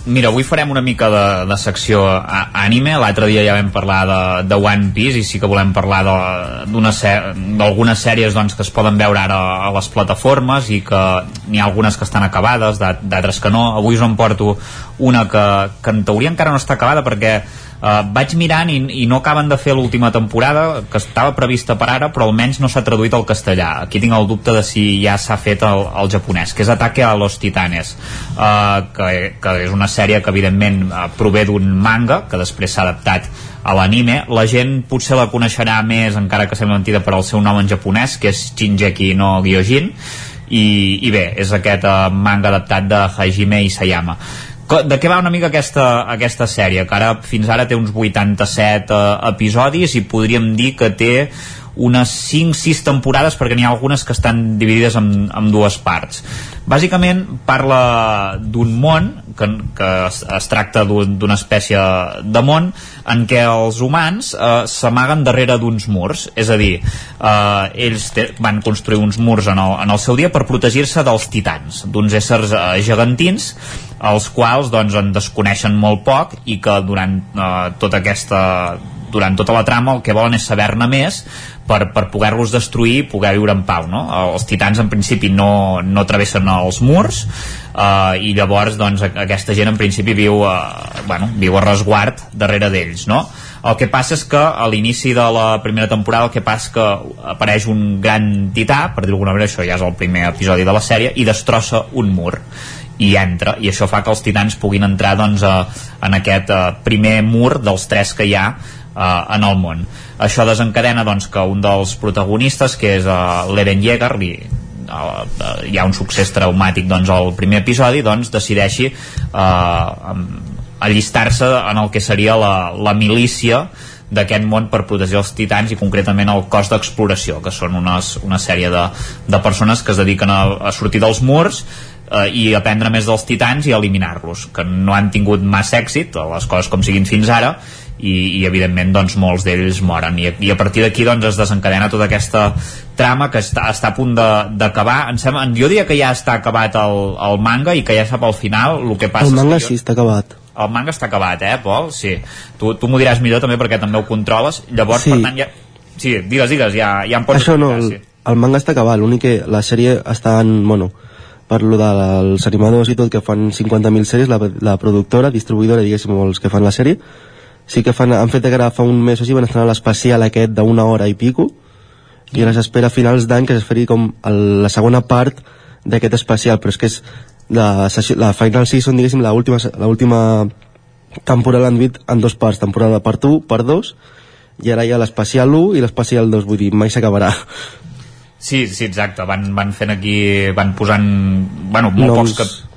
Mira, avui farem una mica de, de secció ànime. L'altre dia ja vam parlar de, de One Piece i sí que volem parlar d'algunes sèries doncs, que es poden veure ara a les plataformes i que n'hi ha algunes que estan acabades, d'altres que no. Avui us en porto una que, que en teoria encara no està acabada perquè Uh, vaig mirant i, i no acaben de fer l'última temporada, que estava prevista per ara, però almenys no s'ha traduït al castellà. Aquí tinc el dubte de si ja s'ha fet el, el japonès, que és Ataque a los Titanes, uh, que, que és una sèrie que evidentment uh, prové d'un manga, que després s'ha adaptat a l'anime. La gent potser la coneixerà més, encara que sembla mentida, per al seu nom en japonès, que és Shinjeki no Gyojin, i, i bé, és aquest uh, manga adaptat de Hajime Isayama de què va una mica aquesta, aquesta sèrie? Que ara fins ara té uns 87 uh, eh, episodis i podríem dir que té unes 5-6 temporades perquè n'hi ha algunes que estan dividides en, en dues parts bàsicament parla d'un món que, que es, es tracta d'una espècie de món en què els humans eh, s'amaguen darrere d'uns murs. És a dir, eh, ells te, van construir uns murs en el, en el seu dia per protegir-se dels titans d'uns éssers eh, gegantins els quals doncs, en desconeixen molt poc i que durant eh, tota aquesta durant tota la trama el que volen és saber-ne més per, per poder-los destruir i poder viure en pau no? els titans en principi no, no travessen els murs eh, i llavors doncs, aquesta gent en principi viu a, bueno, viu a resguard darrere d'ells no? el que passa és que a l'inici de la primera temporada el que passa que apareix un gran tità per dir-ho d'alguna manera això ja és el primer episodi de la sèrie i destrossa un mur i entra, i això fa que els titans puguin entrar doncs, a, en aquest a, eh, primer mur dels tres que hi ha eh, en el món. Això desencadena doncs, que un dels protagonistes, que és uh, l'Eren Yeager, li, uh, hi ha un succés traumàtic doncs, al primer episodi, doncs decideixi uh, allistar-se en el que seria la, la milícia d'aquest món per protegir els titans i concretament el cos d'exploració que són unes, una sèrie de, de persones que es dediquen a, a sortir dels murs eh, i aprendre més dels titans i eliminar-los que no han tingut massa èxit les coses com siguin fins ara i, i evidentment doncs, molts d'ells moren i, i a partir d'aquí doncs, es desencadena tota aquesta trama que està, està a punt d'acabar jo diria que ja està acabat el, el manga i que ja sap al final el que passa el manga jo, sí està acabat el manga està acabat, eh, Pol? Sí. Tu, tu m'ho diràs millor també perquè també ho controles. Llavors, sí. per tant, ja... Sí, digues, digues, ja, ja em pots Això no, el, sí. el manga està acabat, l'únic que la sèrie està en... Bueno, per lo dels animadors i tot, que fan 50.000 sèries, la, la productora, distribuïdora, diguéssim, els que fan la sèrie, sí que fan, han fet que ara fa un mes o així van estrenar l'especial aquest d'una hora i pico i ara s'espera a finals d'any que es feri com el, la segona part d'aquest especial però és que és la, la final season diguéssim l'última temporada l'han dit en dos parts temporada part 1, part 2 i ara hi ha l'especial 1 i l'especial 2 vull dir, mai s'acabarà Sí, sí, exacte, van, van fent aquí van posant, bueno, molt Noms. pocs que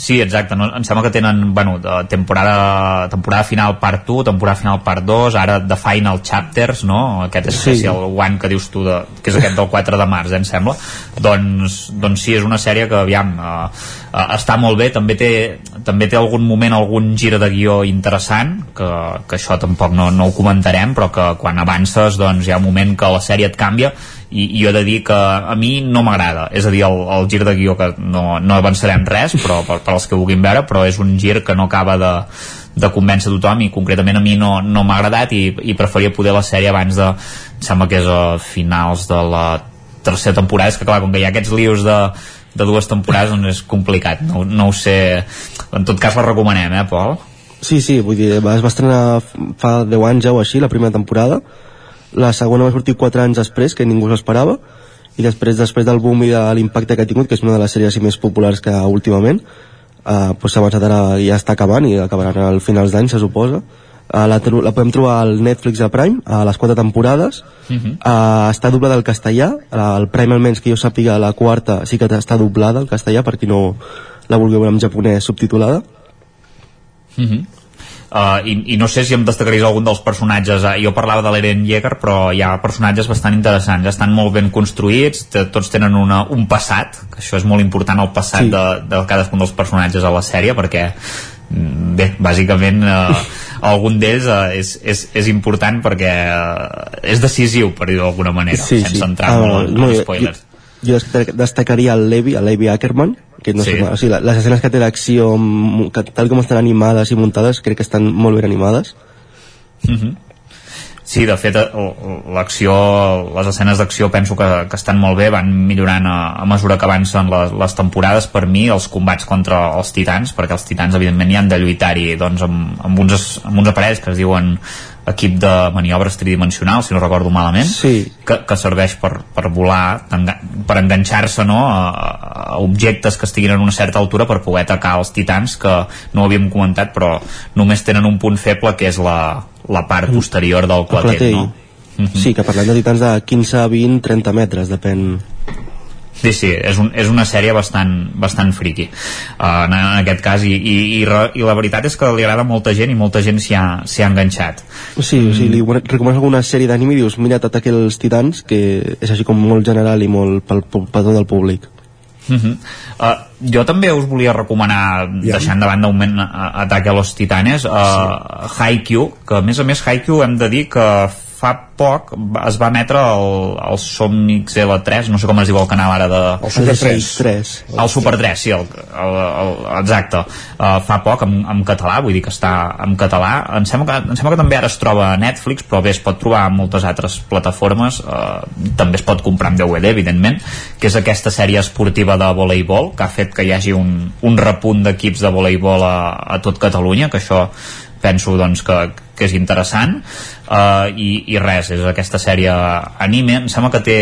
Sí, exacte, no, em sembla que tenen bueno, temporada, temporada final part 1, temporada final part 2, ara The Final Chapters, no? aquest especial sí. one que dius tu, de, que és aquest del 4 de març, eh, em sembla, doncs, doncs sí, és una sèrie que, aviam, eh, eh, està molt bé, també té, també té algun moment, algun gir de guió interessant, que, que això tampoc no, no ho comentarem, però que quan avances doncs hi ha un moment que la sèrie et canvia i, i jo he de dir que a mi no m'agrada. És a dir, el, el gir de guió que no, no avançarem res però per, per als que vulguin veure però és un gir que no acaba de, de convèncer tothom i concretament a mi no, no m'ha agradat i, i preferia poder la sèrie abans de sembla que és a finals de la tercera temporada és que clar, com que hi ha aquests lius de, de dues temporades doncs és complicat no, no ho sé, en tot cas la recomanem eh Pol? Sí, sí, vull dir, es va estrenar fa 10 anys ja o així, la primera temporada la segona va sortir 4 anys després, que ningú s'esperava, i després després del boom i de l'impacte que ha tingut, que és una de les sèries més populars que últimament, eh, doncs s'ha avançat ara, ja està acabant i acabarà al finals d'any, se suposa. Uh, la, la podem trobar al Netflix a Prime a les quatre temporades uh -huh. uh, està doblada al castellà al Prime almenys que jo sàpiga la quarta sí que està doblada al castellà per qui no la vulgui veure en japonès subtitulada uh -huh. uh, i, i no sé si em destacaries algun dels personatges uh, jo parlava de l'Eren Yeager però hi ha personatges bastant interessants estan molt ben construïts, tots tenen una, un passat, que això és molt important el passat sí. de, de cadascun dels personatges a la sèrie perquè mm, bé, bàsicament eh, algun d'ells eh, és, és, és important perquè eh, és decisiu per dir d'alguna manera sí, sense sí. entrar uh, molt en, no, en spoilers jo, jo destacaria el Levi, el Levi Ackerman que no Sí. sé, o sigui, les escenes que té d'acció mm, tal com estan animades i muntades crec que estan molt ben animades Mhm. Sí, de fet, el- l'acció, les escenes d'acció penso que, que estan molt bé, van millorant a, a mesura que avancen les, les temporades. Per mi, els combats contra els titans, perquè els titans, evidentment, hi han de lluitar-hi doncs, amb, amb, uns, amb uns aparells que es diuen equip de maniobres tridimensionals, si no recordo malament, sí. que, que serveix per, per volar, per enganxar-se no, a, a objectes que estiguin en una certa altura per poder atacar els titans, que no ho havíem comentat, però només tenen un punt feble, que és la, la part posterior del El clatell, clatell. no? sí, que parlem de titans de 15, 20, 30 metres depèn Sí, sí, és, un, és una sèrie bastant, bastant friqui uh, en, en aquest cas i, i, i, re, i la veritat és que li agrada molta gent i molta gent s'hi ha, ha enganxat Sí, o sigui, li recomanes alguna sèrie d'anime i dius, mira, t'ataque els titans, que és així com molt general i molt pel, pel tot del públic. Uh -huh. uh, jo també us volia recomanar yeah. deixant de banda un moment uh, Ataque a los Titanes uh, sí. Haikyuu, que a més a més Haikyuu hem de dir que fa poc es va emetre el, el Somnix L3 no sé com es diu el canal ara de... El Super 3. 3. El Super 3, sí, el, el, el, exacte. Uh, fa poc en, en català, vull dir que està en català. Em sembla, que, em sembla que també ara es troba a Netflix, però bé, es pot trobar a moltes altres plataformes. Uh, també es pot comprar en DVD, evidentment, que és aquesta sèrie esportiva de voleibol, que ha fet que hi hagi un, un repunt d'equips de voleibol a, a tot Catalunya, que això penso doncs, que, que és interessant uh, i, i res, és aquesta sèrie anime, em sembla que té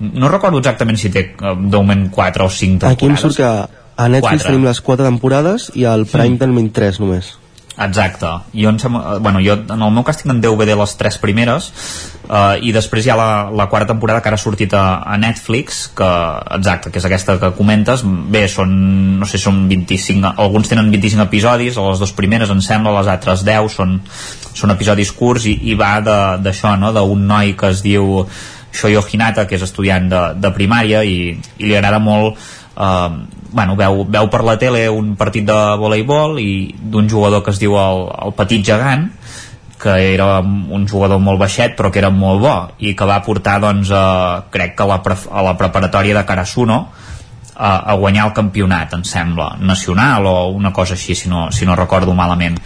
no recordo exactament si té eh, de moment 4 o 5 temporades Aquí em surt que a Netflix Quatre. tenim les 4 temporades i al Prime tenim 3 només. Exacte. Jo, em sembla, bueno, jo en el meu cas tinc en DVD les tres primeres uh, i després hi ha la, la quarta temporada que ara ha sortit a, a Netflix que, exacte, que és aquesta que comentes bé, són, no sé, són 25 alguns tenen 25 episodis, les dues primeres em sembla, les altres 10 són, són episodis curts i, i va d'això, no? d'un noi que es diu Shoyo Hinata, que és estudiant de, de primària i, i li agrada molt eh, bueno, veu, veu per la tele un partit de voleibol i d'un jugador que es diu el, el Petit Gegant que era un jugador molt baixet però que era molt bo i que va portar doncs, a, crec que a la, a la preparatòria de Karasuno a, a guanyar el campionat, em sembla, nacional o una cosa així, si no, si no recordo malament.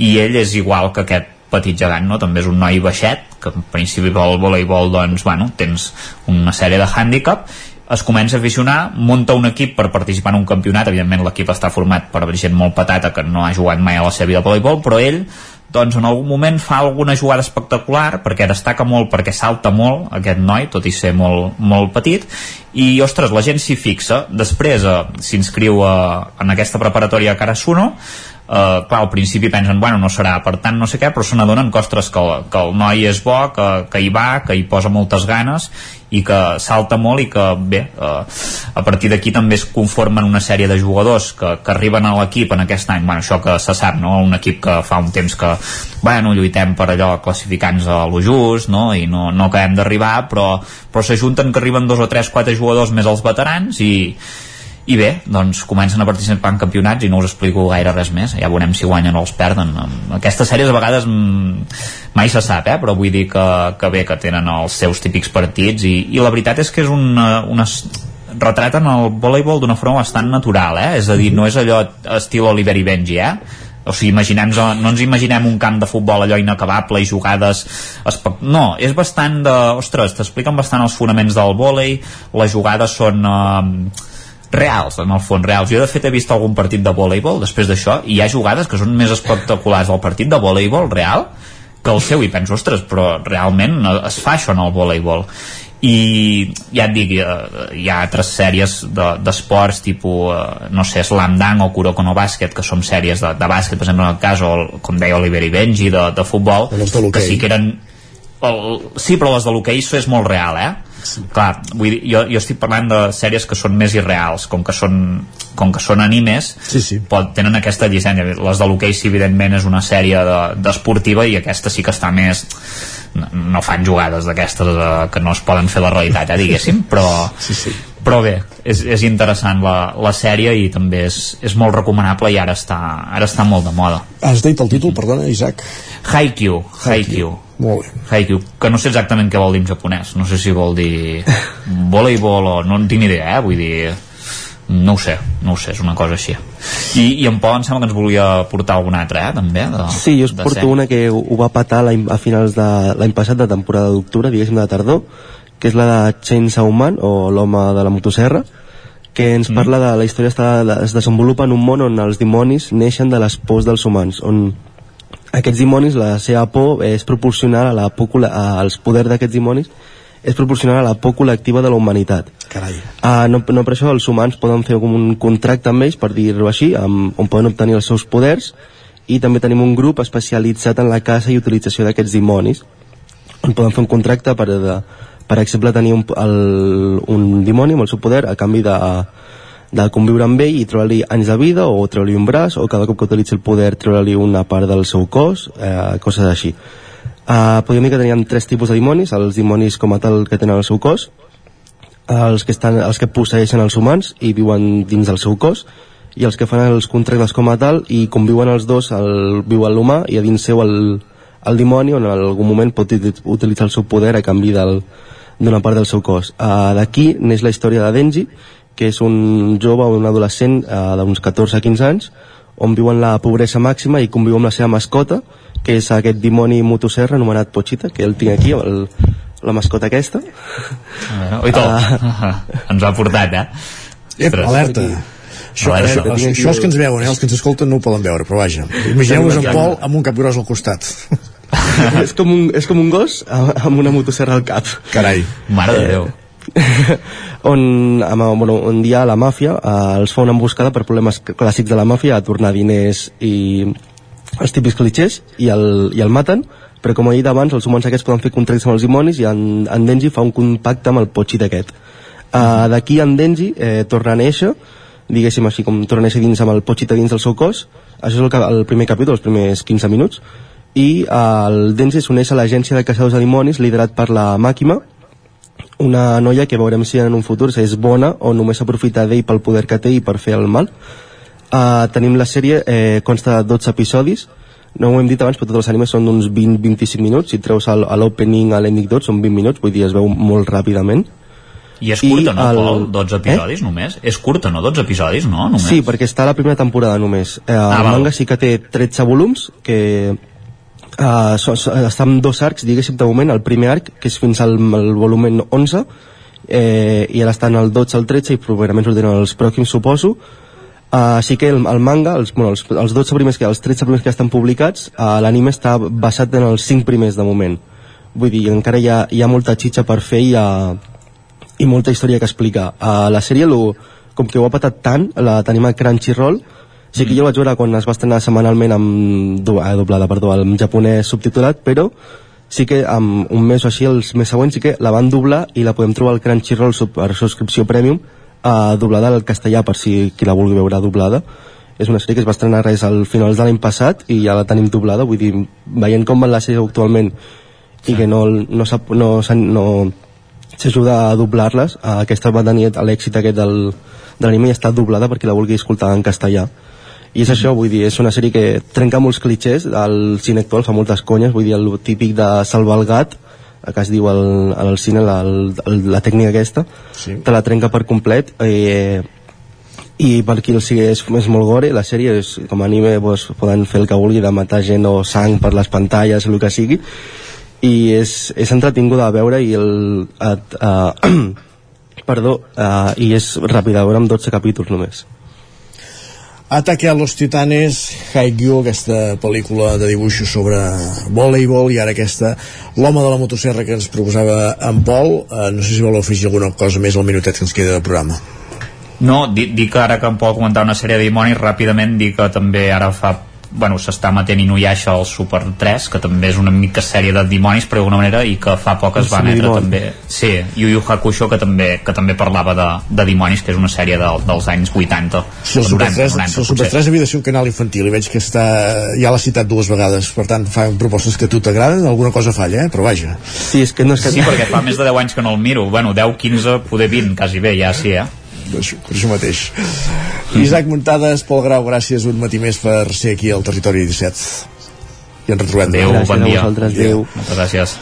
I ell és igual que aquest petit gegant, no? també és un noi baixet, que en principi pel voleibol doncs, bueno, tens una sèrie de hàndicap, es comença a aficionar, munta un equip per participar en un campionat, evidentment l'equip està format per gent molt patata que no ha jugat mai a la seva vida de voleibol, però ell doncs en algun moment fa alguna jugada espectacular perquè destaca molt, perquè salta molt aquest noi, tot i ser molt, molt petit i ostres, la gent s'hi fixa. Després eh, s'inscriu eh, en aquesta preparatòria Karasuno. Uh, clar, al principi pensen, bueno, no serà per tant no sé què, però se n'adonen que, que, que el noi és bo, que, que hi va que hi posa moltes ganes i que salta molt i que, bé uh, a partir d'aquí també es conformen una sèrie de jugadors que, que arriben a l'equip en aquest any, bueno, això que se sap no? un equip que fa un temps que bueno, lluitem per allò classificants a lo just no? i no, no acabem d'arribar però, però s'ajunten que arriben dos o tres, quatre jugadors més els veterans i i bé, doncs comencen a participar en campionats i no us explico gaire res més, ja veurem si guanyen o els perden. Aquestes sèries a vegades mm, mai se sap, eh? però vull dir que, que bé, que tenen els seus típics partits i, i la veritat és que és una, una retraten el voleibol d'una forma bastant natural, eh? és a dir, no és allò estil Oliver i Benji, eh? O sigui, imaginem no ens imaginem un camp de futbol allò inacabable i jugades no, és bastant de, ostres, t'expliquen bastant els fonaments del vòlei les jugades són eh, reals, en el fons, reals. Jo, de fet, he vist algun partit de voleibol després d'això i hi ha jugades que són més espectaculars del partit de voleibol real que el seu, i penso, ostres, però realment es fa això en el voleibol i ja et dic eh, hi ha altres sèries de- d'esports tipus, eh, no sé, Slam Dunk o Kuroko no Bàsquet, que són sèries de, de bàsquet, per exemple, en el cas, o el, com deia Oliver i Benji, de, de futbol, que sí que eren el, sí, però les de l'hoquei és molt real, eh? Sí. clar, vull dir, jo, jo estic parlant de sèries que són més irreals com que són, com que són animes sí, sí. pot, tenen aquesta llicència les de l'hoquei sí, evidentment és una sèrie d'esportiva de, i aquesta sí que està més no, no fan jugades d'aquestes eh, que no es poden fer la realitat, eh, diguéssim però, sí, sí. però bé, és, és interessant la, la sèrie i també és, és molt recomanable i ara està, ara està molt de moda Has dit el títol, perdona, Isaac? Haikyuu, Haikyuu. Molt bé. Haikyuu, que no sé exactament què vol dir en japonès. No sé si vol dir voleibol o no en tinc ni idea, eh? Vull dir, no ho sé, no ho sé, és una cosa així. I, i en Pol em sembla que ens volia portar alguna altra, eh, també? De, Sí, jo us de porto sèrie. una que ho va patar a finals de l'any passat, de temporada d'octubre, diguéssim de tardor, que és la de Chainsaw Man, o l'home de la motosserra, que ens parla de la història està, es desenvolupa en un món on els dimonis neixen de les pors dels humans, on aquests dimonis, la seva por és proporcional a la por, als poders d'aquests dimonis és proporcional a la por col·lectiva de la humanitat. Carai. Uh, no, no per això els humans poden fer un contracte amb ells, per dir-ho així, amb, on poden obtenir els seus poders, i també tenim un grup especialitzat en la caça i utilització d'aquests dimonis, on poden fer un contracte per, de, per exemple, tenir un, el, un dimoni amb el seu poder a canvi de, de conviure amb ell i treure-li anys de vida o treure-li un braç o cada cop que utilitzi el poder treure-li una part del seu cos, eh, coses així. Uh, podríem dir que teníem tres tipus de dimonis, els dimonis com a tal que tenen el seu cos, els que, estan, els que posseeixen els humans i viuen dins del seu cos, i els que fan els contractes com a tal i conviuen els dos, el, viu l'humà i a dins seu el, el dimoni on en algun moment pot uti- utilitzar el seu poder a canvi del- d'una part del seu cos. Uh, D'aquí neix la història de Denji, que és un jove o un adolescent uh, d'uns 14-15 anys, on viu en la pobresa màxima i conviu amb la seva mascota, que és aquest dimoni motosserra anomenat Pochita, que el tinc aquí, el, la mascota aquesta. A veure, oi, tot. Ah. ens ha portat, eh? Ep, Ostres. alerta. Això, Alerta. això, això, això els que ens veuen, eh? els que ens escolten no ho poden veure, però vaja. Imagineu-vos en Pol amb un capgròs al costat. és, com un, és com un gos amb una motosserra al cap. Carai. Mare de Déu. On, amb, bueno, un dia la màfia eh, els fa una emboscada per problemes clàssics de la màfia a tornar diners i els típics clichés i el, i el maten però com he dit abans, els humans aquests poden fer contractes amb els dimonis i en, en Denji fa un compacte amb el potxi d'aquest. Uh, d'aquí en Denji eh, torna a néixer diguéssim així com torna a néixer dins amb el potxita dins del seu cos. Això és el, el primer capítol, els primers 15 minuts. I eh, el Denji s'uneix a l'agència de caçadors de dimonis liderat per la Màquima una noia que veurem si en un futur és bona o només s'aprofita d'ell pel poder que té i per fer el mal uh, tenim la sèrie eh, consta de 12 episodis no ho hem dit abans però tots els animes són d'uns 20-25 minuts si treus a l'opening a l'ending tot són 20 minuts vull dir es veu molt ràpidament I és curta, I no, el- Pol? 12 episodis només? És curta, no? 12 episodis, no? Només? Sí, perquè està la primera temporada només. Eh, Ah, el val. manga sí que té 13 volums, que eh, so, so, està en dos arcs, diguéssim, de moment. El primer arc, que és fins al, al volumen 11, eh, i ara estan el 12 al 13 i properament sortiran els pròxims, suposo. Uh, així que el, el manga, els, bueno, els, els 12 primers que els 13 primers que estan publicats, uh, l'anime està basat en els 5 primers de moment. Vull dir, encara hi ha, hi ha molta xitxa per fer i, uh, i molta història que explicar. Uh, la sèrie, lo, com que ho ha patat tant, la tenim a Crunchyroll, sí que jo vaig veure quan es va estrenar setmanalment amb, eh, doblada, perdó, en japonès subtitulat, però sí que amb un mes o així, els més següents, sí que la van doblar i la podem trobar al Crunchyroll sub- per subscripció premium uh, doblada al castellà per si qui la vulgui veure doblada. És una sèrie que es va estrenar res al finals de l'any passat i ja la tenim doblada, vull dir veient com va la sèrie actualment i que no, no, sap, no, no s'ajuda a doblar-les eh, aquesta va tenir l'èxit aquest del, de l'anime i està doblada perquè la vulgui escoltar en castellà i és això, vull dir, és una sèrie que trenca molts clichés del cine actual, fa moltes conyes vull dir, el típic de salvar el gat el que es diu al, al cine la, el, la tècnica aquesta Sí. te la trenca per complet eh, i per qui el sigui és, és molt gore la sèrie és, com a anime doncs, poden fer el que vulgui de matar gent o sang per les pantalles el que sigui i és, és entretinguda a veure i el et, uh, perdó uh, i és ràpida a veure amb 12 capítols només Ataque a los titanes, Haikyuu, aquesta pel·lícula de dibuixos sobre voleibol, i ara aquesta, l'home de la motosserra que ens proposava en Pol. Eh, no sé si voleu afegir alguna cosa més al minutet que ens queda de programa. No, dic, dic ara que em pot comentar una sèrie de dimonis, ràpidament dic que també ara fa bueno, s'està matent Inuyasha al Super 3 que també és una mica sèrie de dimonis per d'alguna manera i que fa poc es va emetre també. Sí, Yu Yu Hakusho que també, que també parlava de, de dimonis que és una sèrie de, dels anys 80 si el Super 3, 90, si el Super 3 havia de ser un canal infantil i veig que està, ja l'ha citat dues vegades per tant fa propostes que a tu t'agraden alguna cosa falla, eh? però vaja. Sí, és que no és que... sí, perquè fa més de 10 anys que no el miro. Bueno, 10, 15, poder 20, quasi bé ja sí, eh? Per això, per això mateix. Mm. Isaac Muntades, Pol Grau, gràcies un matí més per ser aquí al Territori 17 i ens retrobem Adéu, bon dia. Adéu. moltes gràcies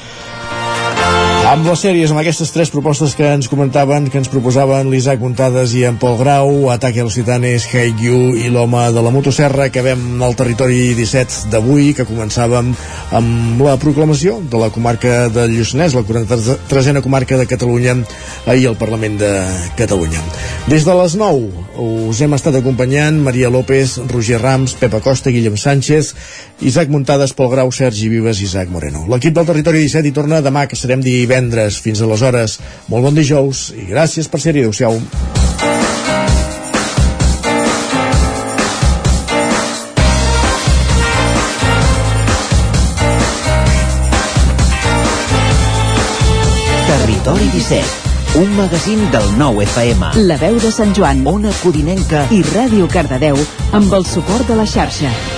amb les sèries, amb aquestes tres propostes que ens comentaven, que ens proposaven l'Isaac Montades i en Pol Grau, Ataque a los Titanes, Hey i l'home de la motosserra, que vam al territori 17 d'avui, que començàvem amb la proclamació de la comarca del Lluçanès, la 43a comarca de Catalunya, ahir al Parlament de Catalunya. Des de les 9 us hem estat acompanyant Maria López, Roger Rams, Pepa Costa, Guillem Sánchez, Isaac Muntades, Pol Grau, Sergi Vives i Isaac Moreno. L'equip del territori 17 hi torna demà, que serem divendres divendres. Fins aleshores, molt bon dijous i gràcies per ser-hi. Adéu-siau. Territori 17, un magazín del nou FM. La veu de Sant Joan, Ona Codinenca i Ràdio Cardedeu amb el suport de la xarxa.